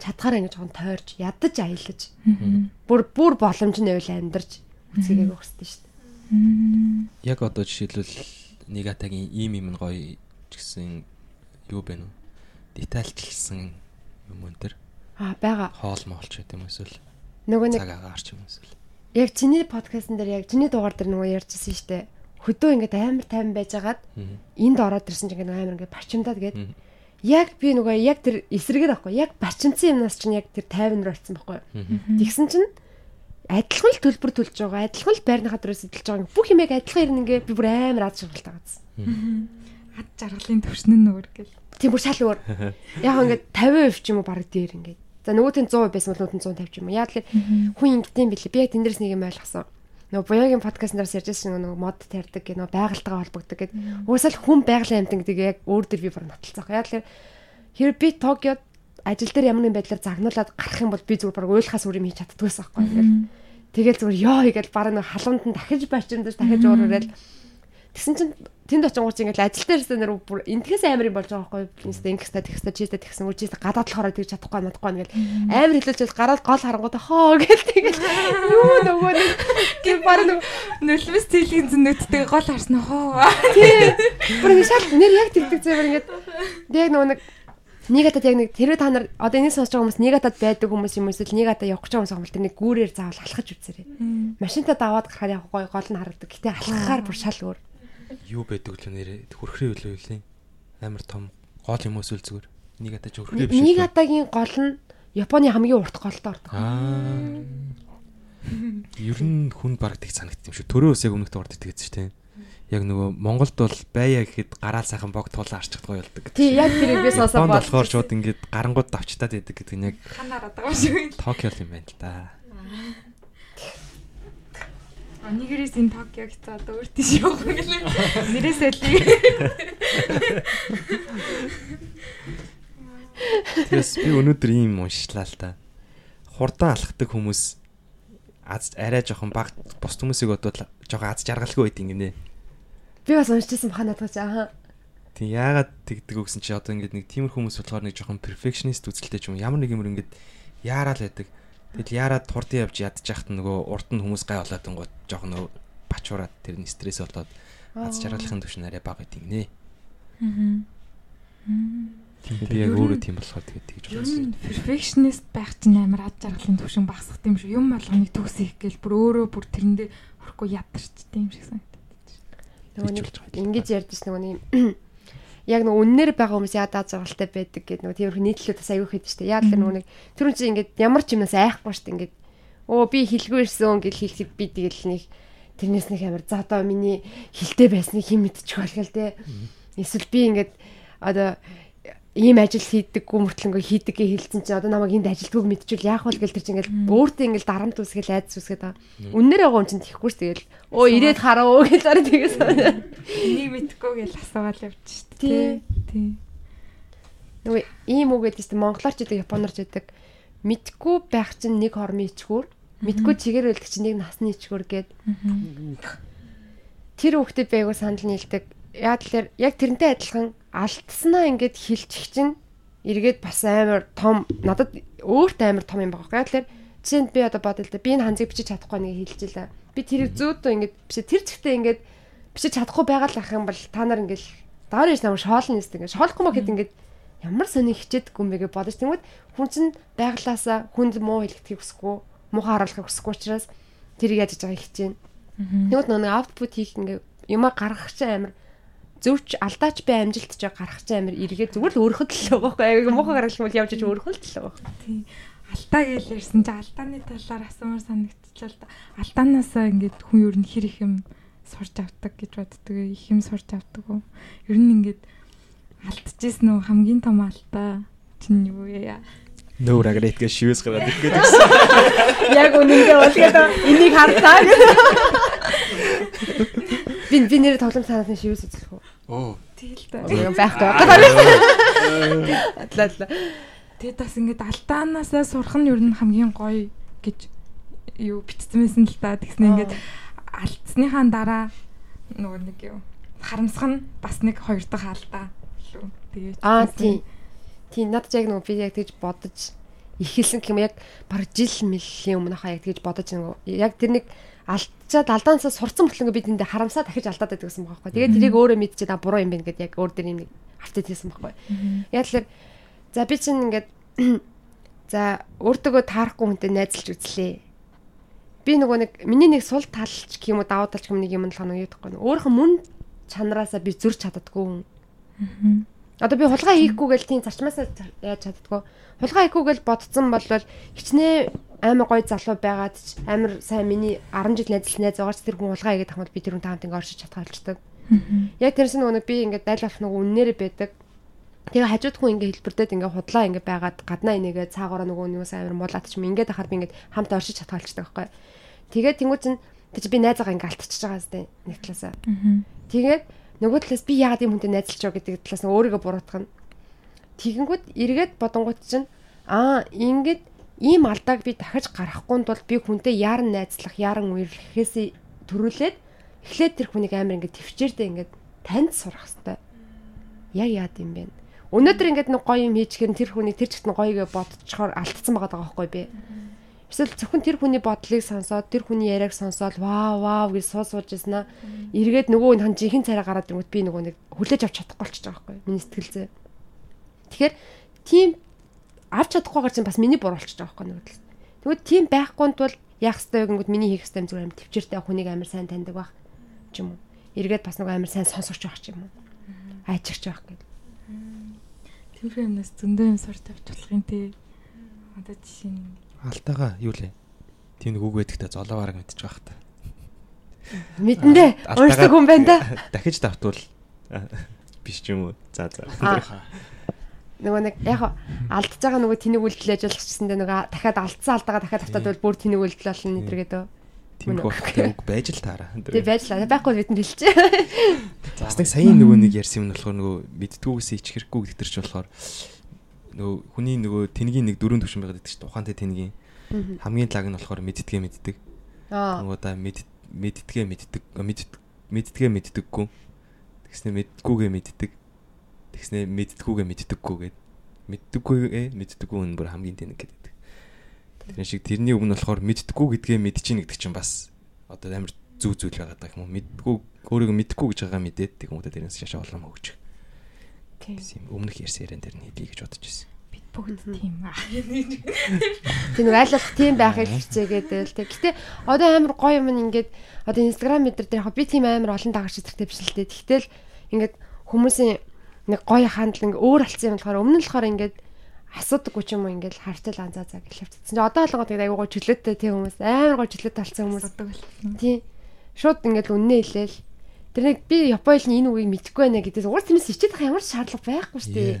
чадхаараа ингээ жоохон тойрч ядаж аялаж бүр бүр боломж нь байвал амьдарч үцгийг өгсдөө шүү дээ. Яг одоо жишээлбэл Нигатагийн ийм юм гоё ч гэсэн юу бэ нүү? Детальчилсан юм энэ төр Аа байгаа. хоол моолч байт юм эсвэл Нөгөө нэг цаг агаарч юм эсвэл. яг чиний подкастн дээр яг чиний дугаар дээр нөгөө ярьжсэн шүү дээ. Хөдөө ингээд амар тайван байжгаад энд ороод ирсэн чинь ингээд амар ингээд барчимдаад гээд. Яг би нөгөө яг тэр эсрэгээр байхгүй яг барчимцсан юмнаас чинь яг тэр тайван руу очсон байхгүй. Тэгсэн чинь адилхан л төлбөр төлж байгаа, адилхан л байрныхаа дөрөөс эдэлж байгаа. Бүх юм яг адилхан ирнэ ингээ би бүр амар ад шаргалтай газсан. ад жаргалын төвшин нь өөр гэл. Тийм бүр шал өөр. Яг ингээд 50% ч юм уу баг дээр ингээд. За нөгөөтэн 100% байсан бол нөгөөтэн 150 ч юм уу. Яг л хүн ингэдэм билээ. Би яг тэн дээрс нэг юм ойлгосон. Нөгөө буяагийн подкастн дээр ярьж байсан нөгөө мод тарьдаг гэх нөгөө байгальтайгаа холбогддог гэдэг. Уусаал хүн байгалийн амьтан гэдэг яг өөр дөр би бүр нотолцоох. Яг л хэр би Токиод ажил дээр ямар нэгэн байдлаар загнуулаад гарах юм бол би зүгээр баг уйлахаас өөр юм хийж чаддгүйсэн байхгүй ингээд. Тэгэл зүгээр ёо хийгээл бараг нэг халуунд нь дахиж барчимдаж дахиж уурал. Тэгсэн чинь тэнд очингууд ингээл ажил дээрээс нэр бүр энтгэхээс амар юм болж байгаа байхгүй? Инста ингэхтэй тэгхтэй чийтэй тэгсэн үчээс гадаад болохоор тэгж чадахгүй надахгүй ингээл амар хэлүүлж гараад гол харангуудаа хоо гэл тэгэл юу нөгөө нэг тийм бараг нэг Нулимс тэлгийн зөнөдтэй гол харсан хоо. бүр ингэ шал нэр яг тэгдэг зэвэр ингээд яг нөгөө нэг Негатад яг нэг тэр та нар одоо энийг сонсож байгаа хүмүүс негатад байдаг хүмүүс юм эсвэл негатад явах гэж байгаа хүмүүс тэр нэг гүүрээр заавал алхаж үзээрэй. Машинтаа даваад гарахаар яг гоё гол нь харагдаг. Гэтэ алхахаар бүр шал өөр. Юу байдаг л нэрээ хөрхрээ үлээ үлээ. Амар том гол юм эсвэл зүгээр. Нигатаж хөрхрээ биш. Негатагийн гол нь Японы хамгийн урт голтой ордог. Аа. Ер нь хүн баг тэг санагд юм шүү. Төрөө усыг өмнөхд ордог гэсэн чинь тийм. Яг нөгөө Монголд бол байя гэхэд гараал сайхан бог туулаа арчих гоё болдог. Тий, яг тэрийг би сонсоод Японд болохоор шууд ингээд гарангууд давчтаад байдаг гэдэг нь яг Ханаар байгаа шүү. Токио юм байна л да. Онигэрээс энэ Токио гэж одоо өөр тийш явах юм гэлээ. Нэрээсээ л Тэгээс би өнөөдөр ийм уншлаа л да. Хурдан алхдаг хүмүүс аз арай жоохон баг бус хүмүүсийг бодвол жоохон аз жаргалгүй байт ингэнэ. би бас уншижсэн баха надад аа. Тэг яагаад тэгдэг вэ гэсэн чи одоо ингээд нэг тиймэр хүмүүс болохоор нэг жоохон перфекшнист үзэлтэй ч юм ямар нэг юм ингээд яарал байдаг. Тэгэл яарад хурдан явж ядчих хахт нөгөө урд нь хүмүүс гай болоод ингууд жоохон нөгөө бачуураад тэр нь стресс болоод аз жаргалын түвшин арай бага гэдэг нэ. Би яг өөрөө тийм болохоор тэгээд тэгж нь perfectionist байх чинь амар ад жаргалын төвшин багсах юм шиг. Юм болгоныг төгсөх гээл бүр өөрөө бүр тэрэндээ хөрөхгүй ядарчтай юм шиг санагдаад. Нөгөө нэг ингэж ярьдэж нөгөө нэг яг нөгөө үннээр байгаа хүмүүс ядаа заргалтай байдаг гэдэг нөгөө тиймэрхүү нийтлүүд бас аягүй хэд штэ. Л нөгөө нэг тэр үн чинь ингээд ямар ч юмнаас айхгүй штэ ингээд өө би хэлгүй ирсэн гэж хэлэхэд би тэгэл нэг тэрнээс нэг амар за одоо миний хилтэй байсныг хэн мэдчих бол гэл те. Эсвэл би ингээд одоо ийм ажил хийдэггүй мөртлөнгөө хийдэг гэ хэлсэн чинь одоо намайг энд ажилтгүйг мэдчихвэл яах вэ гэл тэр чинь ингээл өөртөө ингээл дарамт үсгээл айдас үсгээд байгаа. Үннээр байгаа юм чинь тэхгүй ш тэгэл өө ирээд хараа гэж арай тэгээс. Энийг мэдхгүй гээл асуугаал явж штэ. Тий. Тий. Нөгөө ийм үг гэдэг чинь монголоор ч гэдэг японоор ч гэдэг. Мэдгүй байх чинь нэг хормын ичгүүр мэдгүй чигээр үлдэх чинь нэг насны ичгүүр гээд тэр хүүхдэд би айгу санал нийлдэг яа тэлэр яг тэрнтэй адилхан алдснаа ингээд хилчих чинь эргээд бас амар том надад өөрт амар том юм байгаа байхгүй. Яг тэлэр чинь би одоо бодъё л да. Би энэ ханзыг бичиж чадахгүй нэг хэлж илаа. Би тэрийг зөөдөө ингээд биш тэр зэгтээ ингээд бичиж чадахгүй байгаа л ах юм бол та нар ингээд доор иш намайг шоолно нэстэ ингээд шоолохгүй маа гэд ингээд ямар сони хичээдэггүй юм бэ гэж бодож тэнгүүд хүн чинь байглаасаа хүнд муу хэлэхийг хүсэхгүй муухай харуулахыг хүсэхгүй учраас тэрийг яаж хийж байгааг хичээнэ. Тэгвэл нөгөө аутпут хийх ингээ юма гаргах чинь амар зөвч алдаач би амжилт ч гаргах чинь амар эргээд зүгээр л өөрөхөд л байгаа байхгүй муухай гаргах юм бол явж иж өөрөхөд л байгаа. Тийм алдаа гэж ярьсан чи алдааны талаар асуумар санагдчихлаа да. Алдаанаасаа ингээд хүн ер нь хэр их юм сурч авдаг гэж боддөг. Их юм сурч авдаг уу? Ер нь ингээд алдчихсэн үү хамгийн том алдаа чинь юу яа? Нөр агрет гэж шивээс гараад ирэх гэдэг. Яг үнэндээ бол гэдэг энийг хартаа. Би би нэр тоглоом санаасны шивээс үзэх үү? Оо. Тэгэл байх гэдэг. Атлаа. Тэгээд бас ингээд алдаанасаа сурах нь ер нь хамгийн гоё гэж юу битсэн байсан л та. Тэгснэ ингээд алдсныхаа дараа нөгөө нэг юу харамсах нь бас нэг хоёр дахь алдаа шүү. Тэгээд Аа тийм. Тийм надад яг нөгөө би яг тэгж бодож ихэлсэн гэх юм яг баг жил мөлийн өмнө хаа яг тэгж бодож нөгөө яг тэр нэг алдчаад алдаанасаа сурцсан мөртлөнгөө би тэндээ харамсаа дахиж алдаад байдаг гэсэн байгаа байхгүй. Тэгээд тэрийг өөрөө мэдчихээд а буруу юм байна гэдээ яг өөр дээр юм автад хийсэн байхгүй. Яг л за би чинь ингээд за өөртөө таарахгүй хүнтэй найзалж үзлээ. Би нөгөө нэг миний нэг сул талч гэх юм уу давуу талч юм нэг юм л хоног гэхгүй. Өөрийнхөө мөн чанараасаа би зөрч чаддаггүй. Одоо би хулгай хийхгүй гэл тийм зарчмаасаа яаж чаддаггүй. Хулгай хийхгүй гэл бодсон бол хичнээн амар гоё залуу байгаад ч амар сайн миний 10 жил найзлал найз байгаач тэр хүн хулгай хийгээд тахмал би тэр хүн таамт ингээ оршиж чадхаа болчдаг. Яг тэрс нөгөө нэг би ингээ дайл болох нөгөө үннээрээ байдаг. Тэгээ хажууд хүн ингээ хэлбэрдээд ингээ худлаа ингээ байгаад гаднаа инээгээ цаагаараа нөгөө нөөс амар муулаад ч юм ингээ дахаар би ингээ хамт оршиж чадхаа болчдаг байхгүй. Тэгээ тэнгуү чин тэг би найзаагаа ингээ алтчихж байгаа зү нэг талаасаа. Тэгээд нөгөө талаас би яагаад юм хүнтэй найзалж байгаа гэдэг талаас нь өөрийгөө буруутгах нь. Тэгэнгүүт эргээд бодонгууд чинь аа ингээд ийм алдааг би дахиж гаргахгүй тул би хүнтэй яаран найзлах, яаран үерлэхээс төрүүлээд эхлээд тэр хүнийг амар ингээд төвчээрдээ ингээд танд сурах хэвээр. Яг яад юм бэ? Өнөөдөр ингээд нэг гоё юм хийчихэр тэр хүнийг тэр чигт нь гоёгээ бодцохоор алдсан байгаа байхгүй би. Эсвэл зөвхөн тэр хүний бодлыг сонсоод тэр хүний яриаг сонсоод вау вау гэж суу сууж яснаа. Эргээд нөгөө хэн жинхэнэ царай гараад ирэнгүүт би нөгөө нэг хүлээж авч чадахгүй болчихж байгаа байхгүй. Миний сэтгэлзээ. Тэгэхээр тийм авч чадахгүйгээр чинь бас миний буруу болчихж байгаа байхгүй нөгөө. Тэгвэл тийм байхгүй тул яах ёстой вэ гингүүд миний хийх ёстой юм зүгээр амар төвчөртэй хүнийг амар сайн таньдаг байх ч юм уу. Эргээд бас нөгөө амар сайн сонсогч байх ч юм уу. Айчигч байх гэдэг. Тиймэрхүү юмнаас зөндөө юм сурч авч болох юм те. Одоо жишээ нь Алтаага юу лээ? Тийм нэг үг байдагта золоовараг мэдчих байх та. Мэдэндээ уурсаг хүн байна да. Дахиж давтвал биш ч юм уу. За за. Нөгөө нэг яг алдж байгаа нөгөө тэнийг үйлдэл ажиллагчсэндээ нөгөө дахиад алдсан алдаагаа дахиад автаад бол бүр тэнийг үйлдэл болно нэдрэгээд өө. Тийм үг байж л таараа. Тэг байж л байхгүй бидэнд хэлчихэ. Бас нэг саяын нөгөө нэг ярьсан юм болохоор нөгөө мэддгүүгээс ич хэрэггүй гэдэг ч болохоор нөгөө хүний нөгөө тэнгийн нэг дөрөв төвшин байгаад байдаг шүү дээ. Ухаантай тэнгийн. Хамгийн лаг нь болохоор мэддгээ мэддэг. Нөгөө да мэддгээ мэддэг мэддгээ мэддэггүй. Тэгснэ мэддгүүгээ мэддэг. Тэгснэ мэддгүүгээ мэддэггүй гэд. Мэддэггүй мэддэггүй нь бүр хамгийн тэнэг гэдэг. Тэр шиг тэрний нь болохоор мэддэггүй гэдгээ мэдчихин гэдэг чинь бас одоо амар зүү зүйл байгаа даа юм уу? Мэддэггүй өөрийгөө мэддэггүй гэж байгаа мэдээд тэг юм уу тэрнээс шашаа олон өгч. Тийм өмнөх ярьсан яриан дээр нь хэлье гэж бодож байсан. Бид бүгд тийм аа. Тийм айлах тийм байхыг хичээгээд л тэг. Гэтэ одоо амар гоё юм ингээд одоо инстаграм мэдэр дээр яг би тийм амар олон дагагч зэрэгтэй биш л дээ. Тэгтэл ингээд хүмүүсийн нэг гоё хандлан ингээ өөр алцсан юм болохоор өмнө нь болохоор ингээд асуудаггүй ч юм уу ингээд хартал анзаа заа гэж хэвчсэн. Одоо болгоод тэгээд айгуу чөлөөтэй тийм хүмүүс амар гоё чөлөөтэй талцсан хүмүүс. Тийм. Шууд ингээд үннээ хэлээл Тэр нэг би Японы энэ үгийг мэдэхгүй байна гэдээс уус тиймээс ичээд байгаа ямар шаардлага байхгүй шүү дээ.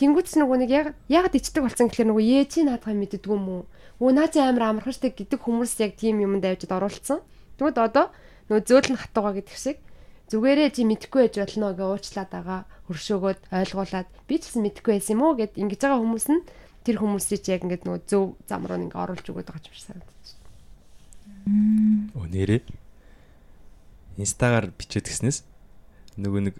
Тэнгүүтс нөгөө нэг яг ягаад ичдэг болсон гэхээр нөгөө ээ чи наадхаа мэддэггүй юм уу? Өө наа чи амар амархан штэ гэдэг хүмүүс яг тийм юмд авчид оруулсан. Тэгвэл одоо нөгөө зөөл нь хатуугаа гэдэг шиг зүгээрээ чи мэдэхгүй байж болно гэж уучлаад байгаа хөршөөгөөд ойлгуулад би ч гэсэн мэдэхгүй байсан юм уу гэд ингэж байгаа хүмүүс нь тэр хүмүүсийг яг ингээд нөгөө зөв зам руу ингээ оруулж өгöd байгаа юм санагдаж байна. Өнөөрэ инстагаар бичээд гиснээс нөгөө нэг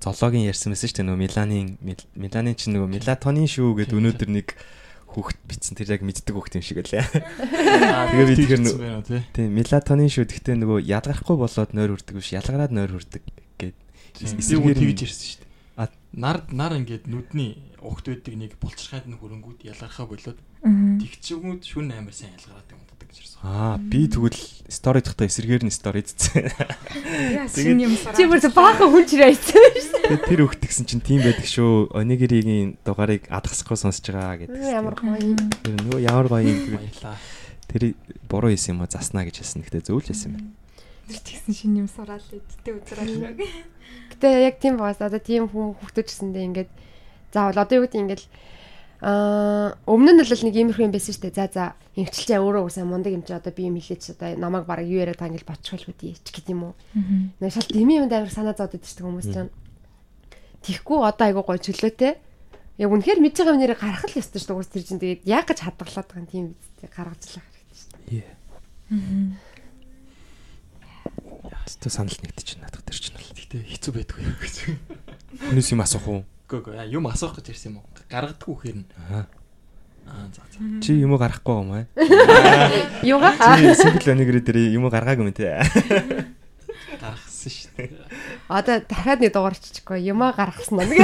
зоологийн ярьсан байсан шүү дээ нөгөө Миланийн Миланийн чинь нөгөө мелатонин шүү гэд өнөөдөр нэг хүүхд битсэн тэр яг мэддэг хүүхд юм шиг лээ. Тэгээ би тэгэхээр нөгөө тийм мелатонин шүү гэхдээ нөгөө ялгархгүй болоод нойр хүрдэг биш ялгараад нойр хүрдэг гэд эсрэгээр тэгж ярьсан шүү дээ. А нар нар ингээд нүдний угт байдаг нэг булчирхайд нь хөрөнгүүд ялгархаа болоод тэгчгүүд шүн амар сайн ялгараад юм ирсэн. Аа би тэгвэл стори дахта эсэргээр нь стори дцсэн. Тэгээд юм. Чи бүр баахан хүн чирээ ийсэн шүү. Тэгээд тэр хөхт гисэн чинь тийм байдаг шүү. Онигиригийн дугаарыг адгасахгүй сонсож байгаа гэдэг. Ямар гоё. Тэр нөгөө ямар гоё юм баярлаа. Тэр буруу хийсэн юм а заснаа гэж хэлсэн. Гэтэ зөвлөж хэлсэн юм байна. Тэр тэгсэн шинэ юм сураал эдтэй үзрэл. Гэтэ яг тийм байгаас одоо тийм хүн хөхтөж гэсэндээ ингээд заавал одоо юу гэдэг ингээд Аа өмнө нь бол нэг иймэрхүү юм байсан шүү дээ. За за эмчилчээ өөрөө үсэн мундаг юм чи одоо би юм хэлээч одоо намайг бараг юу яриад ингээл боцгол үгүй ч гэдэг юм уу. Нэг шал дими юм амар санаа зовд идэж байгаа хүмүүс чинь. Тихгүй одоо айгуу гой чөлөөтэй. Яг үнэхээр мэдж байгаа нэрээ гарах л ёстой шүү дээ. Тэр чинь тэгээд яг гэж хадгалаад байгаа юм тийм үстэй гаргаж л байгаа хэрэгтэй шүү дээ. Яа, санал нэгдэж байна надад тэр чинь бол. Гэтэ хэцүү байдгүй гэж. Хүнээс юм асуух уу? Үгүй ээ юм асуух гэж ирсэн юм уу? Гаргадаггүй хэр нь. Аа. Аа за за. Чи юм уу гарахгүй юм аа? Юугаа? Чи симпл онигрэ дээр юм уу гаргаагүй юм те. Гаргасан шүү дээ. Одоо дахиад нэг дугаар чичгүй юмаа гаргасан нь.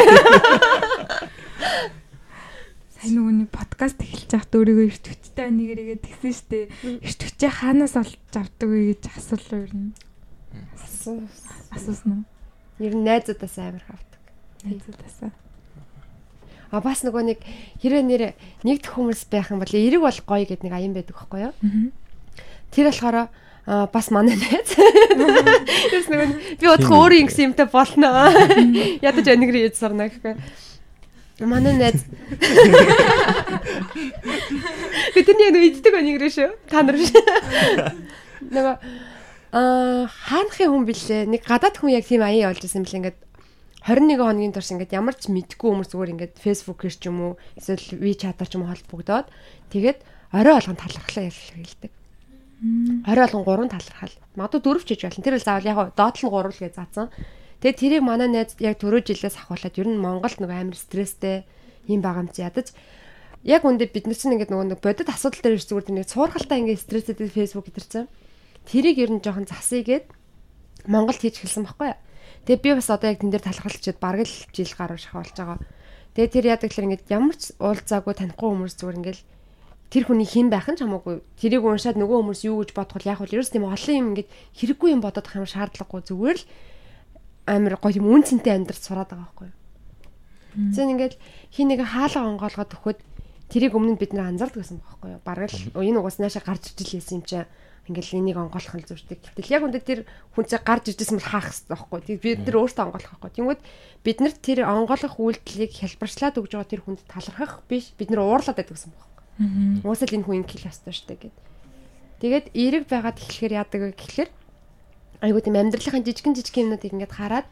Сайн нөгөө нэг подкаст эхэлж байхад өөрийгөө эрт хүчтэй нэгэрээгээ тэгсэн штэ. Эрт хүчээ хаанаас олж авдаг вэ гэж асуулаа ер нь. Асуусан уу? Ер нь найзуудаас амар хавдаг. Найзуудаасаа. А бас нөгөө нэг хэрвээ нэр нэгдэх хүмүүс байх юм бол эрэг бол гоё гэдэг нэг аян байдаг байхгүй юу? Тэр болохоор а бас манай найз. Тэрс нэг би бодох өөрийн ингэсэн юмтай болно. Ядаж өнигрий яд сарна гэхгүй. Манай найз. Бидний нэг иддэг өнигрий шүү. Та нар биш. Нөгөө аа хаанхын хүн блэ? Нэг гадаад хүн яг тийм аян явуулж ирсэн бэл ингээд 21 хоногийн турш ингээд ямар ч мэдгүй хүмүүс зүгээр ингээд фэйсбүүкээр ч юм уу эсвэл WeChat-аар ч юм уу холбогдоод тэгээд орой болгон талархлаа хэлдэг. Орой болгон 3 талархал. Магадгүй дөрөв ч гэж болно. Тэр л заавал яг доотлол 3 л гэж заасан. Тэгээд тэрийг манай найз яг түрүү жилээс ахуулаад ер нь Монголд нэг амар стресстэй юм байгаа юм чи ядаж яг үндэ бид нар чинь ингээд нөгөө нэг бодит асуудал дээр зүгээр нэг суурхалтай ингээд стресстэй фэйсбүүк гэтэрсэн. Тэрийг ер нь жоохон засыгээд Монголд хийж эхэлсэн байхгүй юу? Тэгээ би бас одоо яг тэн дээр талхалчиад бараг л жил гаруй шахуулж байгаа. Тэгээ тэр яадаг гэхээр ингээд ямар ч уулзаагүй танихгүй хүмүүс зүгээр ингээд тэр хүний хэн байх нь ч хамаагүй. Тэрийг уншаад нөгөө хүмүүс юу гэж бодох вэ? Яг бол ерөөс тийм олон юм ингээд хэрэггүй юм бодоод юм шаардлагагүй зүгээр л амар гоё юм үн цэнтэй амьдрал сураад байгаа байхгүй юу? Зэн ингээд хин нэг хаалга онгоолгоод өгөхөд тэрийг өмнө бид нэр анзаардаг гэсэн байхгүй юу? Бараг л энэ угаас наашаа гарч ижил байсан юм чинь ингээл энийг онгойлох нь зурдаг. Гэтэл яг үндэ тэр хүнцээ гарч иржсэн бол хаах хэрэгтэй байхгүй. Тэг бид нар өөртөө онгойлох байхгүй. Тэнгүүд бид нар тэр онгойлох үйлдэлийг хялбарчлаад өгж байгаа тэр хүнд талархах биш бид нар уурлаад байдаг гэсэн байхгүй. Уусаал энэ хүн ингэх ёстой штэ гэд. Тэгээд эерэг байгаад эхлэхээр яадаг вэ гэхэлэр айгуу тийм амьдралынхаа жижигэн жижиг юмнуудыг ингээд хараад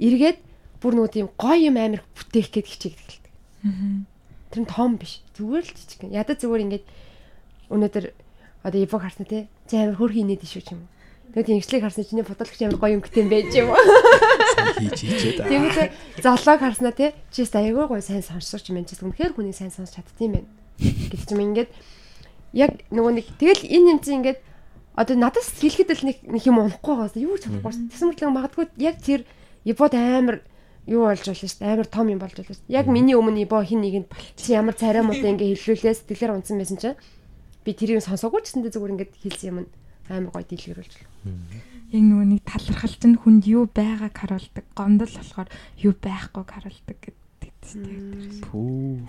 эргээд бүр нөгөө тийм гоё юм амир бүтээх гээд хичээдэг эхэлдэг. Тэр нь том биш. Зүгээр л жижиг. Ядаа зүгээр ингээд өнөөдөр одоо ибог харсан тий. Чи амар хөр хийнэд шүү ч юм уу. Тэгээд ингэслийг харсан чиний фотолагч амар гоё өнгөтэй байж юм уу? Хийж хийчээд. Тэгээд золог харснаа тий. Чи аягүй гоё сайн сонсож юм чи үнэхээр хүний сайн сонсч чаддсан юм байна. Гэт юм ингээд яг нөгөө нэг тэгэл энэ юм чи ингээд одоо надаас хэлэхэд л нэг юм унахгүй байгаас юу ч чадахгүй шүү. Тэгсэн мэтлэг магадгүй яг тэр ибод амар юу болж болно шүү дээ. Амар том юм болж болно шүү. Яг миний өмнө ибо хин нэгэнд чи ямар царай муутай ингээ хэллүүлээ сэтгэлээр унсан байсан чинь би тэрийг сонсоогүй ч гэсэндээ зүгээр ингээд хэлсэн юм амар гоё дийлгэрүүлж байна. Яг нөгөө нэг талархал чинь хүнд юу байгааг харуулдаг, гомдол болохоор юу байхгүйг харуулдаг гэдэг тийм. Пүү.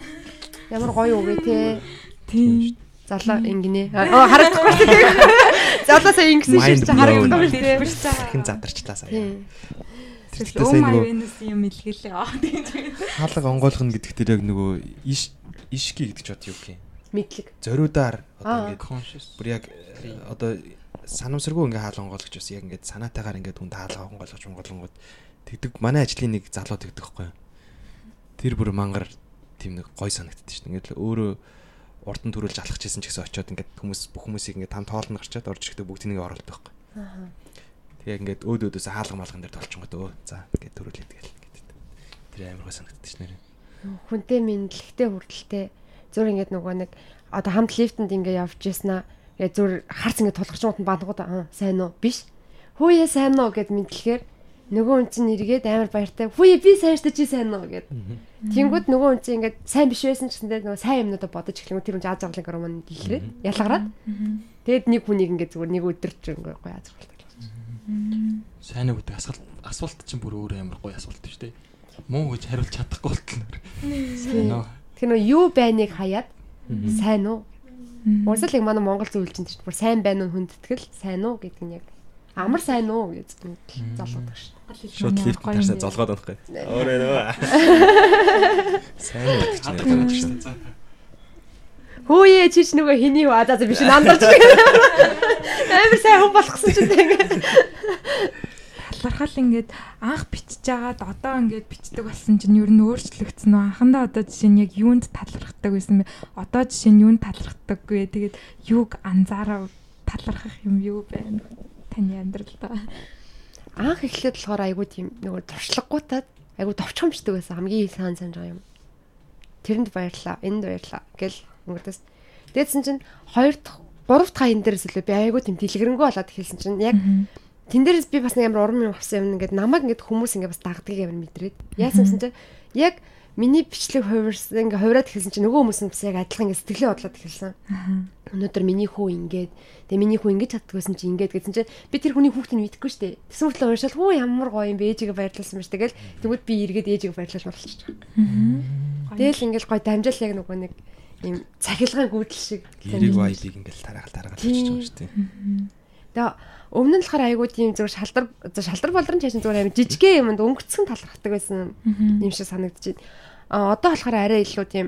Ямар гоё үг те. Тийм. Залаа ингэнэ. Аа харагдахгүй тийм. Залаа сая ингэсэн шиг чи харагдахгүй тийм. Хэн задарчлаа сая. Тэгэл өө майонес юм илгэлээ. Аа тийм. Хаалга онгойлгоно гэдэг дээр яг нөгөө иш ишки гэдэг ч бод юу гэх юм мэдлэг. Зориудаар одоо ингээд бүр яг одоо санамсаргүй ингээ хаалга онгойлгож бас яг ингээд санаатайгаар ингээд хүн хаалга онгойлгож онгойлгонгууд тэгдэг манай ажлын нэг залуу тэгдэг юу. Тэр бүр мангар тийм нэг гой санагддаг шин. Ингээд л өөрөө урд нь төрүүлж алхаж исэн ч гэсэн очиод ингээд хүмүүс бүх хүмүүсийг ингээд там тоолно гарчаад орж ирэхдээ бүгднийг оруулдаг байхгүй. Аа. Тэгээ ингээд өөд өөдөөс хаалга малган дээр толчонгод өө. За ингээд төрүүлээд тэгэл ингээд. Тэр амар гоо санагддаг ш нэрээ. Хүнтэй мэдлэгтэй хүрдэлтэй зур ингээд нөгөө нэг одоо хамт лифтэнд ингээд явж яснаа. Тэгээ зур харц ингээд тулгарч байгаа бандгууд аа сайн уу? Биш. Хүүе сайн уу гэд мэдлэхээр нөгөө хүн чинь эргээд амар баяртай. Хүүе би сайн штэ чи сайн уу гэд. Тэнгүүд нөгөө хүн чинь ингээд сайн биш байсан ч гэсэндээ нөгөө сайн юмнуудаа бодож эхлэнгүү тэр хүн аз жаргалын гормон дэлгэрээ ялгараад. Тэгэд нэг хүнийг ингээд зүгээр нэг өдөр ч ингээд гоё аз жаргалтай Сайн уу гэдэг асуулт асуулт чинь бүр өөр амар гоё асуулт шүү дээ. Муу гэж хариулж чадахгүй болтол. Сайн уу? Тэр нөө юу байныг хаяад сайн уу? Уусал яг манай Монгол зөвлөлд чинь бүр сайн байна уу хүндэтгэл сайн уу гэдэг нь яг амар сайн уу гэж залуудаг ш. Шууд лифт тарсаа золгоод гэ. Өөрөө нөө. Сайн уу гэж шүү дээ. Хөөе чи ч нөгөө хэний хөө за биш нандарч. Амар сайн хүн болгосон ч гэдэг. Талархал ингээд анх бичиж агаад одоо ингээд бичдэг болсон чинь ер нь өөрчлөгдсөн нөө анхандаа одоо жишээ нь яг юунд талархдаг байсан бэ? Одоо жишээ нь юунд талархдаггүй. Тэгээд юуг анзаараа талархах юм юу байна? Таны амьдралдаа. Анх эхлээд болохоор айгуу тийм нөгөө туршлагагуутаад айгуу товчхомжтой байсан хамгийн сайн санаж байгаа юм. Тэрэнд баярлаа. Энд баярлаа гэл өнгөрдөөс. Дээдсэн чинь хоёр дахь гурав дахь хаян дээрээс үлээ би айгуу тийм дэлгэрэнгүй болоод хэлсэн чинь яг тэн дээрээс би бас нэг амар урам юм авсан юм ингээд намайг ингээд хүмүүс ингээд бас дагдгийг амар мэдрээд яасан гэсэн чинь яг миний бичлэг хувирсан ингээ хувираад эхэлсэн чинь нөгөө хүмүүс нь бас яг адилхан ингээ сэтгэлээ бодлоод эхэлсэн. Өнөөдөр миний хүү ингээд тэгээ миний хүү ингэж чаддгүйсэн чинь ингээд гэсэн чинь би тэр хүний хүүхдийг мэдгүй штэ. Тэсэн мэтлээ уушаал хүү ямар гоё юм бэ ээжигээ баярлуулсан ба штэ гэл тэгвэл би эргээд ээжигээ баярлуулж байгаа. Тэгэл ингээл гоё дамжаал яг нөгөө нэг ийм цахилгаан гүйдэл шиг гэрэг вайбыг ингээл тараагаал тараагаал болчихж байгаа шүү дээ. Тэгээ өмнө нь болохоор айгуу тийм зөв шалдар шалдар болрон чашин зүгээр амар жижигхэн юмд өнгөцсөн талархдаг байсан юм шиг санагдчих. А одоо болохоор арай илүү тийм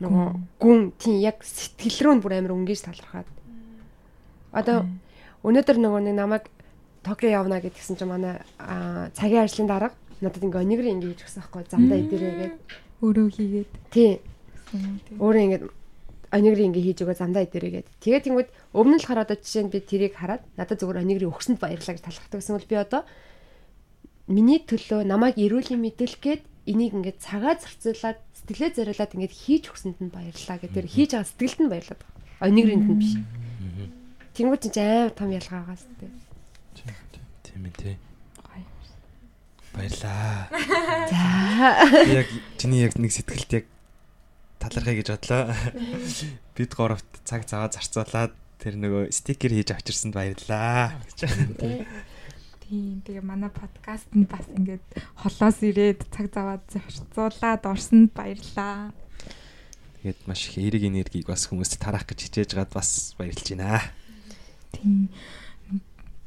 нөгөө гүн тийм яг сэтгэл рүү бүр амар өнгөж талархаад. Одоо өнөөдөр нөгөө нэг намайг Токио явна гэдгсэн чинь манай цагийн ажлын дарга надад ингээ өнигрээ ингээ хийж өгсөн байхгүй замдаа идэрээ гээд өөрөө хийгээд. Тий. Өөрөө ингээд онигри ингээ хийж өгөө замдаа идэрээгээд. Тэгээд тэнгууд өмнө нь л хараад одоо жишээ нь би тэрийг хараад надад зүгээр онигри өгсөнд баярлаа гэж талхахдаг гэсэн бол би одоо миний төлөө намайг эрүүлийн мэдээлэх гээд энийг ингээд цагаа зарцуулаад сэтгэлээ зориулаад ингээд хийж өгсөнд нь баярлаа гэдэг. Тэр хийж байгаа сэтгэлд нь баярлаад. Онигринд нь биш. Тэнгууд чинь амар том ялгаа байгаа сте. Тийм ээ тий. Баярлаа. За. Яг чиний яг нэг сэтгэлд яг талархъя гэж бодлоо. Бид горовт цаг цаваа зарцуулаад тэр нөгөө стикер хийж авчирсанд баярлаа гэж. Тийм. Тэгээ манай подкаст нь бас ингээд холоос ирээд цаг заваад зарцуулаад орсонд баярлаа. Тэгээд маш их эерэг энергийг бас хүмүүст тараах гэж хичээж байгаад бас баярлж байна. Тийм.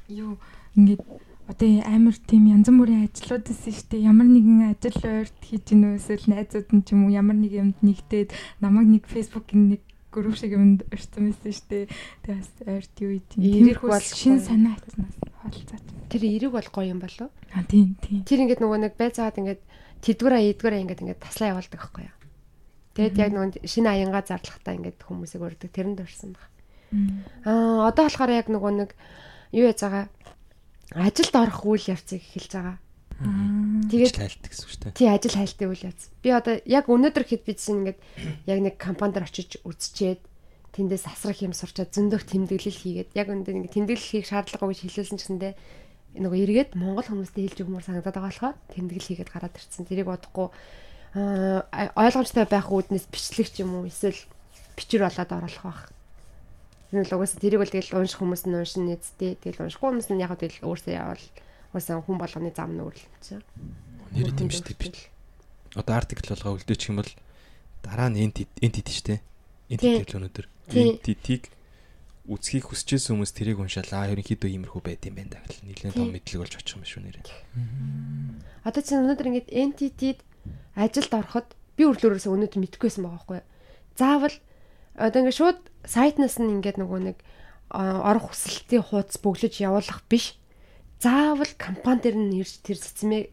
Юу ингээд одоо амар тийм янз бүрийн ажлууд эсэ штэ. Ямар нэгэн ажил ойрт хийж гинөө эсвэл найзууд нь ч юм уу ямар нэг юмд нэгтээд намайг нэг фэйсбүүкийн нэг групп шиг юмд өрцөн байсан штэ. Тэгээс ойрт юу ийм Эерэг бол шин санаа атснаас хаалцаад Тэр эерэг бол гоё юм болов. а тийм тийм. Тэр ингээд нөгөө нэг байцаагаад ингээд тэдгүрээ эдгүрээ ингээд ингээд таслаа явуулдаг байхгүй юу. Тэгэд яг нөгөө шинэ аянгаа зарлахтаа ингээд хүмүүсийг өрдөг тэрэнд орсон баг. Аа одоо болохоор яг нөгөө нэг юу яж байгаа ажилд орох үйл явцыг эхэлж байгаа. Тэгээд тайлт гэсэн үг шүү дээ. Тий ажил хайлтын үйл явц. Би одоо яг өнөөдөр хэд бидсэн ингээд яг нэг компанид очиж үзчихэд тэндээс асрах юм сурчаад зөндөх тэмдэглэл хийгээд яг өндөр ингээд тэмдэглэл хийх шаардлага гэж хэлүүлсэн ч гэсэндээ нөгөө эргээд монгол хүмүүстэй хэлж өгмөр санагдаад байгаа болохоор тэмдэглэл хийгээд гараад ирсэн. Тэрийг бодохгүй ойлгомжтой байх үүднээс бичлэг ч юм уу эсвэл бичвэр болоод оруулах байх. Энэ л угаасаа тэрийг бол тэгэл унших хүмүүс нь уншин нэзтэй. Тэгэл уншихгүй хүмүүс нь яг тэгэл өөрсдөө явал угаасаа хүн болгоны зам нь өөрлөлт чинь. Нэр идэм шүү дээ. Одоо артикл болгоо үлдээчих юм бол дараа нь entity entity шүү дээ. Entity л өнөдөр. Entity-г үсгийг хүсчээсэн хүмүүс тэрийг уншаалаа. Ерөнхийдөө иймэрхүү байд юм байна гэл нэлээд том мэдлэг болж очих юм шүү нэрээ. Одоо чинь өнөөдөр ингээд entity-д ажилд ороход би өрлөөрөөсөө өнөөдөр мэдчихгүйсэн байгаа байхгүй? Заавал одоо ингээд шууд сайтнаас нь ингээд нөгөө нэг орох хүсэлтийн хуудас бөглөж явуулах биш. Заавал компани дээр нь ирж тэр цэцмээ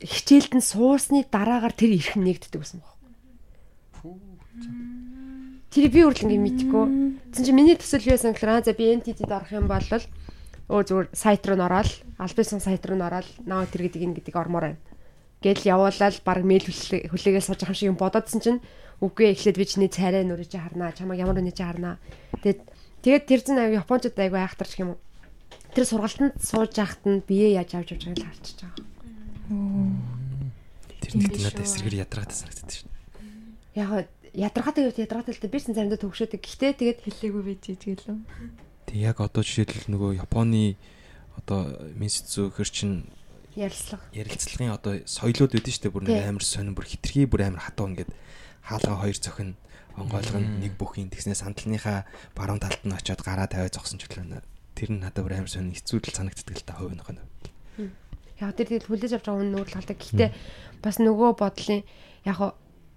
хичээлд нь суусны дараагаар тэр ирэх нэгддэг гэсэн байна. Тэр би үрл ингэ мэдгүй. Тэгсэн чинь миний төсөл юу байсан гэхээр аа за би NTT-д орох юм бол өө зүгээр сайт руу н ороод альбисон сайт руу н ороод наа тэр гэдэг ин гэдэг ормоор байна. Гэл явуулаад баг мэйл хүлээгээл сууж байгаа юм шиг бодоодсэн чинь үгүй эхлээд би чиний царай нүрэж харнаа чамаг ямар үнэж харнаа. Тэгээд тэгээд тэр зэн аяг японочд аяг айхтарч юм уу. Тэр сургалтанд сууж яхад нь бие яаж авч явж байгааг л харчихж байгаа. Тэр нэг надад эсрэгээр ядраатай санагддаг шүү. Яг ядаргаатай үед ядаргаатай л дээ би ч заримдаа төгшөөдөг. Гэхдээ тэгээд хэлээгүй байж ижгэлөө. Тэг яг одоо жишээлбэл нөгөө Японы одоо Минсцүү хэр чин ярилцлага ярилцлагын одоо соёлууд үүдэн штэ бүр нэг амар сонир бүр хитрхи бүр амар хатуу ингээд хаалгаа хоёр цохин онгойлгон нэг бүхийн тэгснэ сандалныхаа баруун талд нь очиод гараа тавиад зогсон ч гэлээ тэр нь надад амар сонир хэцүүдэл санагддаг л та хувь нөхөн. Яг тэр тэгэл хүлээж авч байгаа хүн нүүр талдаг. Гэхдээ бас нөгөө бодлын яг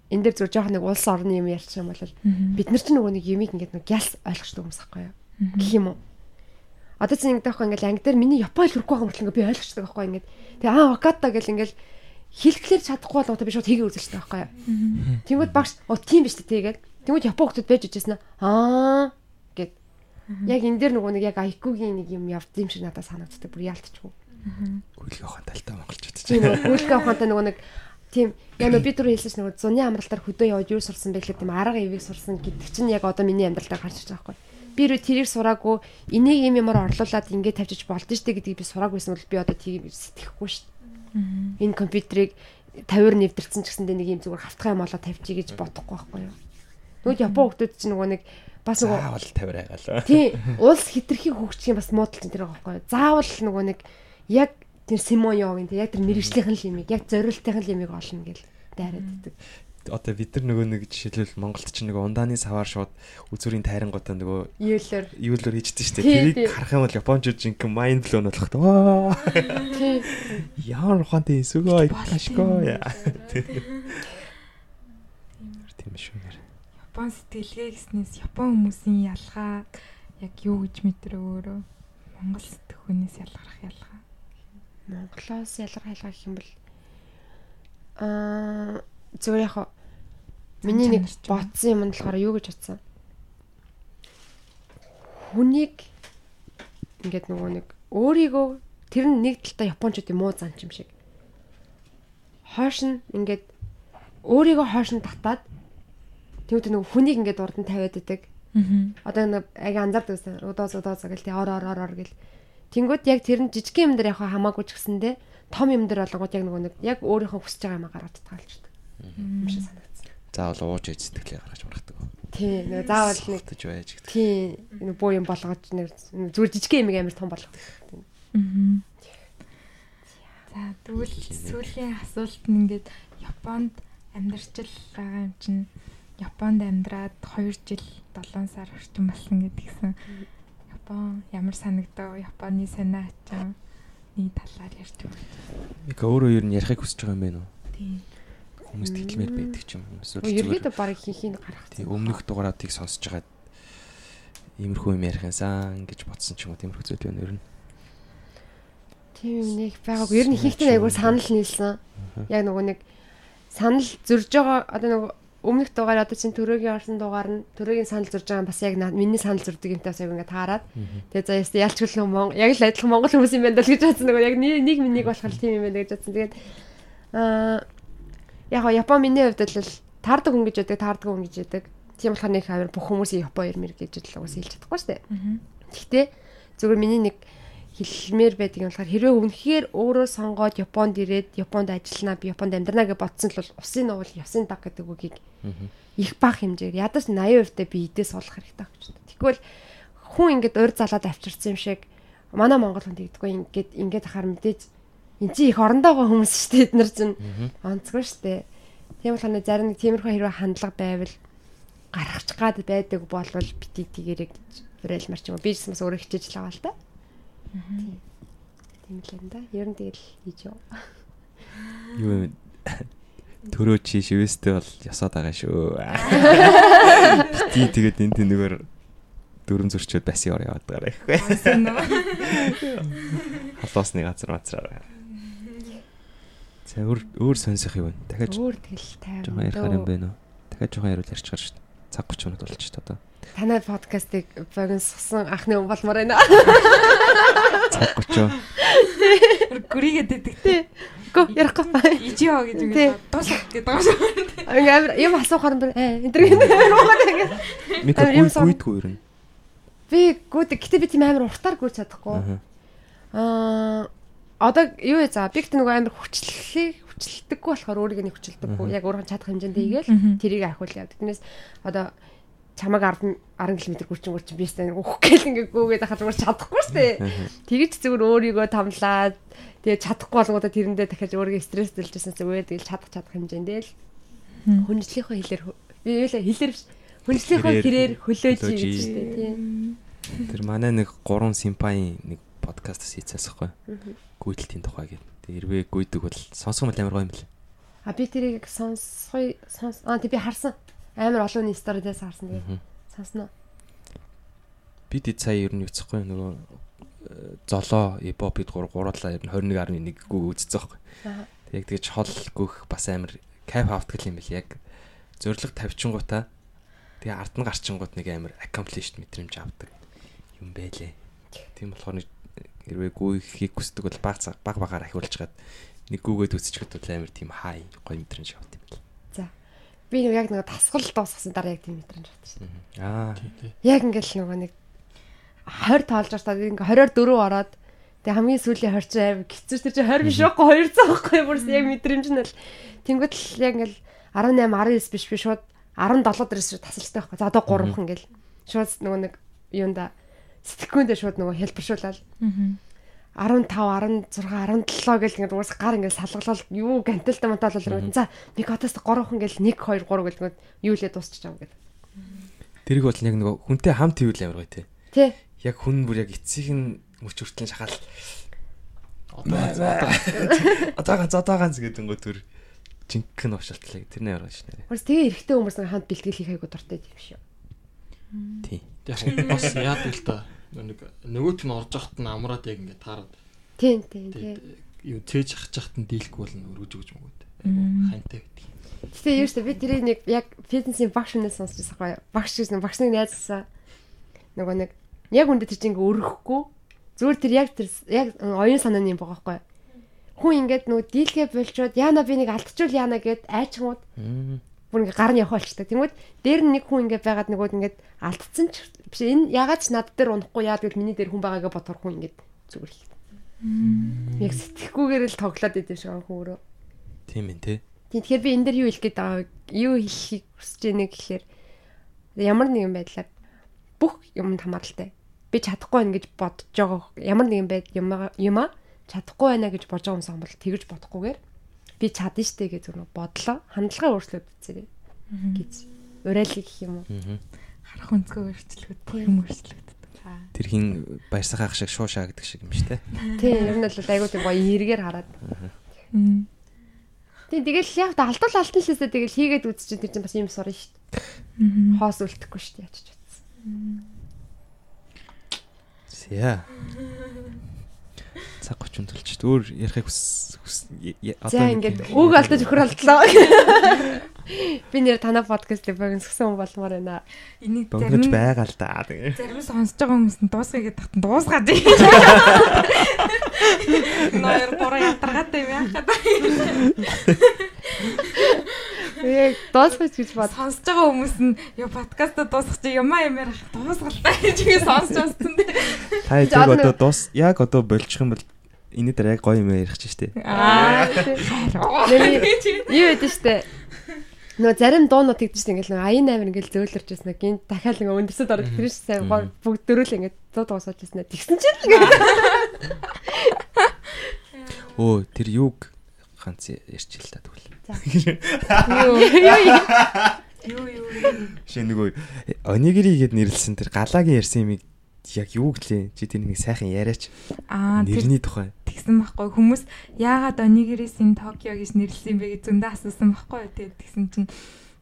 энэ дээр зөв жоох нэг улс орны юм ярьчих юм бол бид нар ч нөгөө нэг юмыг ингээд нэг гялс ойлгочтой хүмүүс ахгүй юу? Гэх юм уу? Одоо чинь ингээд байхгүй ингээд анги дээр миний япон хэл хүрэхгүй байгаа мөртлөө би ойлгочтой байхгүй ингээд тэгээ аа ваката гэл ингээд хэлэхлээр чадахгүй бол одоо би шууд хийгээ үзэлтэй байхгүй юу тэгвэл багш оо тийм биш тэгээд тэгвэл япон хүмүүс байж ижсэн аа гэд яг энэ дээр нөгөө нэг яг айкугийн нэг юм явд юм шиг надад санагддаг бүр яалтчгүй Хүлгээ ухаан талтай монголчууд ч. Хүлгээ ухаантай нөгөө нэг тийм яг нөө би түрүү хэлсэн нөгөө зуны амралтаар хөдөө явж юу сурсан бэ гэхэл тийм арга ивийг сурсан гэдэг чинь яг одоо миний амьдралаар гарч ирж байгаа байхгүй. Би юу тэрийг сураагүй энийг юм ямар орлуулад ингэ тавьчих болд нь штэ гэдгийг би сураагүйсэн бол би одоо тийм сэтгэхгүй штэ. Энэ компьютерийг 50-аар нэвтэрсэн ч гэсэндээ нэг юм зүгээр хавтгай юм олоо тавьчих гэж бодохгүй байхгүй юу. Нөгөө Япон хүмүүс чинь нөгөө нэг бас нөгөө заавал 50 байгаал. Тийм улс хитрхи хөгжих бас муудалч энэ байгаа байхгүй юу. Заавал нөгөө нэг яг тэр Симонёгийн тэр яг тэр мэрэгжлийнхэн л юмыг яг зориултынхан л юмыг олно гэл дайраад байдаг. Одоо бид нар нөгөө нэг жишээлбэл Монголд ч нөгөө ундааны саваар шууд үзүүрийн тайрангуудаа нөгөө юулэр юулэр хийждэг шүү дээ. Тэрийг харах юм бол Япончууд жинхэнэ майнд блоун болох тоо. Яар ухаантай эсвэгөө иташко яа. Тийм шүү нэр. Япон сэтгэлгээ гэснээс Япон хүмүүсийн ялгаа яг юу гэж мэдрээ өөрөө Монгол сэтгэхүйнээс ялгарх ялгаа. Монголоос ялгарх ялгаа гэх юм бол аа зүгээр яг миний нэг бодсон юм болохоор юу гэж бодсон. Хүнийг ингээд нөгөө нэг өөрийгөө тэр нь нэг талдаа японочдын муу занч юм шиг. Хойш нь ингээд өөрийгөө хойш нь татаад тэгвэл нөгөө хүнийг ингээд урд нь тавиад. Аа. Одоо нэг аяг анзаардаг гэсэн. Удаа удаа гэл тий ор ор ор гэл Тэнгүүд яг тэр нь жижиг юм дээр яг хамаагүй ч гэсэндээ том юм дээр болгоод яг нөгөө нэг яг өөрийнхөө хүсэж байгаа юм гаргаж татгалждаг. Юм шиг санагдсан. Заавал ууж ээж сэтгэлээ гаргаж маргадаг. Тийм нөгөө заавал нэг тэж байж гэдэг. Тийм нөгөө буу юм болгож нэг зүгээр жижиг юм амар том болгодог. Аа. За тэгвэл сүүлийн асуулт нь ингээд Японд амьдарч л байгаа юм чинь Японд амьдраад 2 жил 7 сар орчим болсон гэдгийгсэн Япон ямар санагдав? Японы санаа ачаа нэг талаар ярьж байна. Мика өөрөө юу ярихыг хүсэж байгаа юм байна уу? Тийм. Хүмүүст хэлмээр байдаг ч юм? Эсвэл ерөөдөө баг хийхийг гаргах. Тийм өмнөх дугаараатыг сонсож байгаа иймэрхүү юм ярих юмсан гэж бодсон ч юм уу тиймэрхүү зүйл байна ер нь. Тийм нэг байгаагүй. Ер нь хийхдээ айгуу санал нийлсэн. Яг нөгөө нэг санал зөрж байгаа одоо нөгөө өмнөх дугаар одоо чинь төрөөгийн орсон дугаар нь төрөөгийн санал зурж байгаа бас яг миний санал зурдаг юмтай бас яг ингээд таарад. Тэгээ за яст ялч хөл Монгол яг л адилхан монгол хүмүүс юм байна даа гэж бодсон нөгөө яг нэг минийг болохоор тийм юм байна гэж бодсон. Тэгээд аа яг го Япон миний хувьд л таардаг хүн гэж байдаг, таардаг хүн гэж байдаг. Тийм болохоор нэг авир бүх хүмүүсийн Япон ярмэр гэж л уус хэлж чадахгүй шүү дээ. Гэхдээ зөвхөн миний нэг хэлмээр байдаг юм болохоор хэрвээ үнэхээр өөрөө сонгоод Японд ирээд Японд ажилланаа би Японд амьдрнаа гэж бодсон л бол усын нуул ясын даг гэдэг үгийг их бах хэмжээгээр ядаж 80% та би идээс суулгах хэрэгтэй гэж байна. Тэгвэл хүн ингээд урд залаад авчирсан юм шиг манай монгол хүн тэгдэггүй ингээд ингээд ахаар мэдээж эн чинь их орондоо байгаа хүмүүс шүү дээ эд нар чинь онцгой шүү дээ. Тийм болохоор зарим нэг тиймэрхүү хэрэг хандлага байвал гарахч гад байдаг болвол бити тэгэрэг уриалмар ч юм уу би бас өөрөө хичээж л байгаа л да. Тийм л энэ да. Ер нь тэгэл хийж юу. Юу юм төрөө чи шивэстэй бол ясаад байгаа шүү. Бити тэгээд энэ тэнэгээр дөрөн зөрчөөд баси ор яваад байгаа ихгүй. Халуусны газар мацраа. За өөр өөр сонсох юм. Дахиад өөр тэгэл тайван. Жохон ярихаар юм байна уу? Дахиад жохон яриул ярьчихаар шүү дээ. Цаг 30 минут болчих та одоо. Танай подкастыг богиносгосон анхны хүн болмоор байна. Цаг 30. Гүрийгээд идэгтэй. Гү ярихгүй. Ижио гэж үгээд дуусах гэдэг байгаа шүү. Ингээ амир юм асуухаар юм байна. Э энэ Амар юм гуй сон. гуйдгүй юу? Би гүд гэтээ би тийм амир уртаар гүйж чадахгүй. Аа. Одоо юу вэ за би гэдэг нөгөө амир хүчлэлхийг хүчлэлдэггүй болохоор өөрийг нь хүчлэлдэггүй. Яг өөрөөр чадах хэмжээндээ игээл Мгм. тэрийг ахиул явдаг. Тэрнээс одоо чамаг 10 10 км гүрчин гүрчин би стан өөх гэл ингээ гүгээд ахад зүгээр чадахгүй шүү дээ. Тэгэж зүгээр өөрийгөө томлаад тэгээ чадахгүй болгоодаа тэрэндээ дахиад өөрийгөө стресс дэлжсэн зүгээр тэгэл чадах чадах хэмжээндээ л хүнжлийнхөө хэлээр хэлээр биш хүнжлийнхөө Хэрээр хөлөөж гэж шүү дээ тийм. Тэр манай нэг 3 симпаийн нэг подкастаас хийцээсэхгүй. Гүйдэлтийн тухай гэдэг. Тэр хэрвээ гүйдэг бол сонсох юм амар гоё юм лээ. А би тэрийг сонсгоё сонс аа тий би харсан. Амар олон сторидээс харсан тэгээ. Сонсноо. Бид эд сая ер нь юуцахгүй нөгөө э, золоо ипо бид гур гурлаа ер нь 21.1 гүү үзсэн байхгүй. Яг тэгэж хол гүөх бас амар кайф автгал юм бэл яг зориг тавьчингуудаа тэгээ ард нь гарчингууд нэг амар accomplished мэдрэмж авдаг юм байлээ. Тийм болохоор нэг хэрвээ гүйхийг хүсдэг бол баг баг багаар ахиулж гад нэг гүүгээд үзчихэхэд бол амар тийм хай гоё мэдрэмж авт юм бэл. Би нэг яг нэг тасгал дуусгасан дараа яг тийм мэдрэмж авсан шүү дээ. Аа. Яг ингээл нөгөө нэг 20 тоолж байгаа та ингээ 20-оор 4 ороод тэгээ хамгийн сүүлийн 20 чинь амар хэцүү тэр чинь 20 биш байхгүй 200 байхгүй бүрс яг мэдрэмж нь л тэнгуут л яг ингээл 18 19 биш би шууд 17 дээрээс шууд тасалжтай байхгүй. За одоо 3хан ингээл шууд нөгөө нэг юунда сэтгэхүйндээ шууд нөгөө хэлбэршүүлээд 15 16 17 гэл ингээд уус гар ингээд салгалал юу ганталтай мантал бол ингээд за нэг хотоос 3хан гэл 1 2 3 гэл ингээд юу лээ дуусчих жаа гэдэг. Тэрийг бол яг нөгөө хүнтэй хамт ивэл амар гоё те. Тэ. Яг хүн бүр яг эцсийг нь мөч хүртэл шахаал Одоо одоогоо зодоогоо гэдэг ngo төр жинхэнэ овшилтлаа тэр нэр байгаа шнэ. Уус тэгээ эрэгтэй хүмүүс нэг хамт бэлтгэл хийх айгу дуртай юм шүү. Тий. яг бас яадаг л та. Нэг нөгөөт нь орж явахт нь амраад яг ингээд таарад. Тийм тийм тийм. Тэгээд юу цээж ах чахт нь дийлэхгүй бол өргөж өгч мөгөөд. Хантай гэдэг. Гэтэ юу ч би тэрийг нэг яг фитнесийн багш нэ сонсч байгаа. Багш гэсэн багшны найзсаа нөгөө нэг яг үндэ тэр чинь ингээ өрөхгүй зүгээр тэр яг тэр яг оюун санааны юм байгаа байхгүй. Хүн ингээд нөгөө дийлгээ болчоод яана би нэг алдчихвал яана гэд айчгууд бүр ингээ гар нь явах болчтой. Тэнгүүд дээр нь нэг хүн ингээ байгаад нөгөөд ингээд алдцсан ч биш энэ ягаад ч над дээр унахгүй яа гэвэл миний дээр хүн байгаагаа бодохор хүн ингээд зүгээр л. Яг сэтгэхгүйгээр л тоглоод идэв шиг хүн өөрөө. Тийм ээ те. Тийм тэгэхээр би энэ дээр юу хэлэх гээд байгаа юу хэлхийг хүсэж байна гэхэлэр ямар нэгэн байдлаар бүх юмд хамааралтай. Би чадахгүй байна гэж бодож байгаа ямар нэгэн байд юм юм а чадахгүй байна гэж бодож байгаа юмсан бол тэгж бодохгүйгээр би чадна штэ гэж зөв бодлоо хандлага өөрчлөөд үзээрэй гэж уриалгыг гэх юм уу. Харах өнцгөө өөрчлөлт, бүх юм өөрчлөгддөг. Аа. Тэр хин баярсахаах шиг шуушаа гэдэг шиг юм шүү те. Тийм ер нь бол айгуу тийм гоё эргээр хараад. Мм. Тийм тэгэл яг алдал алтан лээсээ тэгэл хийгээд үзчихсэн тэр чинь бас юм сурна штэ. Хоос үлдэхгүй штэ ч утсан. Зя. Цаг 30 төлч. Өөр ярихыг я- За ингээд үг алдаж өхөр алдлаа. Би нэр танай подкастыг богиносгсон хүн болмоор байна. Энийг зарим байгаа л да. Зарим сонсож байгаа хүмүүс нь дуусгая гэдэг тахтан дуусгаад. Ноёр гурав ятаргаатай юм яхад. Яг дуусгаж гэж бод. Сонсож байгаа хүмүүс нь ёо подкаста дуусгах чи юмаа юмэр дуусгалаа гэж ингэ сонсож байна дээ. Та яг одоо дуус яг одоо болчих юм бол энэ дээр яг гоё юм ярих чинь штэ. Аа. Юу гэдэг штэ. Нөө зарим дуунууд тэгдэж штэ ингээл нөө аян амир ингээл зөөлөрч байсан нэг гинт дахиад нэг өндөрсөд ороод тэр чинь сайн гоо бүгд дөрөөл ингээд дуу дуусаад байсан. Тэгсэн чинь л ингээд Өө тэр юг ганц ярьчих л та тэгвэл. юу юу Юу юу. Шээ нөгөө онигири гэд нэрлсэн тэр галагийн ярьсан юмыг яг юу гэлээ? Чи тэр нэг сайхан яриач. Аа Нэрний тухай. тэгсэн байхгүй хүмүүс яагаад онигирээс энэ Токио гэж нэрлсэн бэ гэж зөндөө асуусан байхгүй тэгээд тэгсэн чинь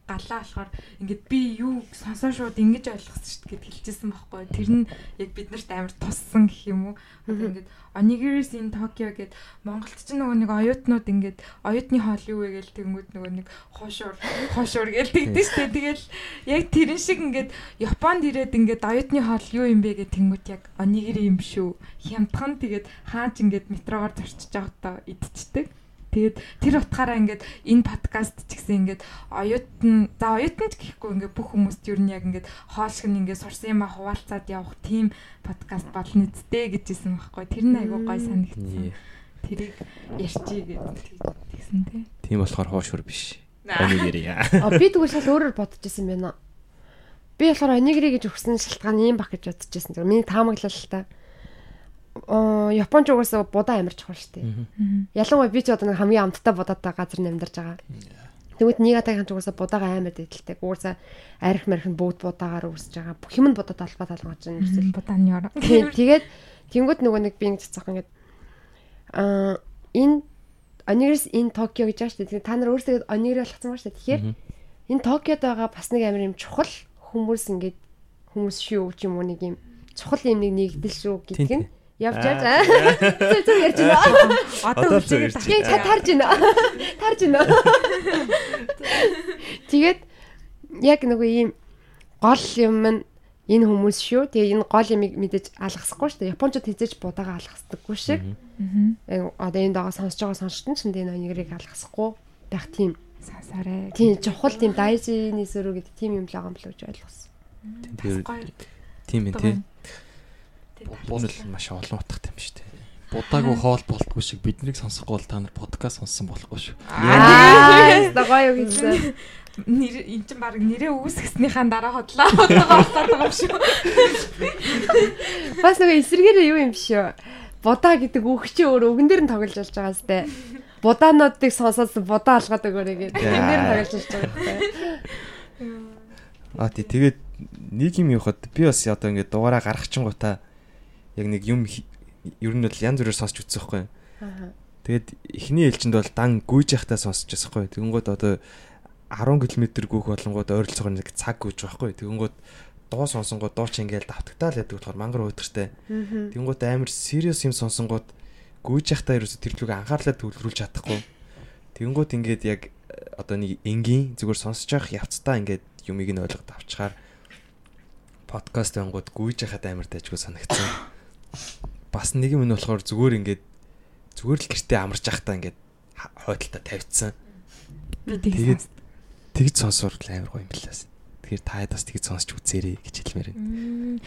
галаа болохоор ингээд би юу сонсоо шууд ингэж ойлгосон шүү дээ гэд хэлчихсэн байхгүй. Тэр нь яг биднэрт амар туссан гэх юм уу. Одоо ингээд Onigiri's in Tokyo гэд Монголд ч нөгөө нэг оюутнууд ингээд оюутны хоол юу вэ гээл тэнгүүд нөгөө нэг хоошуур хоошуур гээл тэгдэж штэ. Тэгэл яг тэрэн шиг ингээд Японд ирээд ингээд оюутны хоол юу юм бэ гэ тэнгүүд яг Onigiri юм шүү. Хямдхан тэгээд хаач ингээд метрогоор зорчиж явахдаа идчихдэг. Тэгээд тэр утгаараа ингээд энэ подкаст ч гэсэн ингээд оюутан за оюутан ч гэхгүй ингээд бүх хүмүүст ер нь яг ингээд хоолшиг нь ингээд сурсан юм а хуваалцаад явах тийм подкаст болно үсттэй гэжсэн байхгүй. Тэр нь айгүй гой санагдсан. Тэрийг ярьчий гэсэн тий. Тийм болохоор хоошур биш. Онигири. А би тэгвэл шал өөрөөр бодож исэн байна. Би болохоор онигири гэж өгсөн шалтгаан юм баг гэж бодож исэн. Миний таамаглал л та Японч угаасаа будаа амьдарч байгаа шүү дээ. Ялангуяа би ч одоо нэг хамгийн амттай будаатай газар амьдарч байгаа. Тэгвэл Нигатай ханч угаасаа будаага амар дэдэлтэй. Угаасаа арх марх нь бүгд будаагаар үүсэж байгаа. Бүх юм нь будаа талбай талгаж байна гэсэн. Будааны ороо. Тэгээд тэнгууд нөгөө нэг би ингэж цаах ингээд аа энэ Onigiri энэ Токио гэж байгаа шүү дээ. Та нар өөрсдөө Onigiri болгоцсон ба шүү дээ. Тэгэхээр энэ Токиод байгаа бас нэг амар юм чухал хүмүүс ингээд хүмүүс шүү ч юм уу нэг юм чухал юм нэг нэгдэл шүү гэдэг нь Явж байгаа. Зүг зүг ярьж байна. Одоо чи та тарж байна. Тарж байна. Тэгээд яг нөгөө ийм гол юм нь энэ хүмүүс шүү. Тэгээ энэ гол юмыг мэдээж алгасахгүй шүү. Японочд хизээж будаага алгасдаггүй шиг. Аа. Одоо энэ дагаа сонсож байгаа сонсогч нь энэ нэгрийг алгасахгүй байх тийм сасаарэ. Тийм чухал тийм дайжины сөрөг гэдэг тийм юм л байгаа юм болов гэж ойлгосон. Тийм тийм Бунал маш олон утгатай юм шүү дээ. Будаагүй хоол болтгүй шиг биднийг сонсохгүй бол та нар подкаст сонссон болохгүй шүү. Аа, гоё юу гэсэн. Нэр эн чинь баг нэрээ үүсгэснийхаа дараа хотлоо болоод байгаа юм шүү. Бас нэг эсэргээрээ юу юм биш үү? Будаа гэдэг үг чи өөр өгөн дээр нь тоглож болж байгаа сте. Будаануудыг сонсоод будаа алгаад өгөөрэй гэдэг. Энэ дээр нь тоглож болж байгаа сте. Аа тий тэгээд нэг юм явахад би бас одоо ингээд дугаараа гаргachingуудаа яг нэг юм ер нь бол янз бүрээр сонсч үзсэн байхгүй. Аа. Тэгээд эхний ээлжинд бол дан гүйж явахтаа сонсч байсан байхгүй. Тэгэнгүүт одоо 10 км гүйх болонгууд ойролцоогоор нэг цаг гүйж байхгүй. Тэгэнгүүт дуу сонсонгууд дуу чи ингээл давтагтаал яадаг болохоор мангар өдөртэй. Тэгэнгүүт амар serious юм сонсонгууд гүйж явахтаа ерөөсө тэр лүг анхаарлаа төвлөрүүлж чадахгүй. Тэгэнгүүт ингээд яг одоо нэг энгийн зүгээр сонсож явах явцдаа ингээд юмыг нь ойлгоод авчаар подкаст ангууд гүйж яхад амар дайжгүй санагцсан бас нэг юм нь болохоор зүгээр ингээд зүгээр л гэртээ амарч явахтаа ингээд хойдолтой тавьчихсан. Тэгээд тэгж сонсвол амар гоё юм билээс. Тэгэхээр та бас тэгж сонсч үзээрэй гэж хэлмээр байна.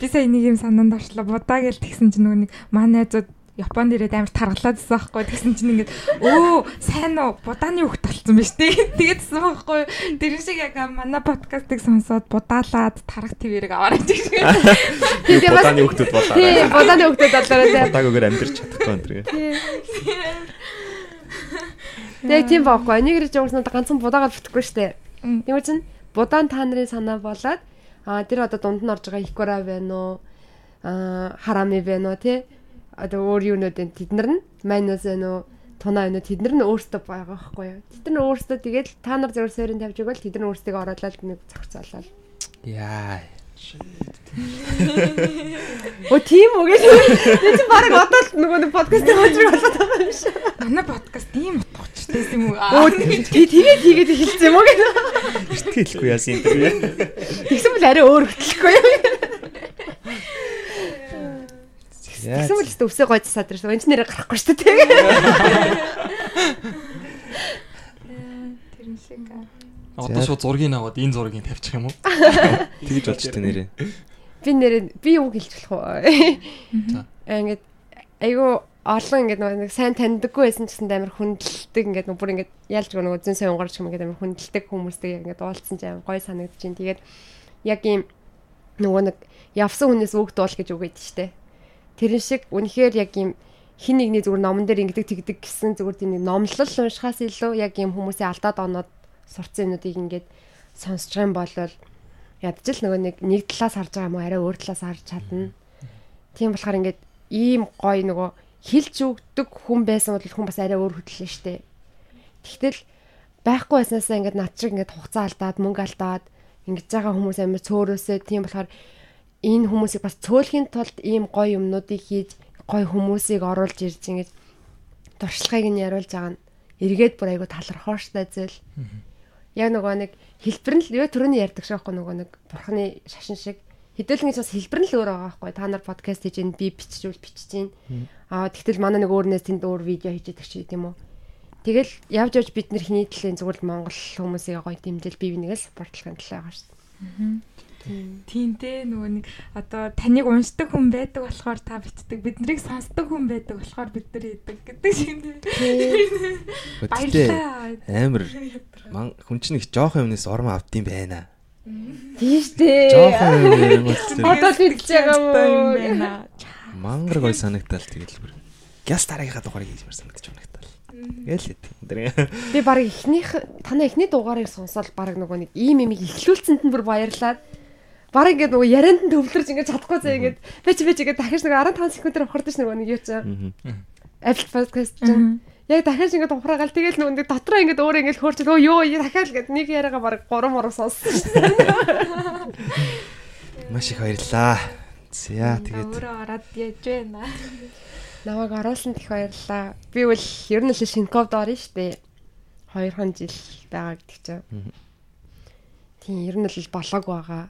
Би сая нэг юм санаанд орчлоо. Будаа гэл тэгсэн чинь нөгөө нэг манай найзууд Японд ирээд амар таргалаад байсан байхгүй. Тэгсэн чинь ингээд өө сайн уу будааны хөхт талцсан биз дээ. Тэгээдсэн байхгүй. Тэр шиг яг манай подкастыг сонсоод будаалаад тарах твэрэг аваарай гэж. Тэгээд будааны хөхтүүд болоо. Тийм будааны хөхтүүд болоо. Будаагүйгээр амьдэрч чадахгүй энэ тэр. Тэгээ тийм байхгүй. Энийг ирж уурснаа ганцхан будаагаар бүтэхгүй штэ. Тэгвэл чинь будаан та нарын санаа болоод аа тэр одоо дунд нь орж байгаа икора байна уу? Аа харами байна уу тий? Одоо өөр юунууд энэ тэд нар нь майнус байна уу тунаа уу тэд нар нь өөрсдөө байгаа байхгүй юу тэд нар өөрсдөө тэгээд та нар зөвөр сэрэн тавьж өгвөл тэд нар өөрсдөө оруулаад нэг зохицуулаад яа О тийм үү гэж би чи баг одоо л нөгөө нэг подкаст хийж болоод байгаа юм шиг. Манай подкаст ийм утгачтай юм уу? Оо би тэгээд хийгээд эхэлсэн юм уу гэж. Эртгээ хэлэхгүй яасан юм бэ? Тэгсэн бол арай өөр хөтлөхгүй? Тэгсэн мэт л өвсөө гойж саад ирсэн. Энд нэрээ гарахгүй шүү дээ. Тэр шиг. Одоо шууд зургийг аваад энэ зургийг тавьчих юм уу? Тэгж болж тээ нэрээ. Би нэрээ би юу гэлж болох вэ? За. Ингээд айгу олон ингээд нэг сайн таньдаггүй байсан ч гэсэн амар хүндэлдэг ингээд бүр ингээд ялж нөгөө зэн сайн унгарч юм ингээд амар хүндэлдэг хүмүүстэй ингээд уулзсан ч амар гой санагдаж байна. Тэгээд яг ийм нөгөө нэг явсан хүнээс үг дуул гэж үг өгдөө штэ. Тэрэн шиг үнэхээр яг юм хин нэгний зүгээр номон дээр ингэдэг тэгдэг гэсэн зүгээр тийм номлол уншихаас илүү яг юм хүмүүсийн алдаад оноод сурцсан юмнуудыг ингээд сонсож байгаа юм бол ядч л нөгөө нэг нэг талаас харж байгаа юм уу арай өөр талаас харж чадна. Тийм болохоор ингээд ийм гоё нөгөө хилж өгдөг хүн байсан бол хүн бас арай өөр хөдлөн штэ. Тэгтэл байхгүй байснаасаа ингээд над шиг ингээд хугацаа алдаад мөнгө алдаад ингэж байгаа хүмүүс амар цөөрөөсөө тийм болохоор энэ хүмүүсийг бас цөөлхийн тулд ийм гоё юмнуудыг хийж гоё хүмүүсийг оруулж ирж ингэж туршлагыг нь яриулж байгаа нь эргээд бүр айгу талархууштай зүйл. Яг нөгөө нэг хэлбэр нь л юу төрөний ярьдаг шаахгүй нөгөө нэг бурхны шашин шиг. Хэдүүлэн гэж бас хэлбэр нь л өөр байгаа байхгүй. Та нар подкаст хийж ин би биччихвэл бичиж гин аа тэгтэл манай нэг өөрнөөс тэнд өөр видео хийж идэг ч гэдэм үү тэгэл явж явж бид нэр хний төлөө зүгээр л монгол хүмүүсийг гоё дэмжил бие бинийгээ спортлохын төлөө байгаа шүү Тийм дээ нөгөө нэг одоо таныг уншдаг хүн байдаг болохоор та битдэг биднийг сонсдог хүн байдаг болохоор бид нар идэг гэдэг шиг дээ. Баярлалаа. Амар хүн чинь их жоохон юмнаас ормо авдсан байна. Тийш дээ. Жоохон юм юм. Одоо хэлж байгаа юм байна. Мангар гой санагтаал тэгэл бүр. Гяс дараагийнхаа дугаарыг хийж мар санагдаж байна. Тэгэл хэт. Би баг эхнийх танаа эхний дугаарыг сонсоод баг нөгөө нэг ийм юм ихлүүлцэнд нь бүр баярлаад баг ингээд нөгөө ярианд нь төвлөрж ингээд чадахгүй заа ингээд бэч бэч ингээд дахиж нэг 15 секундээр ухардаг ш нөгөө нэг юу ч Apple podcast чинь яг дахиж ингээд ухраагаал тэгэл нөгөө дотроо ингээд өөрөө ингээд хөөрч өө ёо дахиад ингээд нэг яриагаа баг 3 мороо сонссон ш Маш их баярлаа. За тэгээд өөрөө ороод яаж байна. Намайг оруулсан их баярлаа. Би бол ер нь л шинковд орно штэ. 2хан жил байгаа гэдэг чинь. Тийм ер нь л болоог байгаа.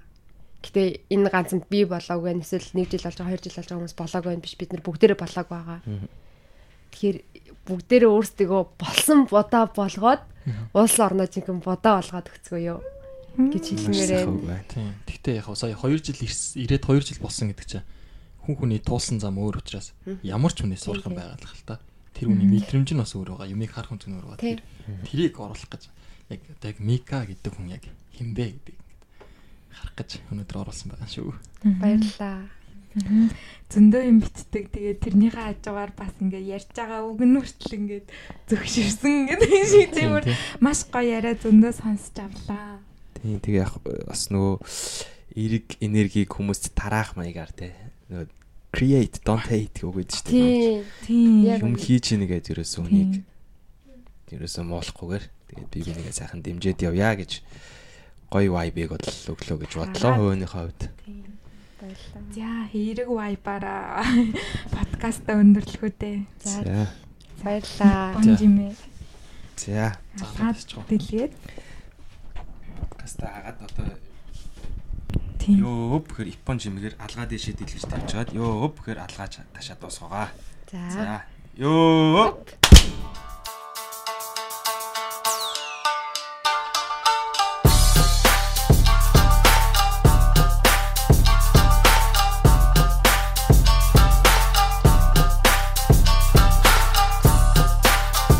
Гэтэ энэ ганцхан би болоог байна. Эсвэл 1 жил болж байгаа, 2 жил болж байгаа хүмүүс болоог байна биш бид нар бүгдээрээ болоог байгаа. Тэгэхээр бүгдээрээ өөрсдөө болсон бодоо болгоод улс орноо жинхэнэ бодоо болгоод өгцгөө юу гэж хэлмээрээ. Гэхдээ яг сая 2 жил ирээд 2 жил болсон гэдэг чинь хүн хүний туулсан зам өөр учраас ямар ч хүнээс сурах юм байгаа л та. Тэр хүний мэдрэмж нь бас өөр байгаа. Юмыг харах хүн өөр байгаа. Тэрийг оруулах гэж яг одоо яг Мика гэдэг хүн яг хинбэ гэдэг харах гэж өнөөдөр оруулсан байгаа шүү. Баярлалаа. Зөндөө юм битдэг. Тэгээд тэрнийхээ хажуугаар бас ингээд ярьж байгаа үг нь хүртэл ингээд зөвшөрсөн гэдэг шиг тиймэр маш гоё яриа зөндөө сонсч авлаа. Тийм тэгээ яг бас нөгөө эрэг энергийг хүмүүст тараах маягаар те нөгөө create don't hate өгöd шүү дээ. Тийм. Юм хийж ийнэ гэж ерөөсөө үнийг ерөөсөө муулахгүйгээр тэгээд би бинийгээ сайхан дэмжиж явъя гэж гоё vibe-ыг бодол өглөө гэж бодлоо хөвөнийхөө хувьд. За хэрэг вайбаараа подкаста өндөрлөхөө дээ. За Баярлалаа. Бонжимэ. за Хаад дэлгээд. подкаста хагаад одоо Тийм. ёо бөхөр Япон жимгээр алгаа дэшээ дэлгэж тавьжгаад ёо бөхөр алгаа ташаа дуусгаагаа. За. За ёо